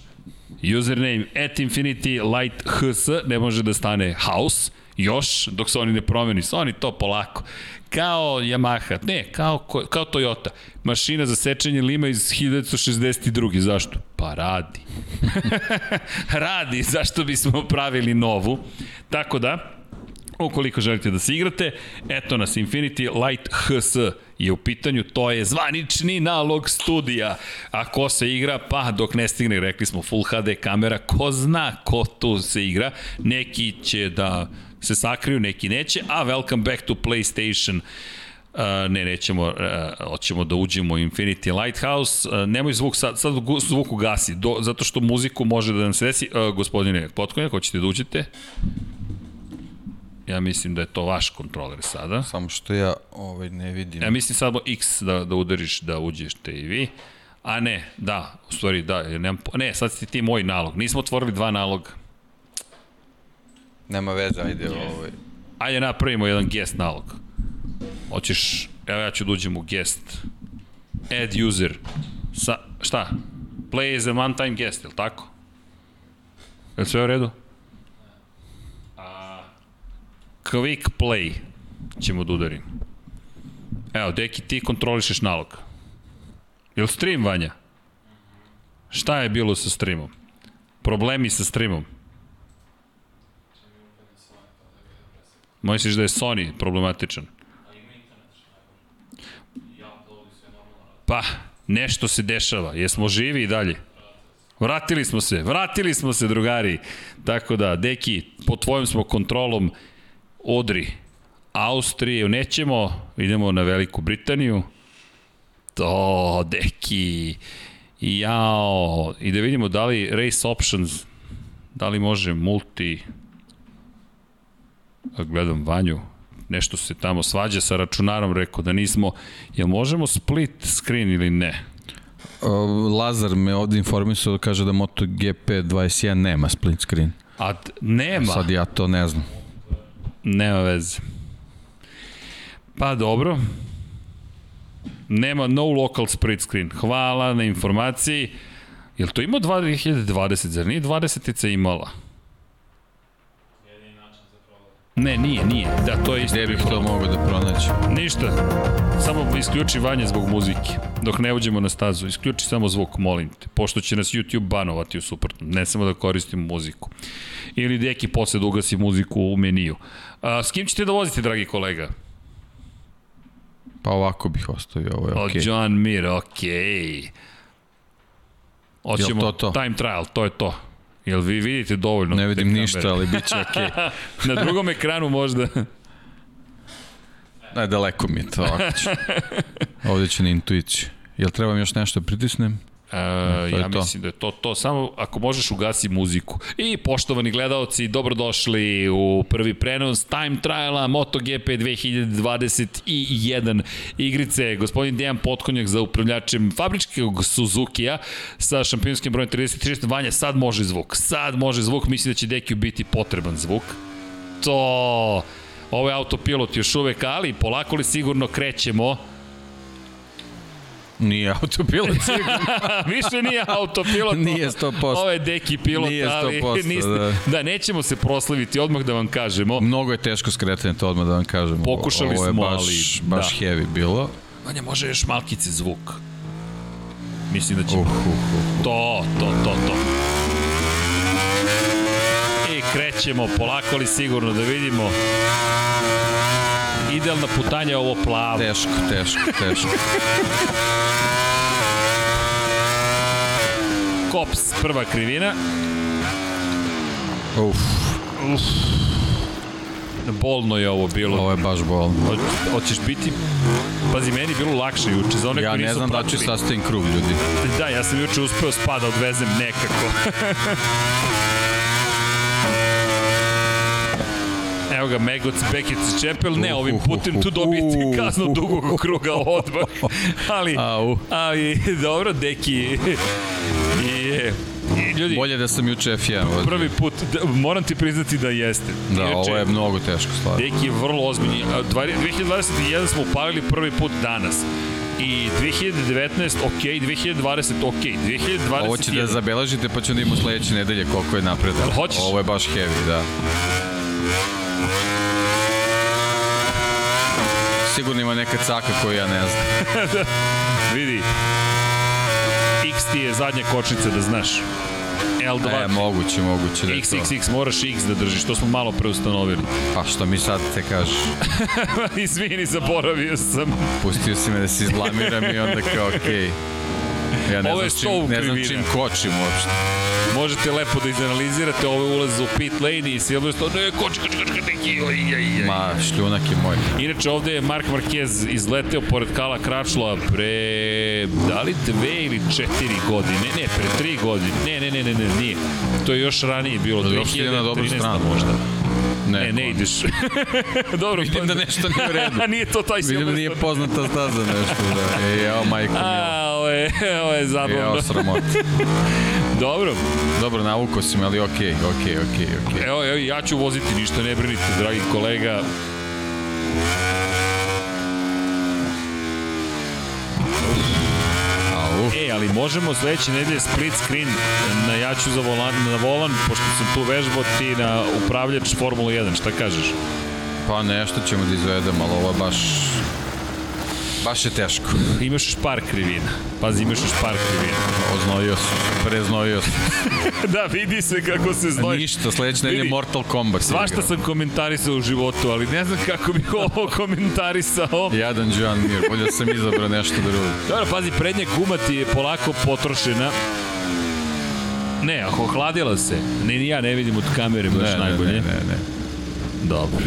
username at infinity light hs, ne može da stane house, još, dok se oni ne promeni, oni to polako. Kao Yamaha, ne, kao, kao Toyota. Mašina za sečenje lima iz 1962. Zašto? Pa radi. radi, zašto bismo pravili novu? Tako da, Ukoliko želite da se igrate, eto nas Infinity Light HS je u pitanju, to je zvanični nalog studija. A ko se igra? Pa dok ne stigne, rekli smo Full HD kamera, ko zna ko tu se igra. Neki će da se sakriju, neki neće, a welcome back to PlayStation. Uh, ne, nećemo, uh, hoćemo da uđemo u Infinity Lighthouse. Uh, nemoj zvuk, sad, sad zvuk ugasi, do, zato što muziku može da nam se desi. Uh, gospodine Potkonjak, hoćete da uđete? Ja mislim da je to vaš kontroler sada. Samo što ja ovaj ne vidim. Ja mislim sad X da, da udariš da uđeš te i vi. A ne, da, u stvari da, jer nemam, ne, sad si ti moj nalog. Nismo otvorili dva naloga. Nema veze, ajde ovaj. Ajde napravimo jedan guest nalog. Hoćeš, evo ja ću da uđem u guest. Add user. Sa, šta? Play as a one time guest, je li tako? Je li sve u redu? Quick play ćemo da udarim. Evo, Deki, ti kontrolišeš nalog. Jel stream, Vanja? Šta je bilo sa streamom? Problemi sa streamom? Misliš da je Sony problematičan? Pa, nešto se dešava. Jesmo živi i dalje? Vratili smo se, vratili smo se, drugari. Tako da, Deki, pod tvojom smo kontrolom Odri, Austrije, nećemo, idemo na Veliku Britaniju. To, deki, jao, i da vidimo da li race options, da li može multi, gledam Vanju, nešto se tamo svađa sa računarom, rekao da nismo, jel možemo split screen ili ne? Lazar me ovde informisao da kaže da MotoGP 21 nema split screen. A nema. Sad ja to ne znam. Nema veze. Pa dobro. Nema no local split screen. Hvala na informaciji. Jel to ima 2020, zar nije 20-ica imala? Ne, nije, nije. Da, to je isto. Gde bih to mogao da pronaći? Ništa. Samo isključi vanje zbog muzike. Dok ne uđemo na stazu. Isključi samo zvuk, molim te. Pošto će nas YouTube banovati u suprotnom. Ne samo da koristimo muziku. Ili deki posle da ugasi muziku u meniju. A, s kim ćete da vozite, dragi kolega? Pa ovako bih ostavio, ovo je Okay. okej. O, John Mir, okej. Hoćemo to to? time trial, to je to. Jel vi vidite dovoljno? Ne vidim ništa, ali bit će okej. Na drugom ekranu možda. Ne, daleko mi je to. Ovde ću na intuiciju. Jel trebam još nešto da pritisnem? E, to ja to. mislim da je to to. Samo ako možeš ugasi muziku. I poštovani gledalci, dobrodošli u prvi prenos Time Triala MotoGP 2021 igrice. Gospodin Dejan Potkonjak za upravljačem fabričkog Suzuki-a sa šampionskim brojem 33. Vanja, sad može zvuk. Sad može zvuk. Mislim da će Dekiju biti potreban zvuk. To... Ovo je autopilot još uvek, ali polako li sigurno krećemo. Nije autopilot sigurno. Više nije autopilot. Nije 100%. Ovo je deki pilot, Nije 100%, ali niste, da. da. nećemo se proslaviti, odmah da vam kažemo. Mnogo je teško skretanje, to odmah da vam kažem. Ovo- Pokušali ovo je smo, baš, ali baš da. heavy bilo. Vanja, može još malkice zvuk. Mislim da će... Uh, uh, uh. To, to, to, to. I krećemo, polako ali sigurno da vidimo. Idealna putanja ovo plavo. Teško, teško, teško. Kops, prva krivina. Uf, Bolno je ovo bilo. ovo je baš bolno. Ho- Hoćeš biti... Pazi, meni je bilo lakše juče, za one Ja ne znam da ću pratili. sastavim krug, ljudi. Da, ja sam juče uspeo spada odvezem nekako. Evo ga, Megoc, Bekic, Čepel, ne, ovim putem tu dobijete kaznu dugog kruga odmah. Ali, ali, dobro, Deki je... I, ljudi, Bolje da sam juče F1 vozio. prvi put, da, moram ti priznati da jeste. Da, Inače, ovo je mnogo teško stvar. Deki je vrlo ozbiljni. A, dva- 2021 smo upalili prvi put danas. I 2019 ok, 2020 ok, 2021... Ovo će da zabeležite pa ćemo da imamo sledeće nedelje koliko je napred. Jel hoćeš? Ovo je baš heavy, da. Sigurno ima neka caka koju ja ne znam. Vidi. X ti je zadnja kočnica, da znaš. L2. E, moguće, moguće da je to. XXX, moraš X da držiš, to smo malo preustanovili. Pa što mi sad te kažeš? Izvini, zaboravio sam. Pustio si me da se izblamiram i onda kao okej. Ja ne Ovo znam, čim, ne znam čim kočim uopšte. Možete lepo da izanalizirate ove ulaze u pit lane i Silverstone, ne, koči, koči, koči, neki, oj, oj, oj. Ma, šljunak je moj. Inače, ovde je Mark Marquez izleteo pored Kala Kračlova pre, da li dve ili četiri godine? Ne, ne, pre tri godine. Ne, ne, ne, ne, ne, nije. To je još ranije bilo, Ali uopšte ide na dobru 2013 stranu. možda. Ne, Ne, ne ideš. Dobro, Vidim da nešto nije u redu. nije to taj Vidim da nije Silverstone. poznata staza nešto. Da. E, jao, majko. A, ovo je, ovo je zabavno. Jao, sramot. Dobro, Dobro, navuko si me, ali okej, okej, okej, okej. evo, evo, ja ću voziti, ništa ne brinite, dragi kolega. E, ali možemo sledeće nedelje split screen na ja ću za volan, na volan, pošto sam tu vežbao ti na upravljač Formula 1, šta kažeš? Pa nešto ćemo da izvedemo, ali ovo je baš... Baš je teško. Imaš još par krivina. Pazi, imaš još par krivina. Oznojio sam, preznojio sam. da, vidi se kako se znoji. Ništa, sledeće nedelje Mortal Kombat. Svašta sam komentarisao u životu, ali ne znam kako bih ovo komentarisao. Jadan Joan Mir, bolje da sam izabrao nešto drugo. Dobro, pazi, prednja guma ti je polako potrošena. Ne, ako ohladila se. Ne, ni ja ne vidim od kamere baš ne, najbolje. ne, ne, ne. Dobro.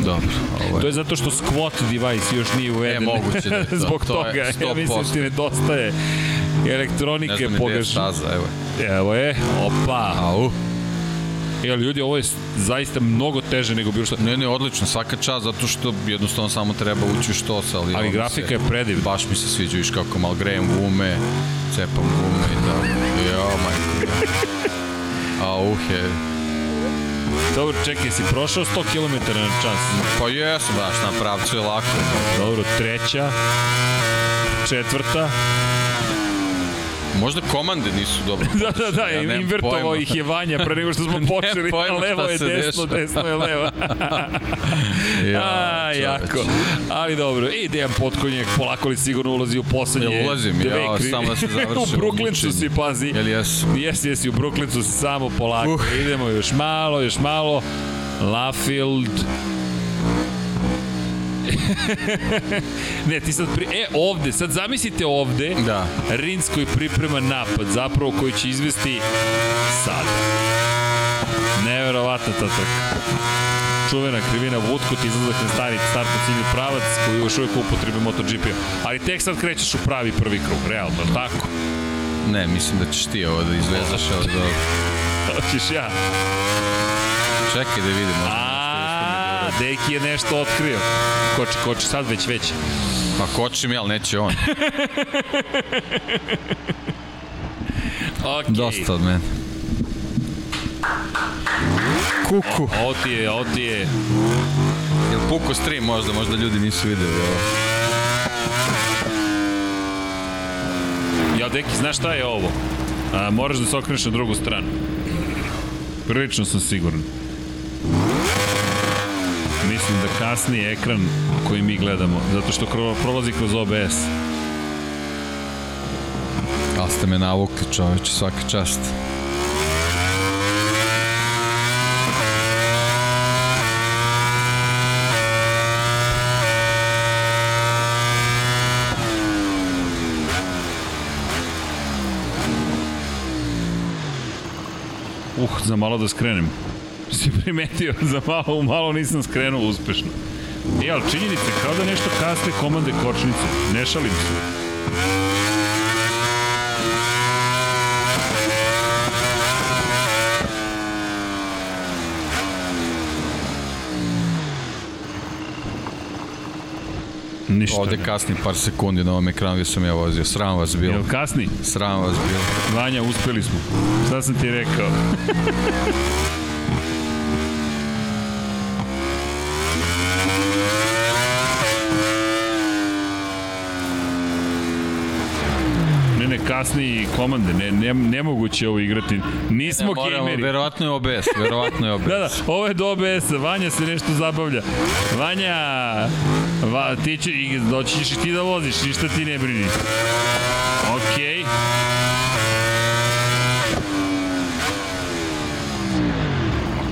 Dobro, ovo To je... je zato što squat device još nije uveden. E, moguće da je to. Zbog To je toga, ja 100%. mislim ti nedostaje Ne elektronike znam ni gde je pogaš. staza, evo je. Evo je, opa. Au. Jel, ljudi, ovo je zaista mnogo teže nego bilo što... Ne, ne, odlično, svaka čast, zato što jednostavno samo treba ući u štos, ali... Ali grafika se- je predivna. Baš mi se sviđa, viš kako malo grejem gume, cepam gume i da... Jao, majko. Au, he. Dobro, čekaj, si prošao 100 km na čas? Pa jesam, baš na pravcu je lako. Dobro, treća, četvrta, Možda komande nisu dobro. da, da, da, Ja ja invertovao ih je Vanja pre nego što smo počeli. pojma levo je desno, dešava. desno je levo. A, čoveče. jako. Ali dobro, i Dejan Potkonjak polako li sigurno ulazi u poslednje Jel ulazim? Ja, samo da se završi u Brooklyncu si, pazi. Jel jesu? Jesi, jesi, u Brooklyncu si samo polako. Uh. Idemo još malo, još malo. Lafield. ne, ti sad pri... E, ovde, sad zamislite ovde. Da. Rins koji priprema napad, zapravo koji će izvesti sad. Neverovatna ta trka. Čuvena krivina Woodcote, izlazak na stari startno ciljni pravac koji je još uvijek upotrebi MotoGP-a. Ali tek sad krećeš u pravi prvi krug, realno, tako? Ne, mislim da ćeš ti ovo da izvezaš, ali da... Hoćeš ja. Čekaj da vidim. možda Deki je nešto otkrio. Koči, koči, sad već, već. Pa kočim ja, ali neće on. Okay. Dosta od mene. Kuku. Ovo ti je, ovo ti je. Jel puko stream možda, možda ljudi nisu videli ovo. Ja, Deki, znaš šta je ovo? A, moraš da se okreneš na drugu stranu. Prilično sam siguran. Mislim da kasni ekran koji mi gledamo, zato što prolazi kroz OBS. Ali ste me navukli čoveče, svaka čast. Uh, za malo da skrenem. Si primetio, za malo, malo nisam skrenuo uspešno. E, ali činjenica, kao da nešto kasne komande kočnice. Ne šalim se. Ništa. Ovde kasni par sekundi na ovom ekranu gde sam ja vozio. Sram vas bilo. Jel kasni? Sram vas bilo. Vanja, uspeli smo. Šta sam ti rekao? Ne, ne, kasni komande, ne, ne, nemoguće ovo igrati. Nismo Moramo, gameri. verovatno je OBS, verovatno je OBS. Da, da, ovo je do OBS-a, Vanja se nešto zabavlja. Vanja, va, ti će, doći ćeš i ti da voziš, ništa ti ne brini. Okej. Okay.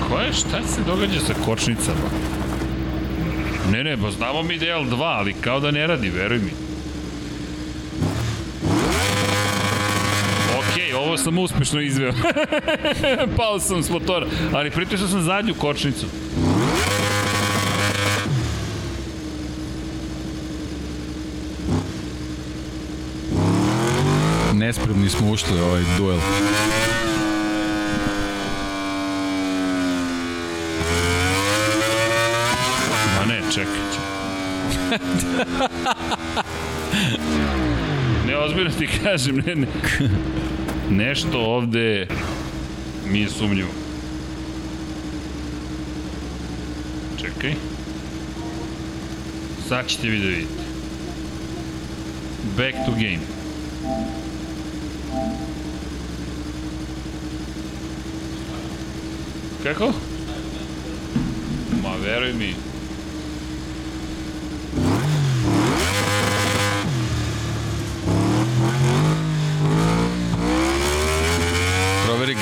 Ko je, šta se događa sa kočnicama? Ne, ne, pa znamo mi da je L2, ali kao da ne radi, veruj mi. Okej, ovo sam uspešno izveo. Pao sam s motora, ali pritisao sam zadnju kočnicu. Nespremni smo ušli ovaj duel. Ma ne, čekaj. čekaj. ne, ozbiljno ti kažem, ne, ne. Nešto ovde mi je sumnjivo. Čekaj. Sad ćete vi da vidite. Back to game. Kako? Ma veruj mi.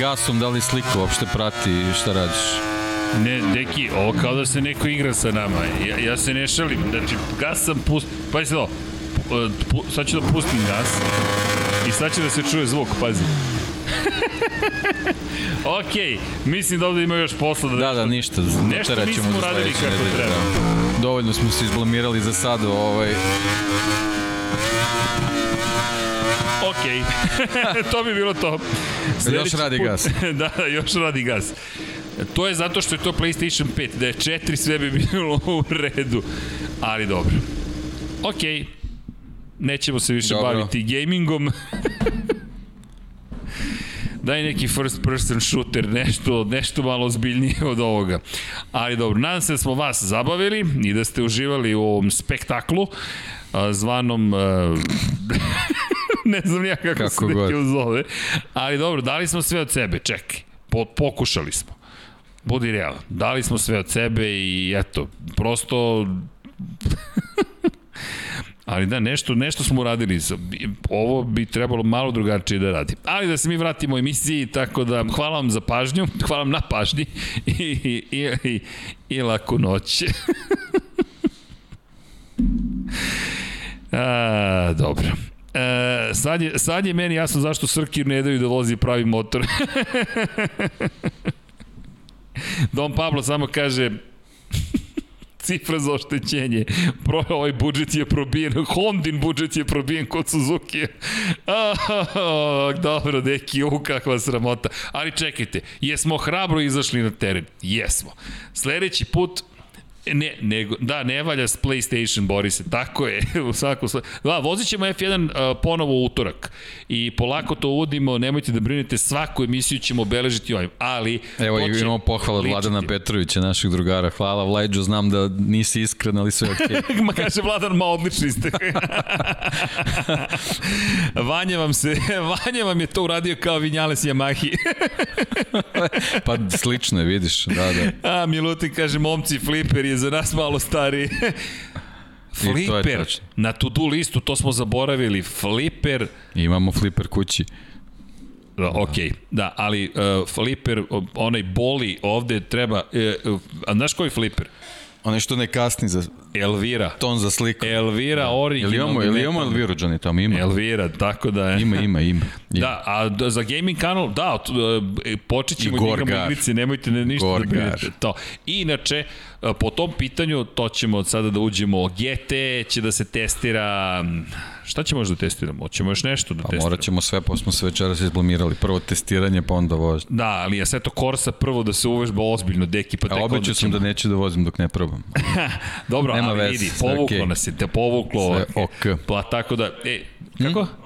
Gasom da li slika uopšte prati šta radiš. Ne, deki, ovo kao da se neko igra sa nama. Ja, ja se ne šalim. Znači, gas sam pust... Pazi ovo. Pu, pu, sad ću da pustim gas. I sad će da se čuje zvuk, pazi. Okej, mislim da ovde ima još posla da... Da, da, ništa. Nešto nismo uradili kako treba. da. Dovoljno smo se izblamirali za sad, ovaj, Okej, to bi bilo to. Sledeći radi gas. da, još radi gas. To je zato što je to PlayStation 5, da je 4 sve bi bilo u redu. Ali dobro. Okej, nećemo se više Dobro. baviti gamingom. daj neki first person shooter, nešto, nešto malo zbiljnije od ovoga. Ali dobro, nadam se da smo vas zabavili i da ste uživali u ovom spektaklu zvanom... A, ne znam ja kako, kako se neki zove. Ali dobro, dali smo sve od sebe, čekaj. Po, pokušali smo. Budi realan. Dali smo sve od sebe i eto, prosto Ali da, nešto, nešto smo uradili. Ovo bi trebalo malo drugačije da radi. Ali da se mi vratimo emisiji, tako da hvala vam za pažnju, hvala vam na pažnji i, i, i, i, i laku noć. A, dobro. E, sad, je, sad je meni jasno zašto Srki ne daju da vozi pravi motor. Don Pablo samo kaže cifra za oštećenje. Pro, ovaj budžet je probijen, Hondin budžet je probijen kod Suzuki. Oh, dobro, deki, u kakva sramota. Ali čekajte, jesmo hrabro izašli na teren? Jesmo. Sledeći put Ne, nego, da, ne valja s PlayStation, bori se, tako je, u svakom Da, vozit ćemo F1 uh, ponovo u utorak i polako to uvodimo, nemojte da brinete, svaku emisiju ćemo obeležiti ovim, ali... Evo, imamo pohvala od Vladana Petrovića, našeg drugara, hvala Vlađo, znam da nisi iskren, ali sve okej. Okay. ma kaže Vladan, ma odlični ste. Vanja vam se, Vanja vam je to uradio kao Vinjales Yamahi. pa slično je, vidiš, da, da. A, Milutin kaže, momci, fliper je za nas malo stari. Flipper, na to-do listu, to smo zaboravili, Flipper... Imamo Flipper kući. Da, ok, da, ali uh, Flipper, onaj boli ovde treba... Uh, a znaš koji Flipper? Onaj što ne kasni za Elvira. Ton za sliku. Elvira da. original. Jel imamo, jel imamo Elviru, Johnny, tamo ima? Elvira, tako da je. Ima, ima, ima. ima. Da, a za gaming kanal, da, e, počet ćemo da igramo igrice, nemojte ne, ništa Gorgar. da brinete. To. I inače, e, po tom pitanju, to ćemo od sada da uđemo, GT će da se testira, šta ćemo još da testiramo? Hoćemo još nešto da pa, testiramo? Morat ćemo sve, pa smo se večeras izblamirali. Prvo testiranje, pa onda vožnje. Da, ali ja sve to Korsa prvo da se uvežba ozbiljno, deki, pa tek onda ćemo... sam da neću da vozim dok ne probam. Dobro, Nema ali vidi, povuklo okay. nas je, te povuklo. Sve ok. Pa tako da, e, kako? Hmm?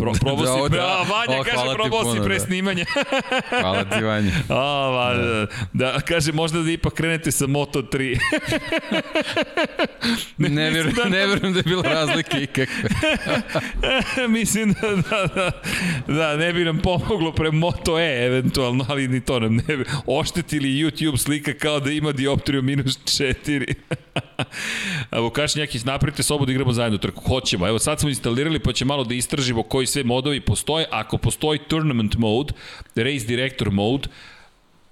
Pro, probao da, si, da, a, Vanja o, kaže probao si pre da. snimanja. hvala ti Vanja. A, va, da. da, kaže možda da ipak krenete sa Moto3. ne, ne, vjerujem, da, ne vjerujem da je bilo razlike ikakve. mislim da, da, da, da, ne bi nam pomoglo pre Moto E eventualno, ali ni to nam ne bi. Oštetili YouTube slika kao da ima dioptriju minus 4. Vukaš Njakić, napravite sobu da igramo zajedno trku. Hoćemo. Evo sad smo instalirali pa će malo da istražimo koji sve modovi postoje. Ako postoji tournament mode, race director mode,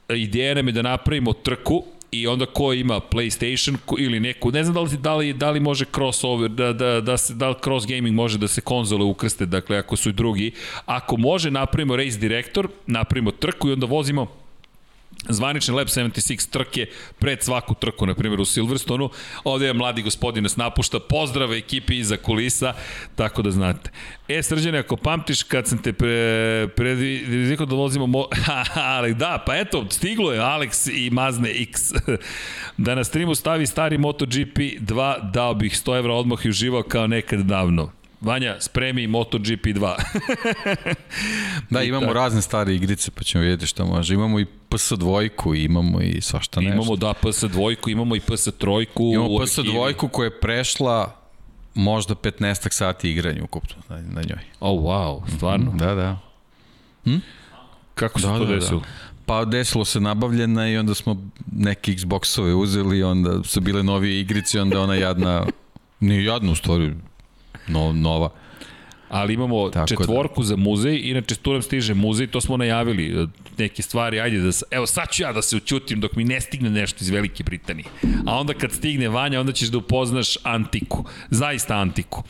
ideja nam je da napravimo trku i onda ko ima PlayStation ili neku, ne znam da li, da li, da li može crossover, da, da, da, se, da li cross gaming može da se konzole ukrste, dakle ako su i drugi. Ako može, napravimo race director, napravimo trku i onda vozimo zvanične Lab 76 trke pred svaku trku, na primjer u Silverstonu. Ovde je mladi gospodin nas napušta. Pozdrave ekipi iza kulisa, tako da znate. E, srđane, ako pamtiš kad sam te pre, predvidio da vozimo... Mo... ali da, pa eto, stiglo je Alex i Mazne X. da na streamu stavi stari MotoGP 2, dao bih 100 evra odmah i uživao kao nekad davno. Vanja, spremi MotoGP 2. da, imamo tako. razne stare igrice, pa ćemo vidjeti šta može. Imamo i PS dvojku, imamo i svašta nešto. Imamo, da, PS dvojku, imamo i PS trojku. Imamo PS dvojku koja je prešla možda 15 sati igranja ukupno na, na njoj. Oh, wow, stvarno? Da, da. Hm? Kako se da, to da, desilo? Da. Pa desilo se nabavljena i onda smo neke Xboxove uzeli, onda su bile novije igrice, onda ona jadna, nije jadna u stvari, no, nova. Ali imamo Tako da. četvorku da. za muzej, inače tu nam stiže muzej, to smo najavili, neke stvari, ajde da, evo sad ću ja da se učutim dok mi ne stigne nešto iz Velike Britanije. A onda kad stigne Vanja, onda ćeš da upoznaš antiku, zaista antiku.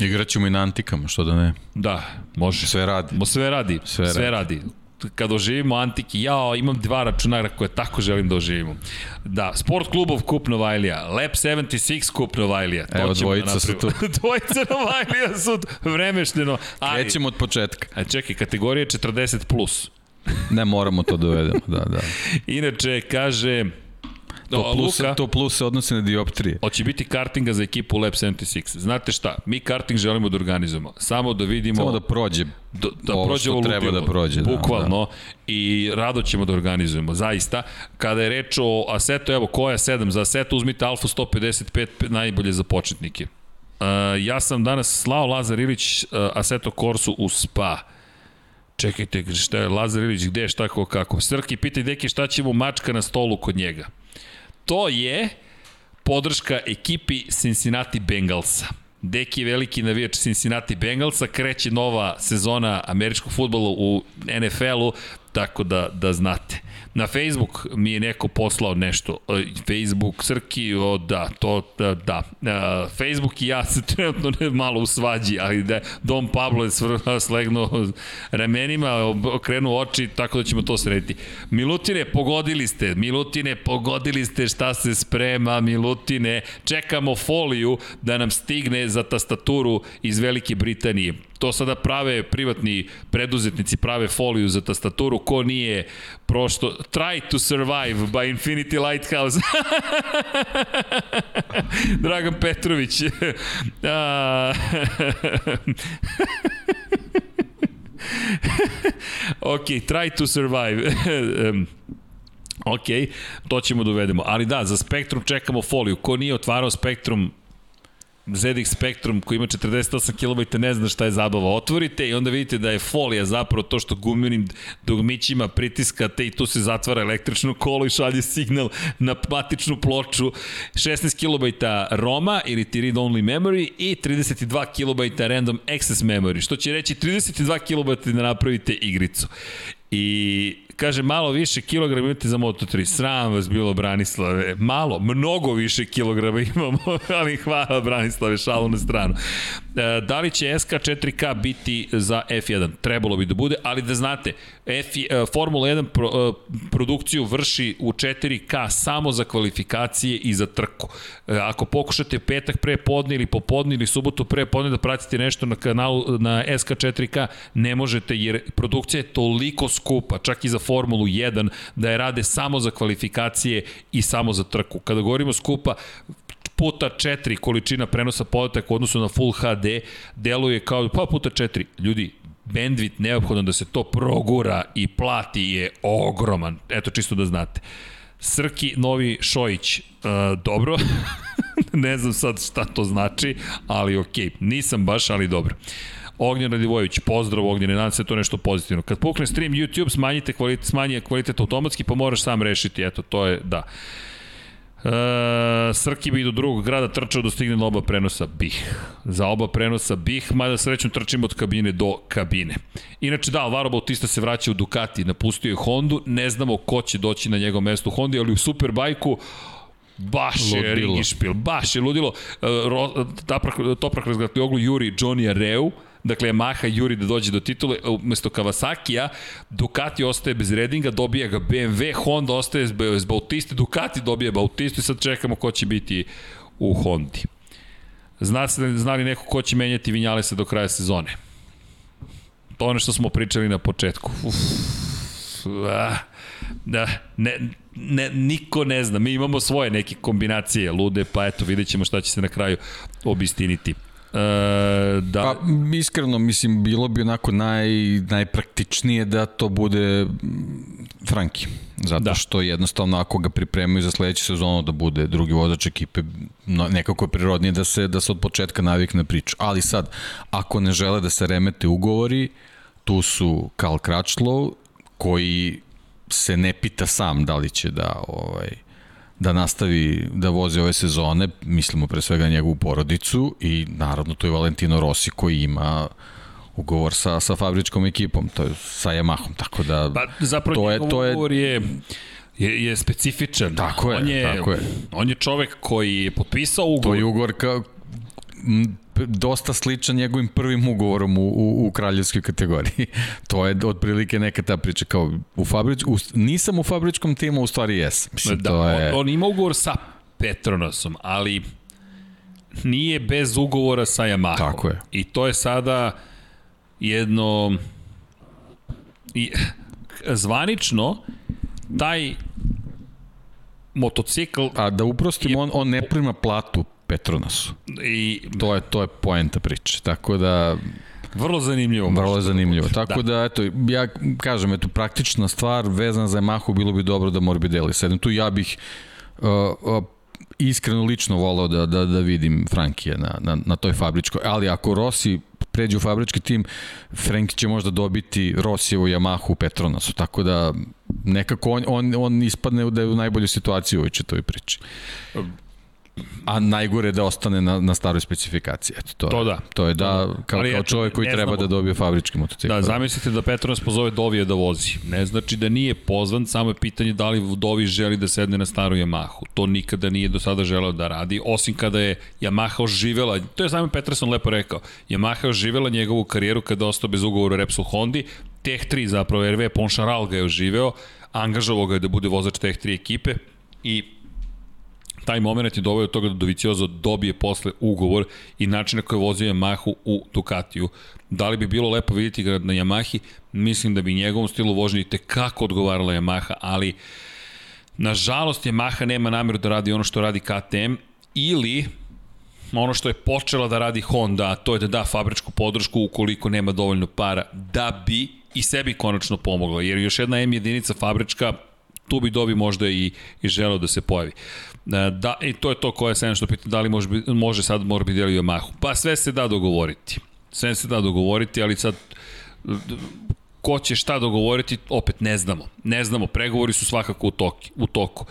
Igraćemo i na antikama, što da ne. Da, može. Sve radi. Mo sve radi, sve, sve radi. radi kad oživimo Antiki, ja imam dva računara koje tako želim da oživimo. Da, Sport klubov kup Novajlija, Lab 76 kup Novajlija. To Evo, dvojica da su tu. dvojica Novajlija su vremešteno. Ali, Krećemo od početka. A čekaj, kategorija 40+. Plus. ne moramo to da uvedemo, da, da. Inače, kaže, To plus, Luka, to plus se odnosi na dioptrije. Hoće biti kartinga za ekipu Lab 76. Znate šta, mi karting želimo da organizujemo. Samo da vidimo... Samo da prođe da, da ovo prođe što treba da prođe. Da, bukvalno. Da, da. I rado ćemo da organizujemo, zaista. Kada je reč o Aseto, evo, koja 7? Za Aseto uzmite Alfa 155 najbolje za početnike. Uh, ja sam danas slao Lazar Ilić uh, Aseto Corsu u Spa. Čekajte, šta je Lazar Ilić, gde, šta, kako, kako. Srki, pitaj deki šta ćemo mačka na stolu kod njega. To je podrška ekipi Cincinnati Bengalsa. Deki je veliki navijač Cincinnati Bengalsa, kreće nova sezona američkog futbola u NFL-u, tako da, da znate. Na Facebook mi je neko poslao nešto. E, Facebook, Srki, o da, to, da, da. E, Facebook i ja se trenutno ne malo u svađi, ali da Dom Pablo je slegnuo ramenima, okrenuo oči, tako da ćemo to srediti. Milutine, pogodili ste, Milutine, pogodili ste šta se sprema, Milutine, čekamo foliju da nam stigne za tastaturu iz Velike Britanije to sada prave privatni preduzetnici, prave foliju za tastaturu, ko nije prošto, try to survive by Infinity Lighthouse. Dragan Petrović. ok, try to survive. ok, to ćemo da uvedemo. Ali da, za Spektrum čekamo foliju. Ko nije otvarao Spektrum, ZX Spectrum koji ima 48 kB ne zna šta je zabava. Otvorite i onda vidite da je folija zapravo to što gumenim dugmićima pritiskate i tu se zatvara električno kolo i šalje signal na matičnu ploču. 16 kB ROMA ili ti read only memory i 32 kB random access memory, što će reći 32 kB da napravite igricu. I kaže malo više kilograma imate za Moto3. Sram vas bilo Branislave. Malo, mnogo više kilograma imamo, ali hvala Branislave, šalu na stranu. E, da li će SK4K biti za F1? Trebalo bi da bude, ali da znate, F, e, Formula 1 pro, e, produkciju vrši u 4K samo za kvalifikacije i za trku. Ako pokušate petak pre podne ili popodne ili subotu pre podne da pratite nešto na kanalu na SK4K, ne možete jer produkcija je toliko skupa, čak i za Formulu 1, da je rade samo za kvalifikacije i samo za trku. Kada govorimo skupa, puta 4 količina prenosa podataka u odnosu na Full HD deluje kao pa puta 4. Ljudi, bandwidth neophodno da se to progura i plati je ogroman. Eto, čisto da znate. Srki Novi Šojić, uh, dobro, ne znam sad šta to znači, ali okej, okay. nisam baš, ali dobro. Ognjen Radivojević, pozdrav Ognjen, nadam se to nešto pozitivno. Kad pukne stream YouTube, smanjite kvalitet, smanjite kvalitet automatski, pa moraš sam rešiti, eto, to je, da. E, Srki bi do drugog grada trčao da stigne na oba prenosa Bih. Za oba prenosa Bih, mada srećno trčimo od kabine do kabine. Inače da, Alvaro Bautista se vraća u Ducati, napustio je Hondu, ne znamo ko će doći na njegov mesto u Hondi, ali u Superbajku baš ludilo. je ringišpil, baš je ludilo. E, Toprak, Toprak oglu Juri Johnny Areu, Dakle, Yamaha juri da dođe do titule, umesto Kawasaki-a, Ducati ostaje bez redinga, dobija ga BMW, Honda ostaje bez Bautista, Ducati dobija Bautistu i sad čekamo ko će biti u Hondi. Zna, se, zna li neko ko će menjati Vinjalesa do kraja sezone? To ono što smo pričali na početku. Uf, ah, da, ne, ne, niko ne zna. Mi imamo svoje neke kombinacije lude, pa eto, vidjet ćemo šta će se na kraju obistiniti. E, da... Pa, iskreno, mislim, bilo bi onako naj, najpraktičnije da to bude Franki. Zato da. što jednostavno ako ga pripremaju za sledeću sezonu da bude drugi vozač ekipe, no, nekako je prirodnije da se, da se od početka navikne priču. Ali sad, ako ne žele da se remete ugovori, tu su Karl Kračlov, koji se ne pita sam da li će da ovaj, da nastavi da vozi ove sezone, mislimo pre svega njegovu porodicu i naravno to je Valentino Rossi koji ima ugovor sa, sa fabričkom ekipom, to je sa Yamahom, tako da pa, zapravo to je, to je, ugovor je je, je specifičan. Tako je, on je, tako je. On je čovek koji je potpisao ugovor. To je ugovor ka, dosta sličan njegovim prvim ugovorom u, u, u kraljevskoj kategoriji. to je otprilike neka ta priča kao u fabrič, u, nisam u fabričkom timu, u stvari jes. Mislim, da, to je... on, on ima ugovor sa Petronasom, ali nije bez ugovora sa Yamaha. Tako je. I to je sada jedno i zvanično taj motocikl... A da uprostim, on, on ne prima platu Petronasu. I To je, to je poenta priče. Tako da, vrlo zanimljivo. vrlo je da zanimljivo. Tako da, eto, ja kažem, eto, praktična stvar vezana za Yamahu bilo bi dobro da Morbidelli sedem. Tu ja bih uh, uh, iskreno lično volao da, da, da vidim Frankija na, na, na toj fabričkoj. Ali ako Rossi pređe u fabrički tim, Frank će možda dobiti Rossijevu Yamahu u Petronasu. Tako da nekako on, on, on ispadne da je u najboljoj situaciji u ovoj čitavoj priči. A najgore da ostane na, na staroj specifikaciji. Eto, to, To je, da. To je da, kao, Ali kao čovjek koji treba znamo. da dobije fabrički motocikl. Da, zamislite da Petronas pozove Dovija da vozi. Ne znači da nije pozvan, samo je pitanje da li Dovi želi da sedne na staru Yamahu. To nikada nije do sada želeo da radi, osim kada je Yamaha oživela, to je Simon Peterson lepo rekao, Yamaha oživela njegovu karijeru kada je ostao bez ugovora u Repsol Hondi, Tech 3 zapravo, RV Poncharal ga je oživeo, angažovao ga je da bude vozač Tech 3 ekipe i taj moment je doveo do toga da Doviciozo dobije posle ugovor i način na koji je vozio Yamahu u Ducatiju. Da li bi bilo lepo vidjeti ga na Yamahi? Mislim da bi njegovom stilu vožnje tekako odgovarala Yamaha, ali nažalost Yamaha nema namjeru da radi ono što radi KTM ili ono što je počela da radi Honda, a to je da da fabričku podršku ukoliko nema dovoljno para, da bi i sebi konačno pomogla, jer još jedna M jedinica fabrička tu bi dobi možda i, i želeo da se pojavi. E, Da, I to je to koje se što pita da li može, može sad Morbidelli Yamahu. Pa sve se da dogovoriti. Sve se da dogovoriti, ali sad ko će šta dogovoriti, opet ne znamo. Ne znamo, pregovori su svakako u, toki, u toku.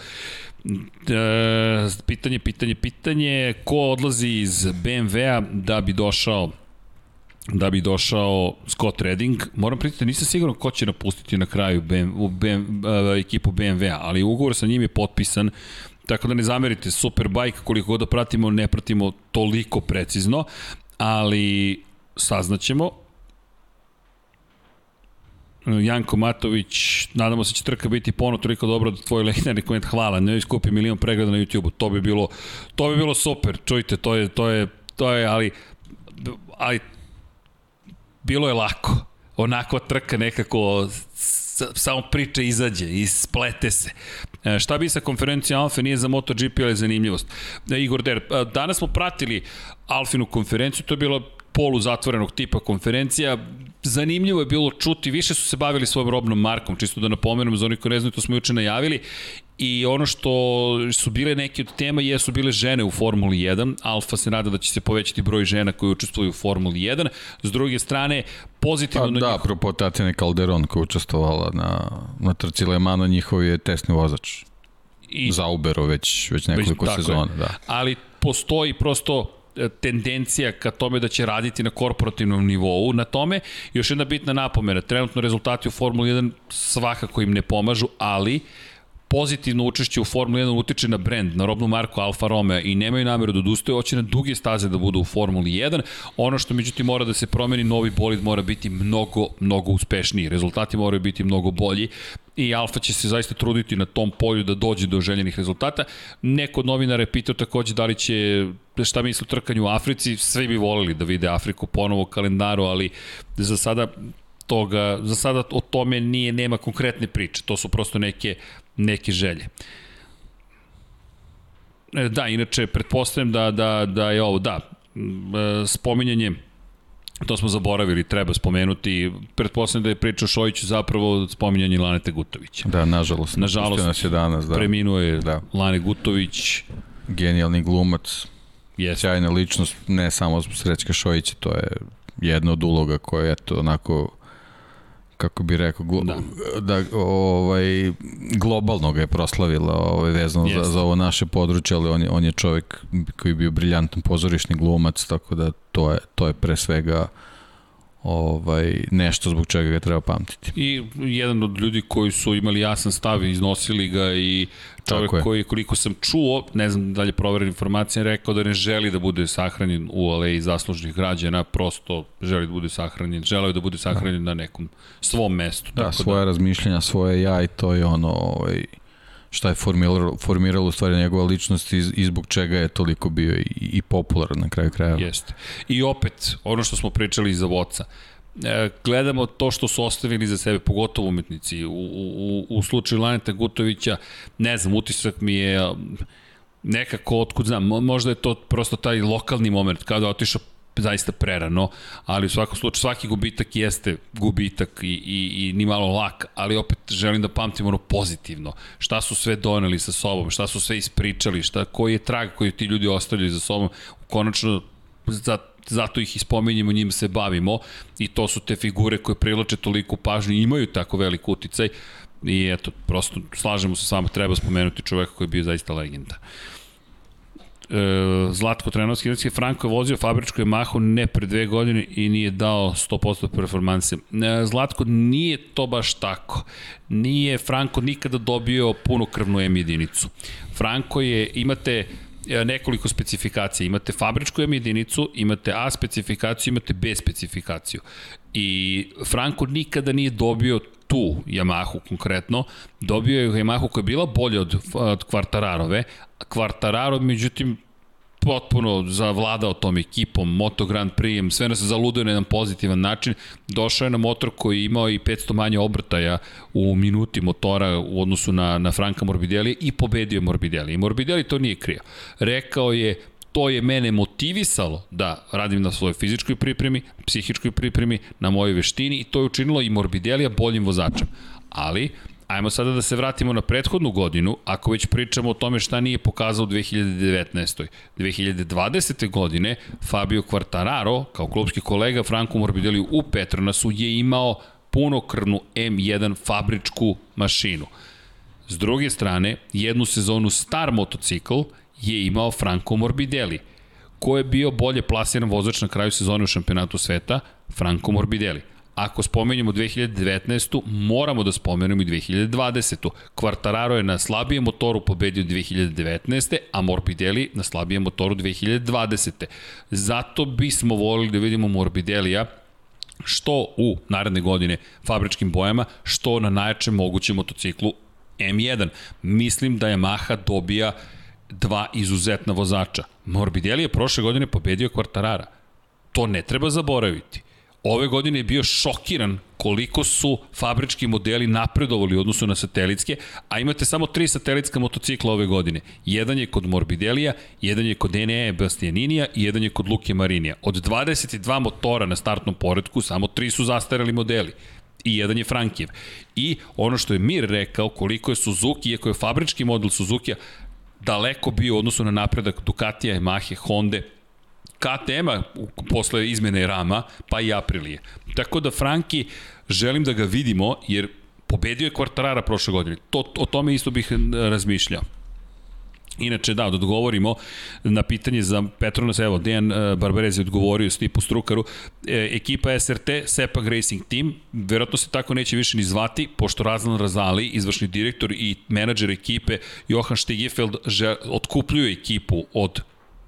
E, pitanje, pitanje, pitanje, ko odlazi iz BMW-a da bi došao da bi došao Scott Redding. Moram pritati, nisam siguran ko će napustiti na kraju BM, u BM, uh, ekipu BMW-a, ali ugovor sa njim je potpisan, tako da ne zamerite, Superbike, koliko god da pratimo, ne pratimo toliko precizno, ali saznaćemo. Janko Matović, nadamo se da će trka biti pono toliko dobro da tvoj legendarni koment hvala, ne iskupi milion pregleda na YouTube-u, to bi bilo to bi bilo super. Čujte, to je to je to je ali ali bilo je lako. Onako trka nekako samo priča izađe i splete se. E, šta bi sa konferencijom Alfa nije za MotoGP, ali je zanimljivost. E, Igor Der, e, danas smo pratili Alfinu konferenciju, to je bila polu zatvorenog tipa konferencija. Zanimljivo je bilo čuti, više su se bavili svojom robnom markom, čisto da napomenem, za onih koji ne znaju, to smo juče najavili. I ono što su bile neke od tema jesu bile žene u Formuli 1. Alfa se nada da će se povećati broj žena koji učestvuju u Formuli 1. S druge strane, pozitivno Pa, na da, njih- apropo Tatjane Calderon koja je učestvovala na, na trci Le Mano, njihov je testni vozač. i Za Ubero već, već nekoliko je. sezona. Da. ali postoji prosto e, tendencija ka tome da će raditi na korporativnom nivou na tome. Još jedna bitna napomena, trenutno rezultati u Formuli 1 svakako im ne pomažu, ali pozitivno učešće u Formuli 1 utiče na brend, na robnu marku Alfa Romeo i nemaju nameru da odustaju, hoće na duge staze da budu u Formuli 1. Ono što međutim mora da se promeni, novi bolid mora biti mnogo, mnogo uspešniji. Rezultati moraju biti mnogo bolji i Alfa će se zaista truditi na tom polju da dođe do željenih rezultata. Neko od novinara je pitao takođe da li će šta misli o trkanju u Africi, svi bi volili da vide Afriku ponovo u kalendaru, ali za sada toga, za sada o tome nije, nema konkretne priče, to su prosto neke, neke želje. E, Da, inače, pretpostavljam da, da, da je ovo, da, e, spominjanje to smo zaboravili, treba spomenuti, pretpostavljam da je priča o Šojiću zapravo spominjanje Lanete Gutovića. Da, nažalost. Nažalost, nas je danas, da. Preminuo je Da. Lane Gutović, Genijalni glumac, jeste. sjajna ličnost, ne samo Srećka Šojića, to je jedna od uloga koja je eto onako kako bi rekao, glo, da. da ovaj, globalno ga je proslavila ovaj, vezano za, Jeste. za ovo naše područje, ali on je, on je čovjek koji je bio briljantan pozorišni glumac, tako da to je, to je pre svega ovaj, nešto zbog čega ga treba pamtiti. I jedan od ljudi koji su imali jasan stav, iznosili ga i čovjek koji, koliko sam čuo, ne znam da li je proveren informacija, rekao da ne želi da bude sahranjen u aleji zaslužnih građana, prosto želi da bude sahranjen, želeo je da bude sahranjen na nekom svom mestu. Da, tako svoje razmišljenja, svoje ja i to je ono ovaj, šta je formiralo, formiralo u stvari njegova ličnost i, i zbog čega je toliko bio i, i popularan na kraju krajeva. Jeste. I opet, ono što smo pričali iza Voca, e, gledamo to što su ostavili za sebe, pogotovo umetnici. U, u, u slučaju Laneta Gutovića, ne znam, utisak mi je nekako, otkud znam, možda je to prosto taj lokalni moment, kada otišao zaista prerano, ali u svakom slučaju svaki gubitak jeste gubitak i, i, i ni malo lak, ali opet želim da pamtim ono pozitivno. Šta su sve doneli sa sobom, šta su sve ispričali, šta, koji je trag koji ti ljudi ostavljaju za sobom, konačno za, zato ih ispominjemo, njim se bavimo i to su te figure koje privlače toliko pažnju i imaju tako velik uticaj i eto, prosto slažemo se samo, treba spomenuti čoveka koji je bio zaista legenda. Zlatko Trenovski, Kineski Franko je vozio fabričku Yamahu ne pre dve godine i nije dao 100% performanse. E, Zlatko, nije to baš tako. Nije Franko nikada dobio punokrvnu M jedinicu. Franko je, imate e, nekoliko specifikacija. Imate fabričku M jedinicu, imate A specifikaciju, imate B specifikaciju. I Franko nikada nije dobio tu Yamahu konkretno, dobio je Yamahu koja je bila bolja od, od Kvartararove, Kvartararo, međutim, potpuno zavladao tom ekipom, Moto Grand Prix, sve nas zaludio na jedan pozitivan način. Došao je na motor koji je imao i 500 manje obrtaja u minuti motora u odnosu na, na Franka Morbidelli i pobedio Morbidelli. I Morbidelli to nije krio. Rekao je, to je mene motivisalo da radim na svojoj fizičkoj pripremi, psihičkoj pripremi, na mojoj veštini i to je učinilo i Morbidelija boljim vozačem. Ali, ajmo sada da se vratimo na prethodnu godinu, ako već pričamo o tome šta nije pokazao u 2019. 2020. godine Fabio Quartararo, kao klubski kolega Franco Morbidelli u Petronasu, je imao punokrvnu M1 fabričku mašinu. S druge strane, jednu sezonu star motocikl je imao Franco Morbidelli. Ko je bio bolje plasiran vozač na kraju sezone u šampionatu sveta? Franco Morbidelli. Ako spomenjamo 2019. moramo da spomenemo i 2020. Quartararo je na slabijem motoru pobedio 2019. a Morbidelli na slabijem motoru 2020. Zato bismo volili da vidimo Morbidelija što u naredne godine fabričkim bojama, što na najjačem mogućem motociklu M1. Mislim da Yamaha dobija dva izuzetna vozača. Morbidelli je prošle godine pobedio Quartarara. To ne treba zaboraviti. Ove godine je bio šokiran koliko su fabrički modeli napredovali u odnosu na satelitske, a imate samo tri satelitska motocikla ove godine. Jedan je kod Morbidelija, jedan je kod Enea Bastianinija i jedan je kod Luke Marinija. Od 22 motora na startnom poredku, samo tri su zastareli modeli i jedan je Frankijev. I ono što je Mir rekao, koliko je Suzuki, iako je fabrički model Suzuki, daleko bio u odnosu na napredak Ducatija, Yamahe, Honda, KTM-a posle izmene rama, pa i Aprilije. Tako da Franki, želim da ga vidimo, jer pobedio je Kvartarara prošle godine. To, o tome isto bih razmišljao. Inače, da, da odgovorimo na pitanje za Petronas, evo, Dejan e, Barbarez je odgovorio Stipu Strukaru, e, ekipa SRT, Sepag Racing Team, verovatno se tako neće više ni zvati, pošto Razlan Razali, izvršni direktor i menadžer ekipe, Johan Stegifeld, otkupljuje ekipu od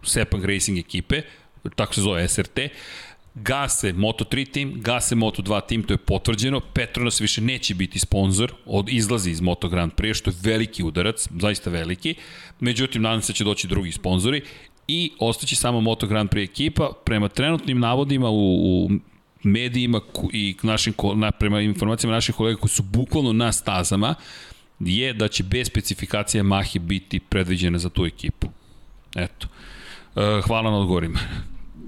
Sepang Racing ekipe, tako se zove SRT, gase Moto3 tim, gase Moto2 tim, to je potvrđeno, Petronas više neće biti sponsor, od izlazi iz Moto Grand Prix, što je veliki udarac, zaista veliki, međutim nadam se da će doći drugi sponzori i ostaće samo Moto Grand Prix ekipa, prema trenutnim navodima u, u medijima i našim, na, prema informacijama naših kolega koji su bukvalno na stazama, je da će bez specifikacije Mahi biti predviđena za tu ekipu. Eto. E, hvala na odgovorima.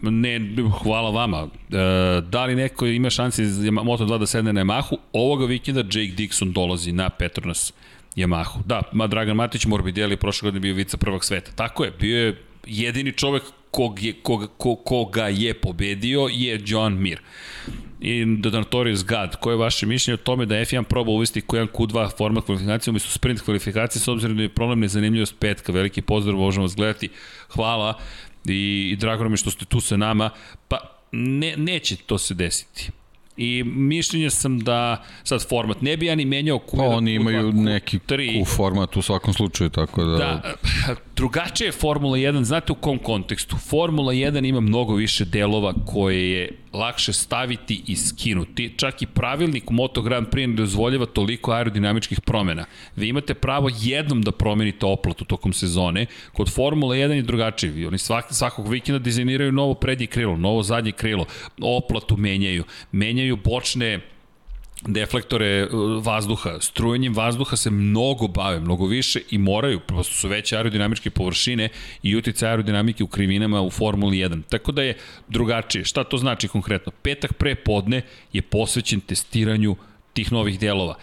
Ne, hvala vama. E, da li neko ima šanse iz Moto2 da sedne na Yamahu? Ovoga vikenda Jake Dixon dolazi na Petronas Yamahu. Da, ma Dragan Matić Morbidelli prošle godine bio vica prvog sveta. Tako je, bio je jedini čovek kog je, koga, koga je pobedio je John Mir. I The Notorious God, koje je vaše mišljenje o tome da F1 proba uvesti Q1 Q2 format kvalifikacije umesto sprint kvalifikacije s obzirom da je problem nezanimljivost petka. Veliki pozdrav, možemo vas gledati. Hvala i, i drago mi što ste tu sa nama. Pa ne, neće to se desiti. I mišljenja sam da sad format ne bi ja ni menjao Q1. Pa oni imaju neki Q3. Q format u svakom slučaju, tako da... Da, Drugačije je Formula 1, znate u kom kontekstu? Formula 1 ima mnogo više delova koje je lakše staviti i skinuti. Čak i pravilnik Moto Grand Prix ne dozvoljava toliko aerodinamičkih promena. Vi imate pravo jednom da promenite oplatu tokom sezone. Kod Formula 1 je drugačije. Oni svak, svakog vikenda dizajniraju novo prednje krilo, novo zadnje krilo, oplatu menjaju, menjaju bočne deflektore uh, vazduha, strujenjem vazduha se mnogo bave, mnogo više i moraju, prosto su veće aerodinamičke površine i utice aerodinamike u krivinama u Formuli 1. Tako da je drugačije. Šta to znači konkretno? Petak pre podne je posvećen testiranju tih novih delova.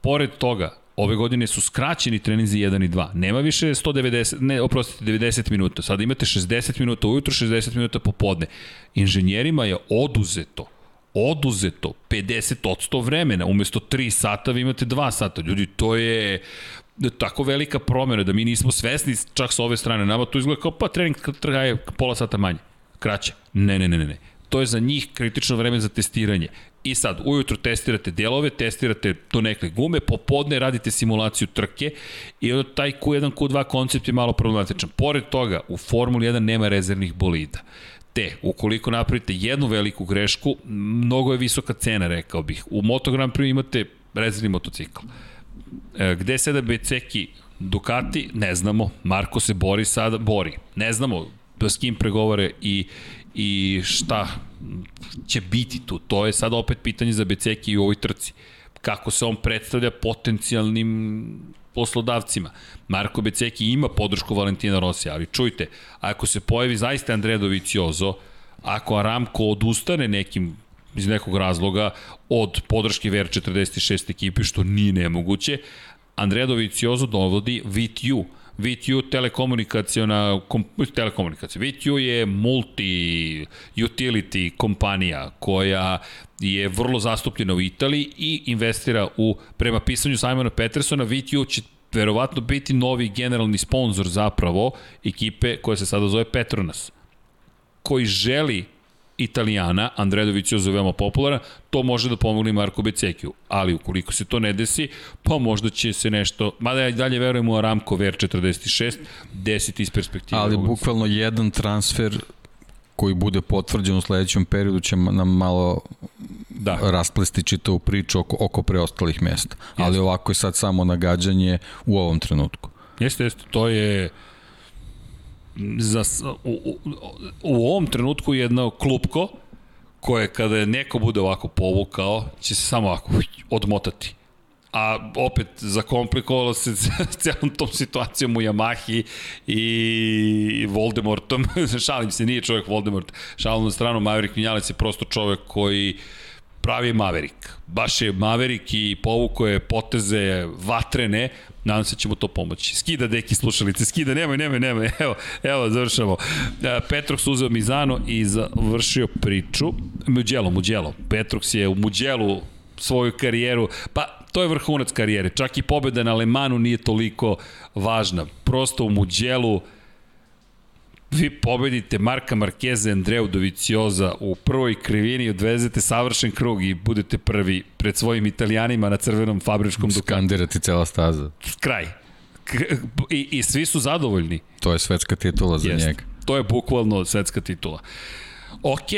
Pored toga, Ove godine su skraćeni treninzi 1 i 2. Nema više 190, ne, oprostite, 90 minuta. Sada imate 60 minuta ujutro, 60 minuta popodne. Inženjerima je oduzeto oduzeto 50 od 100 vremena, umesto 3 sata vi imate 2 sata. Ljudi, to je tako velika promjena da mi nismo svesni čak sa ove strane. Nama to izgleda kao pa trening traje pola sata manje, kraće. Ne, ne, ne, ne. To je za njih kritično vreme za testiranje. I sad, ujutro testirate delove, testirate do neke gume, popodne radite simulaciju trke i onda taj Q1, Q2 koncept je malo problematičan. Pored toga, u Formuli 1 nema rezervnih bolida. Te, ukoliko napravite jednu veliku grešku, mnogo je visoka cena, rekao bih. U Moto Grand Prix imate rezervni motocikl. E, gde sada Beceki Ducati, ne znamo. Marko se bori sada, bori. Ne znamo s kim pregovore i, i šta će biti tu. To je sada opet pitanje za Beceki i u ovoj trci. Kako se on predstavlja potencijalnim poslodavcima. Marko Beceki ima podršku Valentina Rosija, ali čujte, ako se pojavi zaista Andrea Doviciozo, ako Aramco odustane nekim iz nekog razloga od podrške VR46 ekipi, što nije nemoguće, Andrea Doviciozo dovodi VTU, VTU telekomunikacijona, kom, telekomunikacija. VTU je multi-utility kompanija koja je vrlo zastupljena u Italiji i investira u, prema pisanju Simona Petersona, VTU će verovatno biti novi generalni sponsor zapravo ekipe koja se sada zove Petronas koji želi Italijana, Andrea Dovizioso je veoma popularan, to može da pomogne Marko Becekiju. Ali ukoliko se to ne desi, pa možda će se nešto, mada ja dalje verujem u Aramco VR46, desiti iz perspektive. Ali bukvalno jedan transfer koji bude potvrđen u sledećem periodu će nam malo da. rasplesti čitavu priču oko, oko preostalih mesta. Jeste. Ali ovako je sad samo nagađanje u ovom trenutku. Jeste, jeste, to je za, u, u, u ovom trenutku jedno klupko koje kada je neko bude ovako povukao, će se samo ovako odmotati. A opet zakomplikovalo se celom tom situacijom u Yamahi i Voldemortom. Šalim se, nije čovjek Voldemort. Šalim na stranu, Maverick Vinjalac je prosto čovjek koji pravi Maverick. Baš je Maverick i povuko je poteze vatrene, Nadam se da ćemo to pomoći. Skida deki slušalice, skida, nemoj, nemoj, nemoj. Evo, evo, završamo. E, Petrox uzeo Mizano i završio priču. Muđelo, Muđelo. Petrox je u Muđelu svoju karijeru, pa to je vrhunac karijere. Čak i pobeda na Lemanu nije toliko važna. Prosto u Muđelu vi pobedite Marka Markeza i Andreu Dovicioza u prvoj krivini, odvezete savršen krug i budete prvi pred svojim italijanima na crvenom fabričkom Dukatu. Skandirati cela staza. Kraj. I, I svi su zadovoljni. To je svetska titula za Jest. njega. To je bukvalno svetska titula. Ok,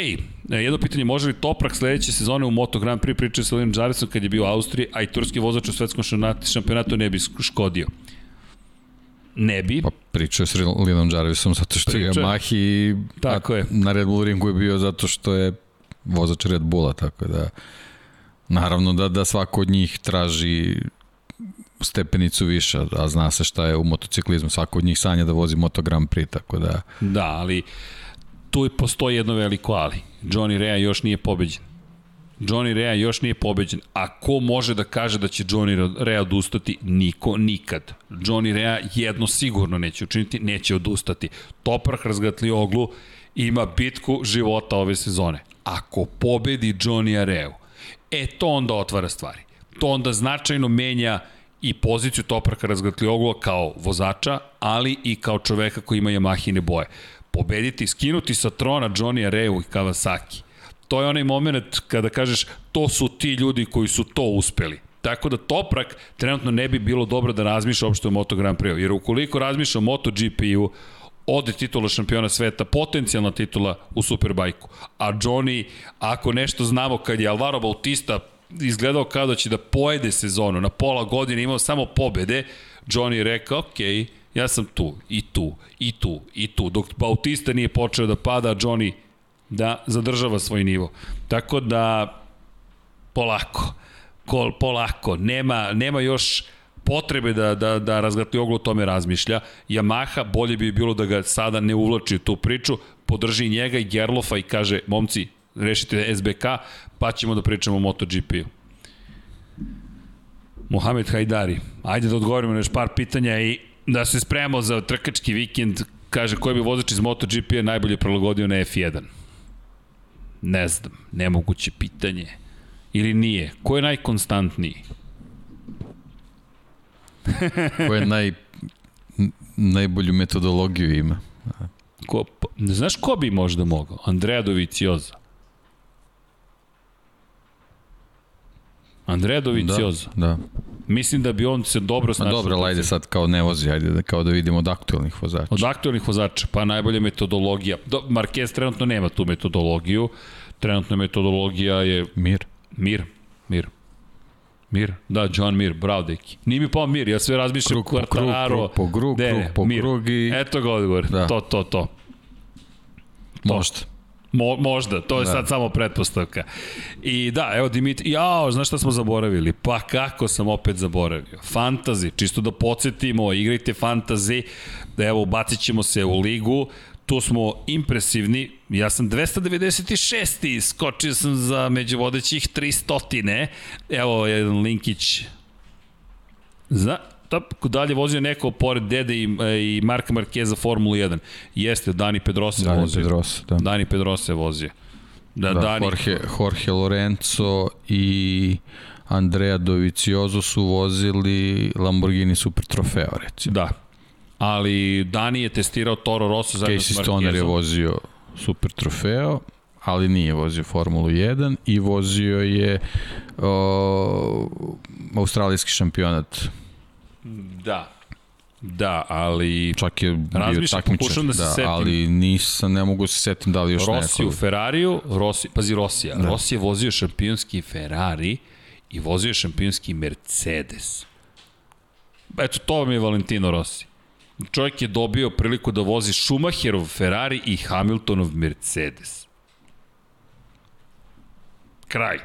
jedno pitanje, može li Toprak sledeće sezone u Moto Grand Prix pričati sa Liam Jarvisom kad je bio u Austriji, a i turski vozač u svetskom šampionatu ne bi škodio? Ne bi. Pa pričao s Linom Jarvisom zato što Priča. je Yamahi tako je. na Red Bull ringu je bio zato što je vozač Red Bulla, tako da naravno da, da svako od njih traži stepenicu više, a zna se šta je u motociklizmu, svako od njih sanja da vozi Moto Grand Prix, tako da... Da, ali tu postoji jedno veliko ali. Johnny Rea još nije pobeđen. Johnny Rea još nije pobeđen. A ko može da kaže da će Johnny Rea odustati? Niko, nikad. Johnny Rea jedno sigurno neće učiniti, neće odustati. Toprak razgatli oglu ima bitku života ove sezone. Ako pobedi Johnny Reu, e to onda otvara stvari. To onda značajno menja i poziciju Topraka razgatli oglu kao vozača, ali i kao čoveka koji ima Yamahine boje. Pobediti, skinuti sa trona Johnny Reu i Kawasaki – to je onaj moment kada kažeš to su ti ljudi koji su to uspeli. Tako da Toprak trenutno ne bi bilo dobro da razmišlja uopšte o Moto Grand Prix, jer ukoliko razmišlja o MotoGP-u, ode titula šampiona sveta, potencijalna titula u Superbajku. A Johnny, ako nešto znamo kad je Alvaro Bautista izgledao kao da će da pojede sezonu, na pola godine imao samo pobede, Johnny je rekao, okej, okay, ja sam tu, i tu, i tu, i tu. Dok Bautista nije počeo da pada, Johnny da zadržava svoj nivo. Tako da, polako, kol, polako, nema, nema još potrebe da, da, da razgati oglu o tome razmišlja. Yamaha, bolje bi bilo da ga sada ne uvlači u tu priču, podrži njega i Gerlofa i kaže, momci, rešite SBK, pa ćemo da pričamo o MotoGP-u. Mohamed Hajdari, ajde da odgovorimo na još par pitanja i da se spremamo za trkački vikend, kaže koji bi vozač iz MotoGP-a najbolje prilagodio na F1. Ne znam, nemoguće pitanje. Ili nije? Ko je najkonstantniji? Ko je naj, najbolju metodologiju ima? Ko, znaš ko bi možda mogao? Andrea Dovicioza. Andrea Dovicioza. Da, da. Mislim da bi on se dobro snašao. dobro, ajde sad kao ne vozi, ajde da, kao da vidimo od aktualnih vozača. Od aktualnih vozača, pa najbolja metodologija. Do, Marquez trenutno nema tu metodologiju. Trenutna metodologija je... Mir. Mir. Mir. Mir, da, John Mir, bravo deki. Nije mi pao Mir, ja sve razmišljam krug po krug, krug po krug, krug po krug i... Eto ga odgovor, da. to, to, to. to. Možda. Mo, možda, to je da. sad samo pretpostavka. I da, evo Dimitri, jao, znaš šta smo zaboravili? Pa kako sam opet zaboravio? Fantazi, čisto da podsjetimo, igrajte fantazi, evo, ubacit ćemo se u ligu, tu smo impresivni, ja sam 296. skočio sam za među vodećih 300. Evo jedan linkić za top, dalje vozio neko pored Dede i, i Marka Markeza Formulu 1. Jeste, Dani Pedrosa Dani vozio. Pedrosa, da. Dani Pedrosa je vozio. Da, da Dani... Jorge, Jorge Lorenzo i Andrea Dovizioso su vozili Lamborghini Super Trofeo, recimo. Da, ali Dani je testirao Toro Rosso zajedno Casey s. Stoner je vozio Super Trofeo, ali nije vozio Formulu 1 i vozio je o, australijski šampionat. Da. Da, ali... Čak je bio takmičar, da, se da, setim. ali nisam, ne mogu se setim da li još Rossi neko. Rossi u Ferrariju, Rossi, pazi Rossija, da. Rossi je vozio šampionski Ferrari i vozio je šampionski Mercedes. Eto, to vam je Valentino Rossi. Čovjek je dobio priliku da vozi Schumacherov Ferrari i Hamiltonov Mercedes. Kraj.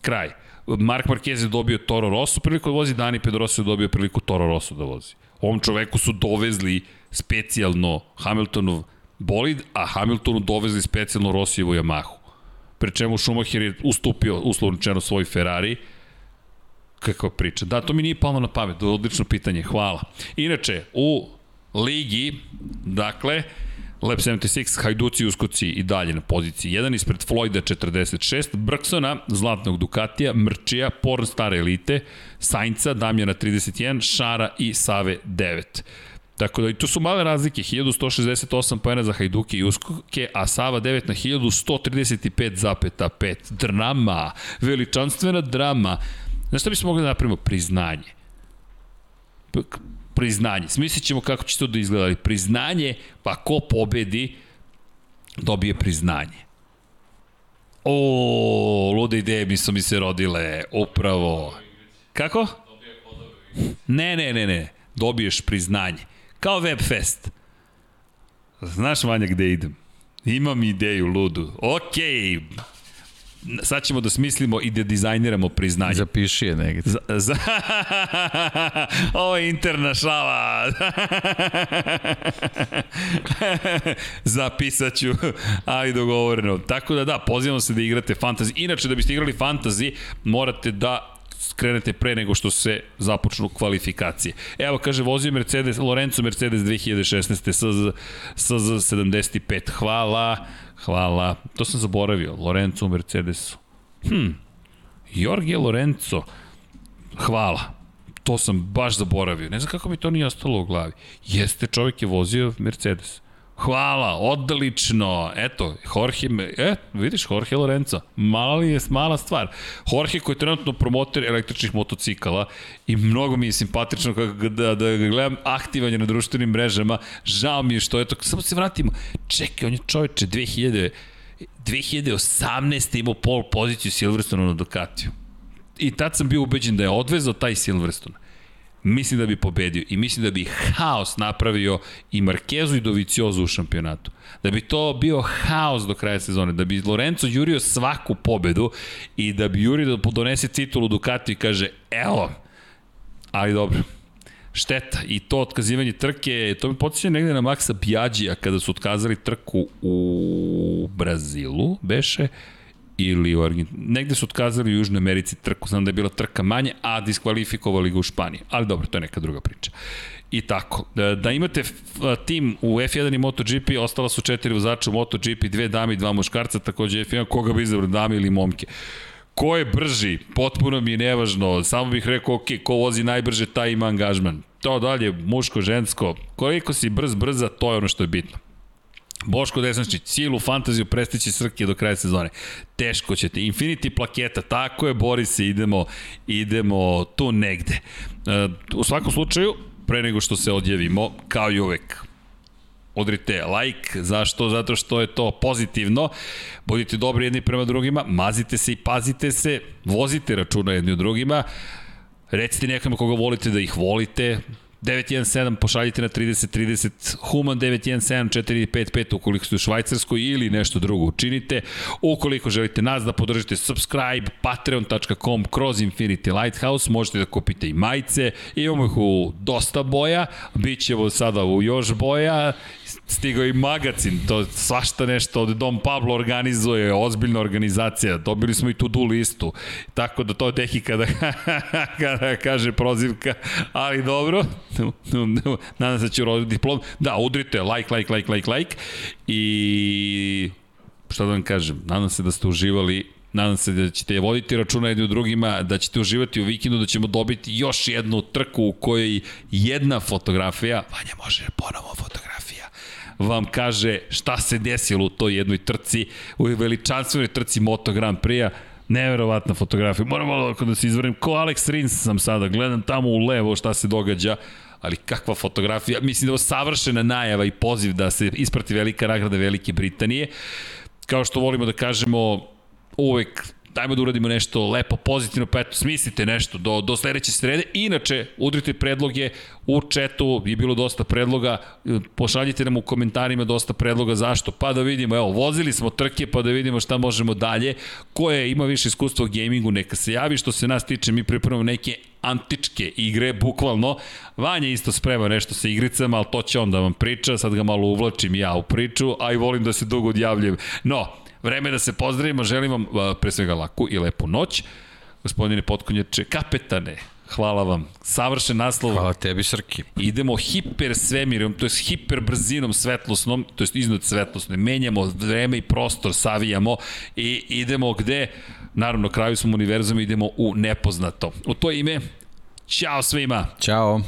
Kraj. Mark Marquez je dobio Toro Rosso priliku da vozi, Dani Pedrosa je dobio priliku Toro Rosso da vozi. Ovom čoveku su dovezli specijalno Hamiltonov bolid, a Hamiltonu dovezli specijalno Rossijevu Yamahu. Pre čemu Schumacher je ustupio uslovno svoj Ferrari, kakva priča. Da, to mi nije palo na pamet, odlično pitanje, hvala. Inače, u ligi, dakle, Lab 76, Hajduci Uskoci i dalje na poziciji 1 ispred Floyda 46, Brksona, Zlatnog Dukatija, Mrčija, Porn Stare Elite, Sainca, Damjana 31, Šara i Save 9. Tako da i tu su male razlike, 1168 pojena za Hajduke i Uskoke, a Sava 9 na 1135,5. Drama, veličanstvena drama. Znaš šta bismo mogli da napravimo? Priznanje priznanje. Smislit ćemo kako će to da izgleda, ali priznanje, pa ko pobedi, dobije priznanje. O, lude ideje mi su mi se rodile, upravo. Kako? Ne, ne, ne, ne. Dobiješ priznanje. Kao Webfest. Znaš, Vanja, gde idem? Imam ideju ludu. Okej, okay sad ćemo da smislimo i da dizajniramo priznanje. Zapiši je negdje. Za, za, ovo je interna šala. Zapisat ću, ali dogovoreno. Tako da da, pozivamo se da igrate fantasy. Inače, da biste igrali fantasy, morate da skrenete pre nego što se započnu kvalifikacije. Evo, kaže, vozio Mercedes, Lorenzo Mercedes 2016. SZ, SZ 75. Hvala. Hvala. To sam zaboravio. Lorenzo u Mercedesu. Hm. Jorge Lorenzo. Hvala. To sam baš zaboravio. Ne znam kako mi to nije ostalo u glavi. Jeste, čovjek je vozio Mercedes. Hvala, odlično. Eto, Jorge, e, vidiš, Jorge Lorenzo, mala li je mala stvar. Jorge koji je trenutno promoter električnih motocikala i mnogo mi je simpatično kako da, da ga gledam aktivanje na društvenim mrežama. Žao mi je što, eto, samo se vratimo. Čekaj, on je čoveče 2000, 2018. imao pol poziciju Silverstone na Ducatiju. I tad sam bio ubeđen da je odvezao taj Silverstone mislim da bi pobedio i mislim da bi haos napravio i Markezu i Doviciozu u šampionatu. Da bi to bio haos do kraja sezone, da bi Lorenzo jurio svaku pobedu i da bi Juri da donese titulu Ducati i kaže evo, ali dobro, šteta i to otkazivanje trke, to mi podsjeća negde na Maxa Biagija kada su otkazali trku u Brazilu, beše, ili u Argentini. Negde su otkazali u Južnoj Americi trku, znam da je bila trka manje, a diskvalifikovali ga u Španiji. Ali dobro, to je neka druga priča. I tako, da, da imate tim u F1 i MotoGP, ostala su četiri vozača u MotoGP, dve dame i dva muškarca, takođe F1, koga bi izabrao, dame ili momke. Ko je brži, potpuno mi je nevažno, samo bih rekao, ok, ko vozi najbrže, taj ima angažman. To dalje, muško, žensko, koliko si brz, brza, to je ono što je bitno. Boško Desničić, cijelu fantaziju prestići Srke do kraja sezone. Teško ćete. Infinity plaketa, tako je, bori se, idemo, idemo tu negde. E, u svakom slučaju, pre nego što se odjavimo, kao i uvek, odrite like, zašto? Zato što je to pozitivno. Budite dobri jedni prema drugima, mazite se i pazite se, vozite računa jedni u drugima, recite nekome koga volite da ih volite, 917 pošaljite na 3030 Human 917 455 ukoliko ste u Švajcarskoj ili nešto drugo učinite. Ukoliko želite nas da podržite subscribe patreon.com kroz Infinity Lighthouse možete da kupite i majice. Imamo ih u dosta boja, bit ćemo sada u još boja stigao i magazin, to svašta nešto od Dom Pablo organizuje, ozbiljna organizacija, dobili smo i tu du listu, tako da to Dehi kada, kada kaže prozivka, ali dobro, nadam se da će uroditi diplom, da, udrite like, like, like, like, like i šta da vam kažem, nadam se da ste uživali Nadam se da ćete voditi računa jedni u drugima, da ćete uživati u vikendu, da ćemo dobiti još jednu trku u kojoj jedna fotografija, Vanja može ponovo fotografija, vam kaže šta se desilo u toj jednoj trci, u veličanstvenoj trci Moto Grand Prix-a. Neverovatna fotografija. Moram malo da se izvrnim. Ko Alex Rins sam sada. Gledam tamo u levo šta se događa ali kakva fotografija, mislim da je savršena najava i poziv da se isprati velika nagrada Velike Britanije. Kao što volimo da kažemo, uvek dajmo da uradimo nešto lepo, pozitivno, pa eto, smislite nešto do, do sledeće srede. Inače, udrite predloge, u četu je bilo dosta predloga, pošaljite nam u komentarima dosta predloga zašto, pa da vidimo, evo, vozili smo trke, pa da vidimo šta možemo dalje, ko je, ima više iskustva u gamingu, neka se javi, što se nas tiče, mi pripremamo neke antičke igre, bukvalno. Vanja isto sprema nešto sa igricama, ali to će on da vam priča, sad ga malo uvlačim ja u priču, a i volim da se dugo odjavljujem. No, Vreme da se pozdravimo, želim vam pre svega laku i lepu noć. Gospodine Potkonjače, kapetane, Hvala vam. Savršen naslov. Hvala tebi, Srki. Idemo hiper svemirom, to je hiper brzinom svetlosnom, to je iznad svetlosne. Menjamo vreme i prostor, savijamo i idemo gde? Naravno, kraju smo univerzuma, idemo u nepoznato. U to ime, čao svima. Ćao.